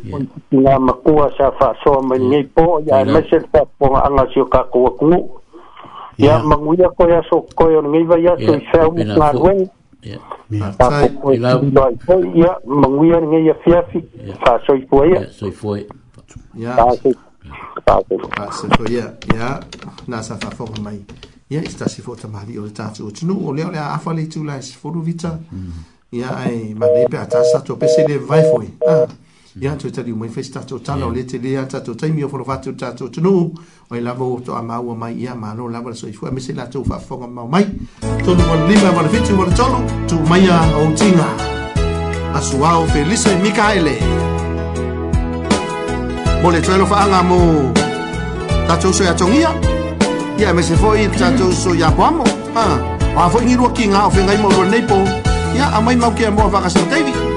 Speaker 13: na ma ko sa fa so ma ni po ya me se pa po anga si ka ko ko. Ya ma ngu ya ko ya so ko yo ni ba ya so sa u ma ruen. Ya. Sai ko ya ma ngu ya ni ya fa fi fa so i po ya. So i po.
Speaker 10: Ya. Ya. Ya. Na sa fa fo mai. Ya ia i se tasi foʻi tamālii o le tatou o tinuu o lea o le a afa le itula e sefolu vita ia ae malei pe a tasatou pese le vae foi ia toe taliu mai fai se tatou tala o lē telea tatou taimi o folofatu le tatou tinuu o i lava ua toʻamaua mai ia malo lava le soifua me se latou faafofoga mau mai tolu ma le lima ma le fiti ma le tolo tuumaia outiga asuao felisa i mikaele mo le toe alofaaga mo tatou soeatogia ya ia me se foi tatou soia poamo a oā foʻi giluaki gaofegai maulua lenei po ia a mai mau kea moa fakasau tevi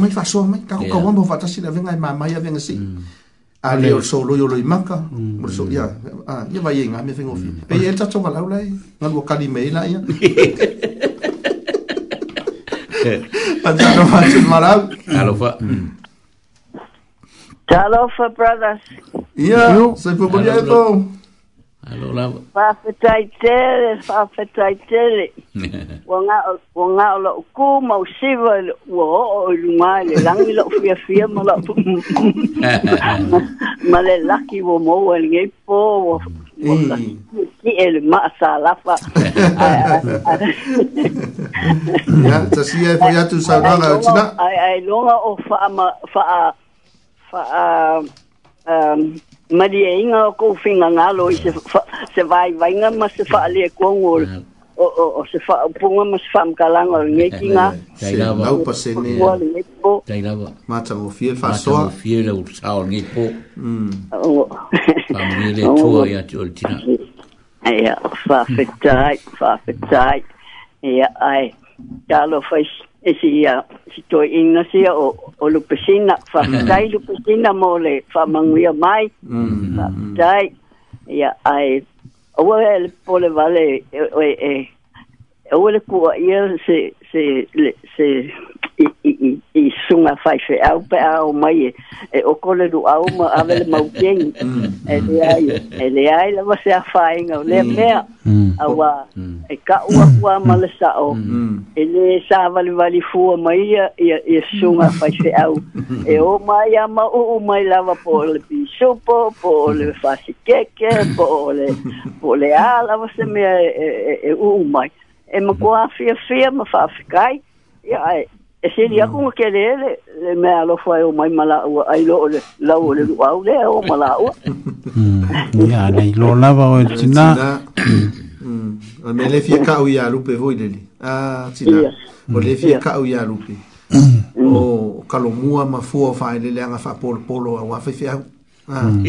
Speaker 12: mai fa so mai ka ka wan bo fa tasi na venga e mai mai venga si mm. a le so lo yo lo imaka por mm. so ya a ya vai e nga me vengo fi mm. e el tacho va la ulai na lo kali me la ya pa ja no fa chul mala alo fa Hello for brothers. Yeah, so for Bolivia. Alo la. Fa fetai tele,
Speaker 14: fa fetai tele. Wanga wanga lo ku mau siva wo o luma le lang lo fia fia mo la. Ma le laki wo mo wel ngai po wo. Ki el ma sa la fa. Ya, ta si e fia tu sa la china. Ai ai longa o fa ma fa fa um ma li e inga o kou finga ngalo i se, fa, se vai vai nga ma se faa le kua o, mm. o, o, o se faa punga ma se faa mkalanga o ngei ki nga
Speaker 12: se nau pa se ne ma ta mo fie fa soa ma
Speaker 15: fie le ursa o ngei po pa mne le tua i ati ori tina ea
Speaker 14: fa fetai fa fetai ea ai ta lo fai e si ia si to inga si o o lu pesina fa dai lu pesina mo le fa manguia mai fa mm. dai ia ai o wel pole vale e e o e, le ku ia se se le se i sunga fai fe au pe au mai e e o kole du au ma ave le mm. mau keng mm. e le ai e le ai la vase a fai nga le mm. mea a wa e ka ua ua ma le sa o e le sa vali vali fua mai e e, e sunga fai fe au e o mai a ma u mai lava po le pi supo po le fasi keke po le po le a la vase mea e, e, e u mai e ma kua fia fia ma fa fikai Ya, yeah, e se ni mm. aku ke le le me alo fo e o mai mala o ai lo le la o le wa o le o
Speaker 15: mala o mm ya nei lo la va o e tina
Speaker 12: mm a me le fi ka o ya lu pe voi le li ah tina o le fi ka o ya lu pe mm. o kalo mua ma fo fa le le anga fa pol polo a wa fi fi ah mm.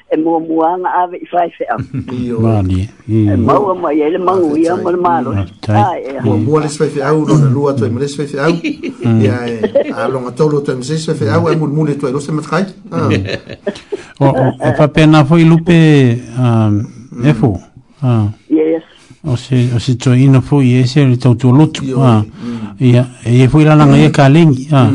Speaker 14: e mua mua
Speaker 15: anga awe i fai fea.
Speaker 12: Mani.
Speaker 15: E
Speaker 14: Mau ama i ele mangu i ama le malo. E
Speaker 12: mua mua le sfai fea au, lona lua toi mele sfai fea au. Mm. Ia e alonga tolo toi mese sfai fea au, e mua mule toi lose matkai. Ah. Mm. Um,
Speaker 15: mm. E pa pena fo i lupe
Speaker 14: efo. Yes. O
Speaker 15: se toi ino fo i ese, le tau tu lotu. Ah. E e fo i la langa i e ka lengi. Ah.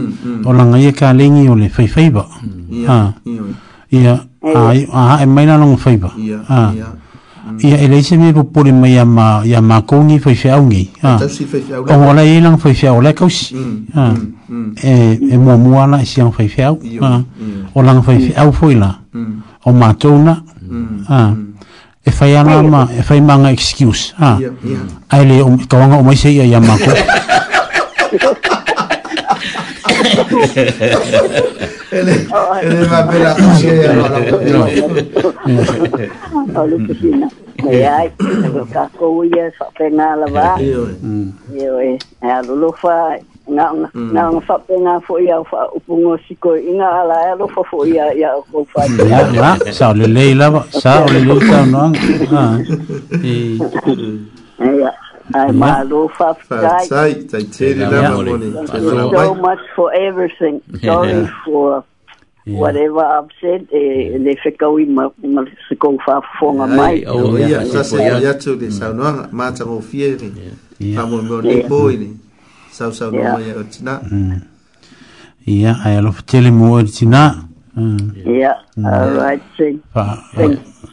Speaker 15: O langa i e ka lengi o le fai fai ba. Ia. Ia. Ia. Oh. ai ah, a ha e mai na long fai ba ah. ia ia e ia ele se me po le mai ma ya ma ko ni fai ah. fai ngi
Speaker 12: ha o
Speaker 15: wala i lang fai fai kaus
Speaker 12: mm, mm, ha
Speaker 15: mm. e e mo mo si ang fai fai ha o lang fai fai au foi la o ma tona ha e fai ana ma e fai manga excuse Ia. ai le o ka wanga o mai se ia ya ma ko
Speaker 12: ele, ele va
Speaker 14: per la cucina no la cucina ai ka ko ia fa pena la va io e a lo fa nga nga fa pena fo fa upungo siko inga ala lo fa fo ia ia
Speaker 15: ko fa ya sa le le la sa le le sa no ah e
Speaker 14: I am a They
Speaker 12: tear it
Speaker 14: Thank you So much for everything. Sorry for yeah. whatever I've said, eh, yeah. le whekau i ma, ma se kou mai. Oh, oh, ia,
Speaker 12: sa se
Speaker 14: ia
Speaker 12: atu le saunoanga, mātango fiere, whamoi meo ni pōi ni, sau sau no mai
Speaker 14: o
Speaker 15: tina. Ia, ai alofa tele mo o tina. Ia, mm. mm. all
Speaker 14: right, thank
Speaker 12: you.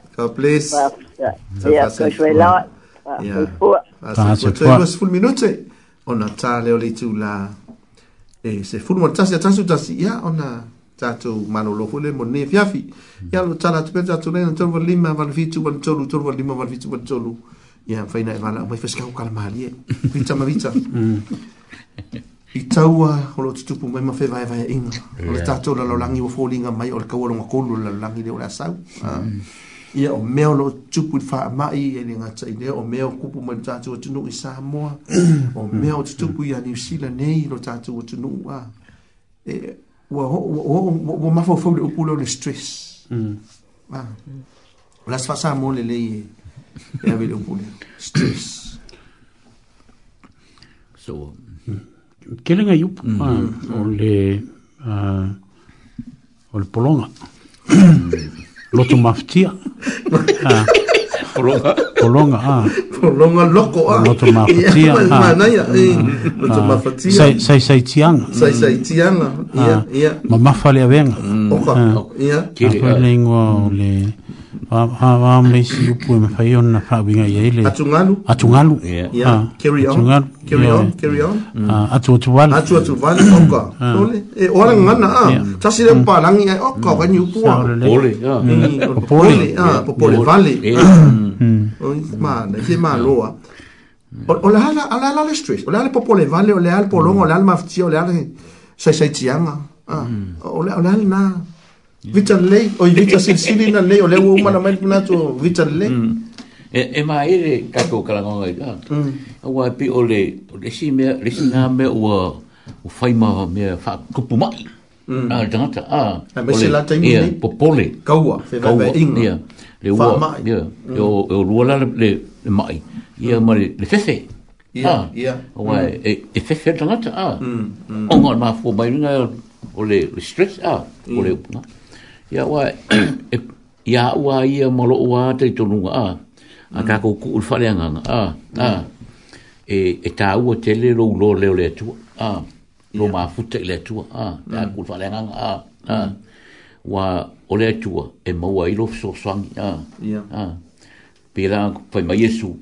Speaker 12: God bless. Ja, yeah.
Speaker 14: yeah. yeah. yeah. yeah. yeah. yeah. yeah.
Speaker 12: yeah. yeah. yeah. yeah. ona ta leo le tu la e se fulu mo tasi tasu tasi ya ona ta tu mano lo fule mo ne fiafi ya lo tala tu pe ta tu len tu vol lima val vitu val tolu tu vol lima val vitu val tolu ya faina va la mo fes ka ka mali e vita ma vita mm. i taua o lo tutupu mai ma fevae vae inga o le tatou lalolagi ua folinga mai o le kaua loga kolu lalolagi le o le asau ah. mm ia o mea o loo tupu i faamaʻi e le gata i lea o mea o kupu ma le tatou atunuu i samoa o mea o tutupu iā niusila nei lo tatou atunuu a e ua ua mafaufau le upu lao le stress mm. o la se
Speaker 15: faasamo lelei e e avei le upu lea stress so kelegai upu mm. a o le a o le pologa Loto maftia. Ah. Polonga. Polonga, ah.
Speaker 12: Polonga loko, ah.
Speaker 15: Loto mafatia, ah. Loto
Speaker 12: ah, eh. ah. mafatia.
Speaker 15: Sai sai tianga.
Speaker 12: Sai sai tianga, ah. ia,
Speaker 15: ia. Ma mafale a venga. Mm. Oka, ia. Kiri, ah. Ako le ingoa o mm. le... Ha ha me si upu me fai ona fa binga ye ile.
Speaker 12: Atungalu.
Speaker 15: Atungalu. Yeah. Ah. Carry on.
Speaker 12: Atungalu. Carry on. Carry on. Mm. Ah,
Speaker 15: atu atu
Speaker 12: wan. Atu atu wan oka. Ole. Eh, e ora ngana
Speaker 15: ah.
Speaker 12: Tasi le pa langi oka ka ni upu. Ole. Ole. Ole. Ah, popole vale. Mm. Mm. ma na ma loa o le hala ala ala le stress o le popole vale o le ala polonga o le ala maftia o le ala sai sai tianga ah, mm. o le o le na vita lei o vita silsili na lei o le wo mana mai na to vita lei e
Speaker 15: e mai le ka ko kala ngai ka wa pi o le le si me le si na me o o fai ma me fa kupu
Speaker 12: mai a
Speaker 15: data a a me se la taimi popole kaua fe va inga le ua ia yo yo ua la le le mai ia mm. ma le sese fefe ia ah. ia wa mm. e e fefe la ah a mm, o ngor ma fo mai nga o le stress ah o le na ia wa e ia ua ia ma lo ua te tonu ah a ka ko ku fa le nga a ah. ah. e e ta u te le lo lo le le tu a lo ma fu te le tu ah ka ku fa le nga a a wa ole tua e maua ilo so sangi ah. yeah. ah. pera fai mai esu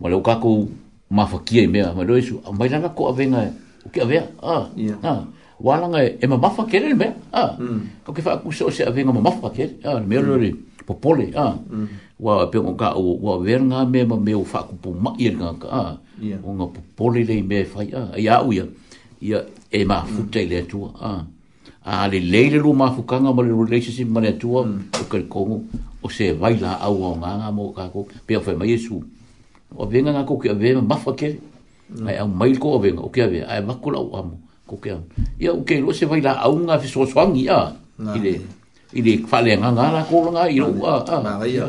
Speaker 15: ma leo kako mafakia i mea ma leo esu mai langa ko avenga e, o ki avea ah.
Speaker 12: yeah. ah. wa langa e, e ma mafa kere i mea ah. mm. kau ke fai akuse o
Speaker 15: se avenga ma mafa kere ah. na mea lori mm. popole ah. mm. wa pengo ka o wa ver nga me ma me o fa ku pu ma ir ka ah. yeah. o nga popole e le me fai ah. ya u ya ya e ma futa mm. le tu ah a le leile lu mafukanga mo le relationship mo le tua mm. o ke kongo o se vai au o nganga mo ka ko pe o fe mai su o venga nga ko ke ve ma fa ke ai au mai ko o o ke ve ai ma ko la amo ko ke ia o ke lo se vai la au nga fi so swang ia ile ile fa le nga nga la
Speaker 12: ko
Speaker 15: nga i lo a a ma vai ia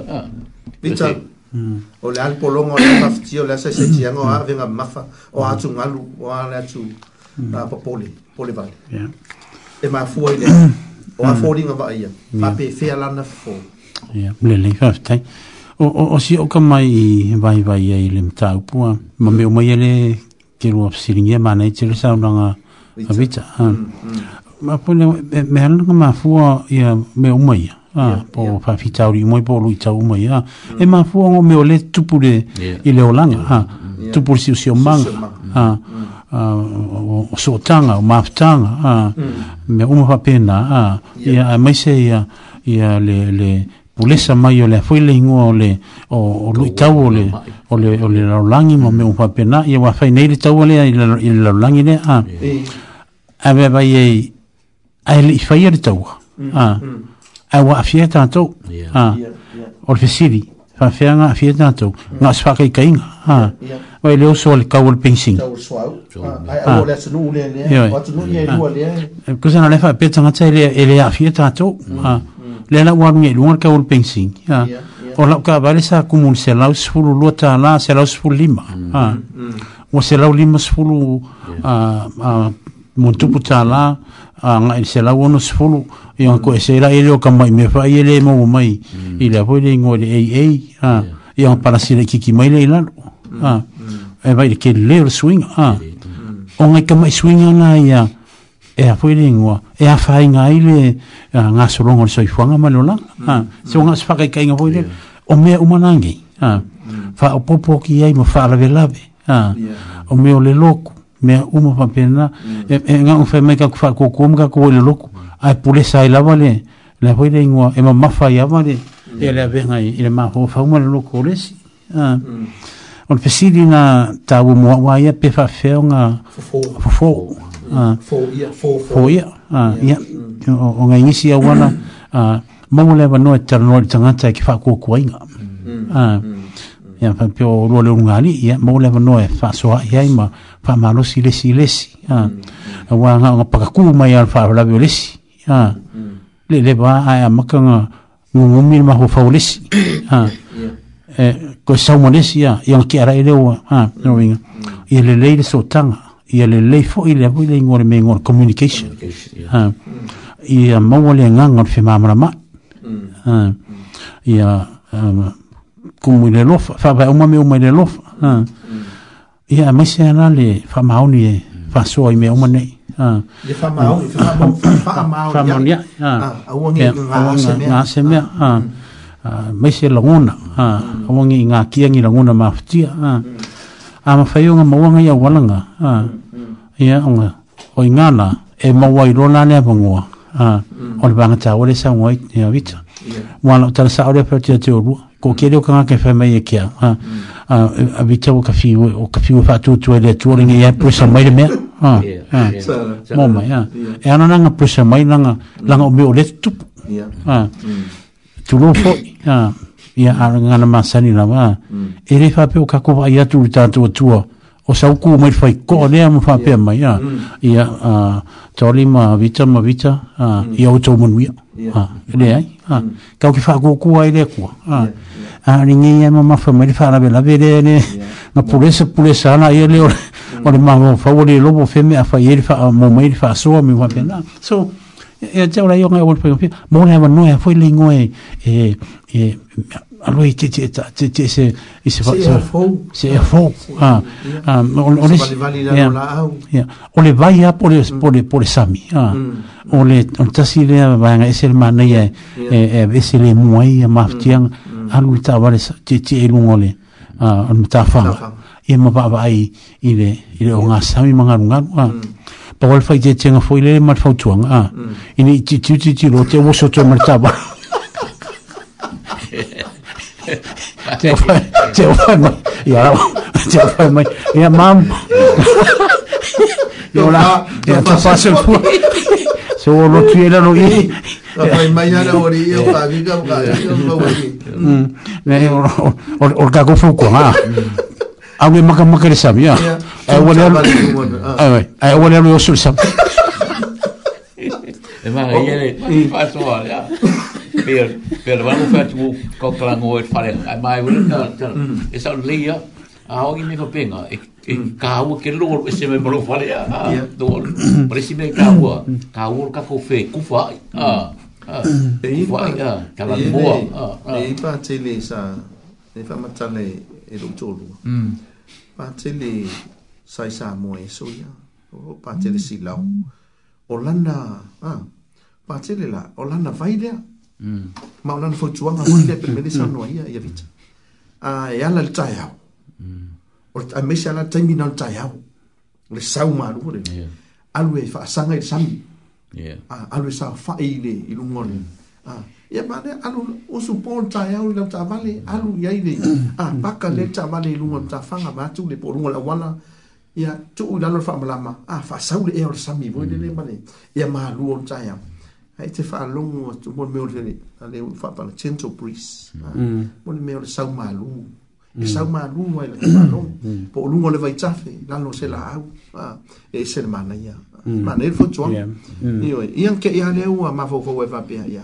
Speaker 12: pita mm. o le al polongo le mafti o le sa se tiango a mm. venga ma fa o atu ngalu o ala tu na popoli poli vale ya e ma fu ai mm. o a fori
Speaker 15: nga mm. vai ma pe fe ala na fo ya le le ka tai o o o si o ka mai vai vai ai le mta u ma me o mai ele, ke ro apsilinge ma nei tele sa nga a vita mm, ma po le me han nga ma fu ya me o mai Ah, po fa fitauri mo po lui tau mo ya. E ma fu ngo me ole tupule ile olanga. Ha. Tupul si si o manga. Ha uh, o so tanga o maftanga uh, ah, mm. me umu hapena uh, ah, yeah. ia a maise ia ia le le pulesa mai o le foi ingo o le o, o lu tawole o le o le o langi mo me umu hapena ya wa fai nei le tau o le i le laulangi le mm. a e, a me vai ei i fai ele tau a mm, mm. a wa afia tanto
Speaker 12: a
Speaker 15: o le fesiri fa fianga afia tanto ngas fa kai kainga a yeah. yeah. Wai leo so al
Speaker 12: kawal pensing. Kawal soa au. Ai au le atunu ule ah, le. Atunu ule lua
Speaker 15: le. Kusana le fa pe tangata e le afia tato. Le la wadu nge lua le kawal pensing. Ah, o lau ka bale sa kumun se lau sifuru la se lau sifuru lima. Wa mm. ah, mm, mm. se lau lima sifuru muntupu ta la. Nga se lau ono sifuru. Yon ko esera ele o kamai me fa ele mo mai. Ile la le ingo le ei ei. Yon parasile kiki mai le ilalu. kiki mai le ilalu e vai de que ler swing ah o ngai ka mai swing ana ia e a foi lingua e a fai ngai le nga solo ngol soi fuanga malola ah se unha se fakai kai ngai le o me umanangi ah fa o popo ki ai mo fala ve lave ah o me o le loco me uma pa pena e nga un fai mai ka fa ko ko ka ko le loco a pule sai la vale le foi lingua e ma mafa ia vale e le venga i le ma ho fa mo le loco le ah on pesidi na ta wo mo wa ya pe fa fe nga fo fo
Speaker 12: fo ya
Speaker 15: fo ya ya ah, o nga ngisi ya wana a mo ah. mo mm. le ba no ta ki fa ko ko inga Ia, ya fa pe o lo le ia, ni ya mo le ba no fa so ya ima fa ma lo si le si le si a wa nga nga pa ku ma ya fa la bi le le le ba a ma ka nga ngumi ma ho fa le si ko sa mo nesi ya ki ara ile ha no winga ye le leile so tanga ye le le fo ile bu le ngore me ngore communication ha ye mo le nga ngor fi ma mara ma ha ye um, kumu le lo fa ba uma me uma le lo ha ye ma se na le
Speaker 12: fa
Speaker 15: ma oni e
Speaker 12: fa
Speaker 15: so i me uma nei ha ye fa ma o fa ma
Speaker 12: fa
Speaker 15: ma
Speaker 12: ya
Speaker 15: ha ah,
Speaker 12: a wo ngi ngase ha mm
Speaker 15: mai se langona ha mm. awangi nga kia ngi langona maftia ha mm. ama fayo nga mawanga ya walanga ha ya mm. nga oi nga na e mawai lona ne bongo ha mm. ol banga cha ole sa ngoi ne vita yeah. wan ta sa ole pertia te ru ko mm. kan ka nga ke fema ye kia ha mm. a, a vita ka fi o ka fi fa tu tu ele tu ole nge ya presa mai de me ha mo mai ha e ana nga presa mai nga langa o me ole tu ha mm tulu fo ya ah. ya anga na masani na wa ere fa pe o ka ko ya tulu ta tu tu o sa ku mai fa ko ne am fa pe ma ya ya a toli ma vita ma vita a ya o to mun wi ya ne ai ha ka ki fa ku ai le ku ha a ni ngi ya ma ma fa mai fa na be la be de ne na pulesa pulesa na ye le o le ma fa wo le lo bo fe me a fa ye fa mo mai fa so mi wa na so e tau rai o ngai o pio pio mo ngai wan noa foi lingo e e, e a lo i tete ta tete se
Speaker 12: i se fa
Speaker 15: se fo e se fo e a
Speaker 12: a o le vali la o le vai
Speaker 15: a por es por le por sami a o le o ta si le va a ese el mane e e vese le muai a maftian mm. mm. a lo ta vale tete e lungo le a o ta fa e mo va va ai i le i le o ngasami mangarunga a mm pa wal fai jet chenga foi le mat fau chuang a ah. mm. ini chi chi chi chi lo te wo so chuang mar cha ba te fai te ya te fai mai ya mam yo la ya ta fa se fu se wo lo tu era no i mañana ori yo pa vi ka ka ya no wo ni ne or or ka ko fu ko ha awe maka maka le sam ya ai wale ai ai wale alu en sam
Speaker 16: e ma ia le fa so ya per per vanu fa tu ko klango e fare ai mai lia a hogi me ko e kaua ke se me malo fale a do si me ka ko Ah. Ah. e ipa kala Ah. e ipa
Speaker 12: tele sa e fa matale e lo tolu mm patele sai sa mo e so ya O patele si la O lana, ah, patele la, o lana vai lea. Mm. Ma lana fo lana fautuanga mo lea pe me sa no ia ia vita. A ya e la le tai au. Mm. O a mese ala taimi na le tai le sa ma maru le. Yeah. Alu e whaasanga i le sami. Yeah. Ah, alwe sa fa ile le i Ah, ia mane alu usu pol tai au lau tavale alu iai le a ah, paka le tavale luma tafanga matu le porunga la wala ia tuu lalo fa malama a ah, fa sau le eo sami voi le mane ia ma lu on tai au ai te fa longu tu mon meo le ni a le fa pa le tento pris
Speaker 15: mon meo
Speaker 12: le sau ma lu e mm. sau ma lu mai le fa long mm. mm. po lu mo le vai tafe lalo se la au a ah, e se mana ia mana e fo tuang e ia ia ke ia le u a ma fo fo e va pe ia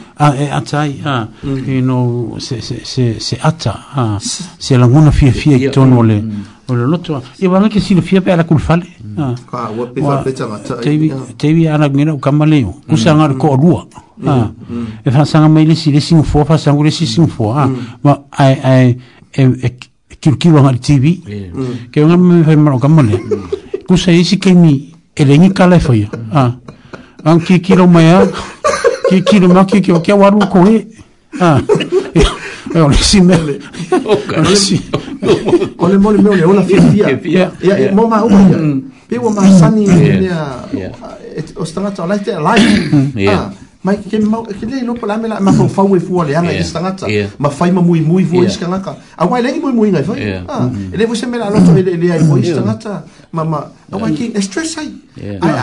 Speaker 15: ah, e atai a e no se se se se ata ah. a se la ngona fia fia i tono le o le loto e wala ke silo fia pe ala kulfale
Speaker 12: ah, ka mm. wa pe fa pe
Speaker 15: tama tevi tevi ana ngina kamaleo kusanga ko rua a e fa sanga si le sile sing fo fa sanga le sing ah, a ma ai ai e kirkiro ngal tv ke ngam me fa maro kamale kusa isi ke ni ele ni kala fo ya a ang kirkiro mai ki ki le maki ki ki waru ko e ah e si me
Speaker 12: ole
Speaker 15: si ole mole me ole ola fifia ya
Speaker 12: ya
Speaker 15: mo ma uma ya pe wo ma sani ni ya o stanga tsa la te la ya mai ke mau ke le lo pala me la ma fo fo fo le ana stanga tsa ma fai ma mui mui vo stanga ka a wa le mui mui ngai fo ah ele vo se me la lo to ele ai vo stanga tsa ma ma a wa ki stress ai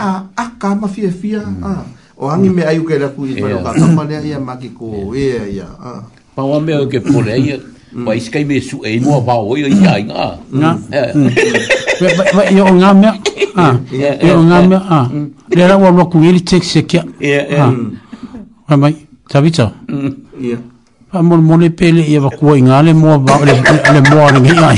Speaker 15: a a ka ma fia fia ah o angi me aiu ke la ku pa ka ka ma ia ma ki ko e ia pa wa me
Speaker 16: ke po
Speaker 15: ia pa is
Speaker 16: me su e
Speaker 15: mo
Speaker 16: va o ia
Speaker 15: ia
Speaker 16: nga nga
Speaker 15: ba yo nga me
Speaker 16: ah
Speaker 15: yo nga me ah le ra wa mo ku ili tek se ke ia ha mai tabita ia pa mo mo le ia va i nga le mo ba le
Speaker 12: mo
Speaker 15: ngai ai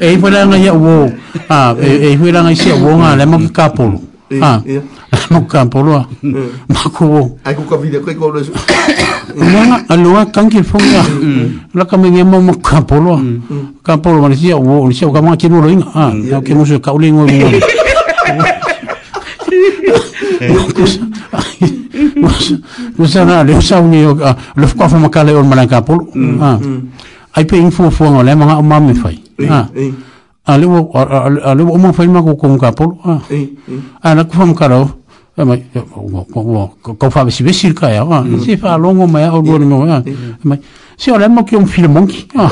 Speaker 15: e fo la ngai wo a e fo la ngai sia wo nga le mo ka polo
Speaker 12: a
Speaker 15: mo ka polo ma ko wo
Speaker 12: ai ku ka vide ko ko lo
Speaker 15: nga aloa kan ki fo nga la ka me ngai mo ka polo ka polo ma sia wo sia ka ma ki lo inga a ke ki se ka ole ngo mo Kusa na leo sa unio, leo kwa fa makale on malaka polo. ai pe info fo ngole ma ma me fai ha ah. ale wo ale wo ma fai ma ko kon ka polo ha ah. ah, ha na ku fam karo e mai e, wo ko fa si vesir ka ya ha mm. si fa longo ma o do no ha mai si ole mo ki un film monkey ha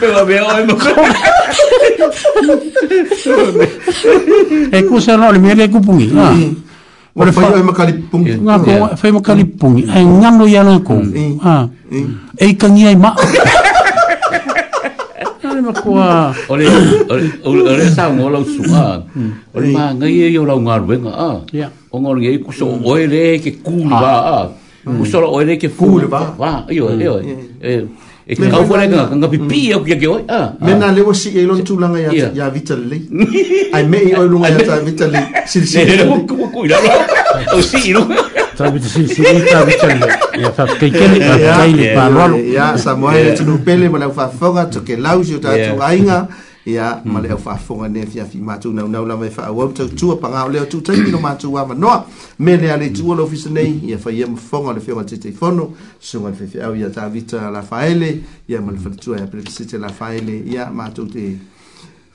Speaker 15: pero veo en mo e ku sa no le mi le ku pungi ha
Speaker 12: mm. Ora fai e makari pungi.
Speaker 15: Nga ko fai makari
Speaker 16: pungi. E ngano ia na ko. Ha. E kangi ai ma. Ai ma ko. Ore ore ore sa mo lo su. Ore ma ngai e yo lo ngar wen. Ha. Ya. O ngor ngai ku so oere ke ku ba. Ah. Ah. Ku so oere ke ku ba. Ha. Yo yo. Mm. Eh. e eh, te kau wala nga nga pipi hmm. au kia koi
Speaker 12: ah, ah. mena
Speaker 16: le
Speaker 12: wasi e lon tulanga
Speaker 16: ya
Speaker 12: ya vitali ai me i olunga ya ta vitali
Speaker 16: sil sil ne ko ko ko ila o si no ta
Speaker 15: vitali sil sil ta vitali ya fa ke ke ta vitali
Speaker 12: ya sa mo e tinu pele mo na fa foga to ke lausi ta tu ainga ia ma le mm. au faafoga ne fiafi matou naunau lava e faauau tautua pagao lea tutaimi lo matou avanoa me lea le itua mm. le ofisa nei ia faia mafofoga o le feoga teteifono suga le feafeau ia tavita lafaele ia ma le falatua mm. e apelekasete lafaele ia matou te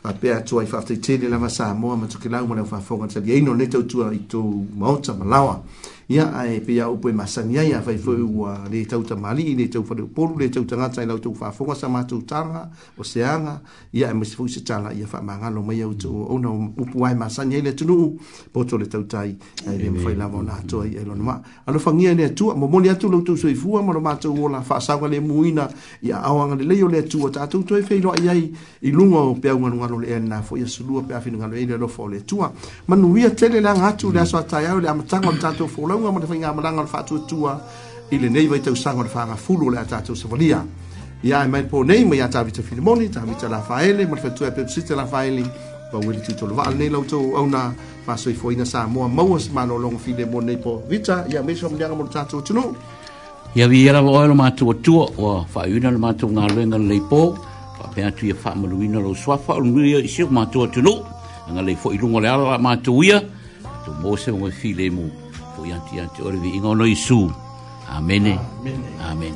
Speaker 12: faapea atu ai faafetaitele lava sa moa ma tukelau ma le au faafoga taliaino nei tautua itou maota ma lawa ia ai pe ia upe masani ai a fai foi ua le tau tamali i le tau whare upolu le tau tangata i lau tau whafonga sa mātou tanga o seanga ia e masi fusi tala ia wha mangalo mai au tau ona upu ai masani ai le tunu poto le tau tai ai le mwhai lava o nātou ai elon ma alo whangia le atua mo moni atu lau tau soi fua maro mātou o la whaasanga le muina ia awanga le leo le atua tātou toi fei loa iai i lunga o pe au ngalo le ena fo ia sulua pe awhi ngalo e le lofo le atua manuia tele la ngatu le aso atai au le amatanga o tātou fōla maunga mo te whainga malanga o whātua tua i le neiwa i tau sanga o le whanga fulu le atatou savalia. Ia e mai pō nei mai a tāwita whinimoni, tāwita la whaele, mo le whatua pe tusite la whaele, pa wili e tūtolo wa alnei lau tō au nā, whāso i whoina sā moa maua sa mālo longa whine mo nei pō vita, ia mei sua mdianga mo le tātou tunu. Ia vi ela oe lo mātua tua, o whaeuna lo mātua ngā luenga lei pō, pa pēr tu ia e whaamaluina lo swafa, o nui e i siu mātua tunu, anga lei fo i lungo le ala mātua ia, tu mōse mo e file mūtua. iante iante ore vi ingono Isu. Amene. Amén. Amén.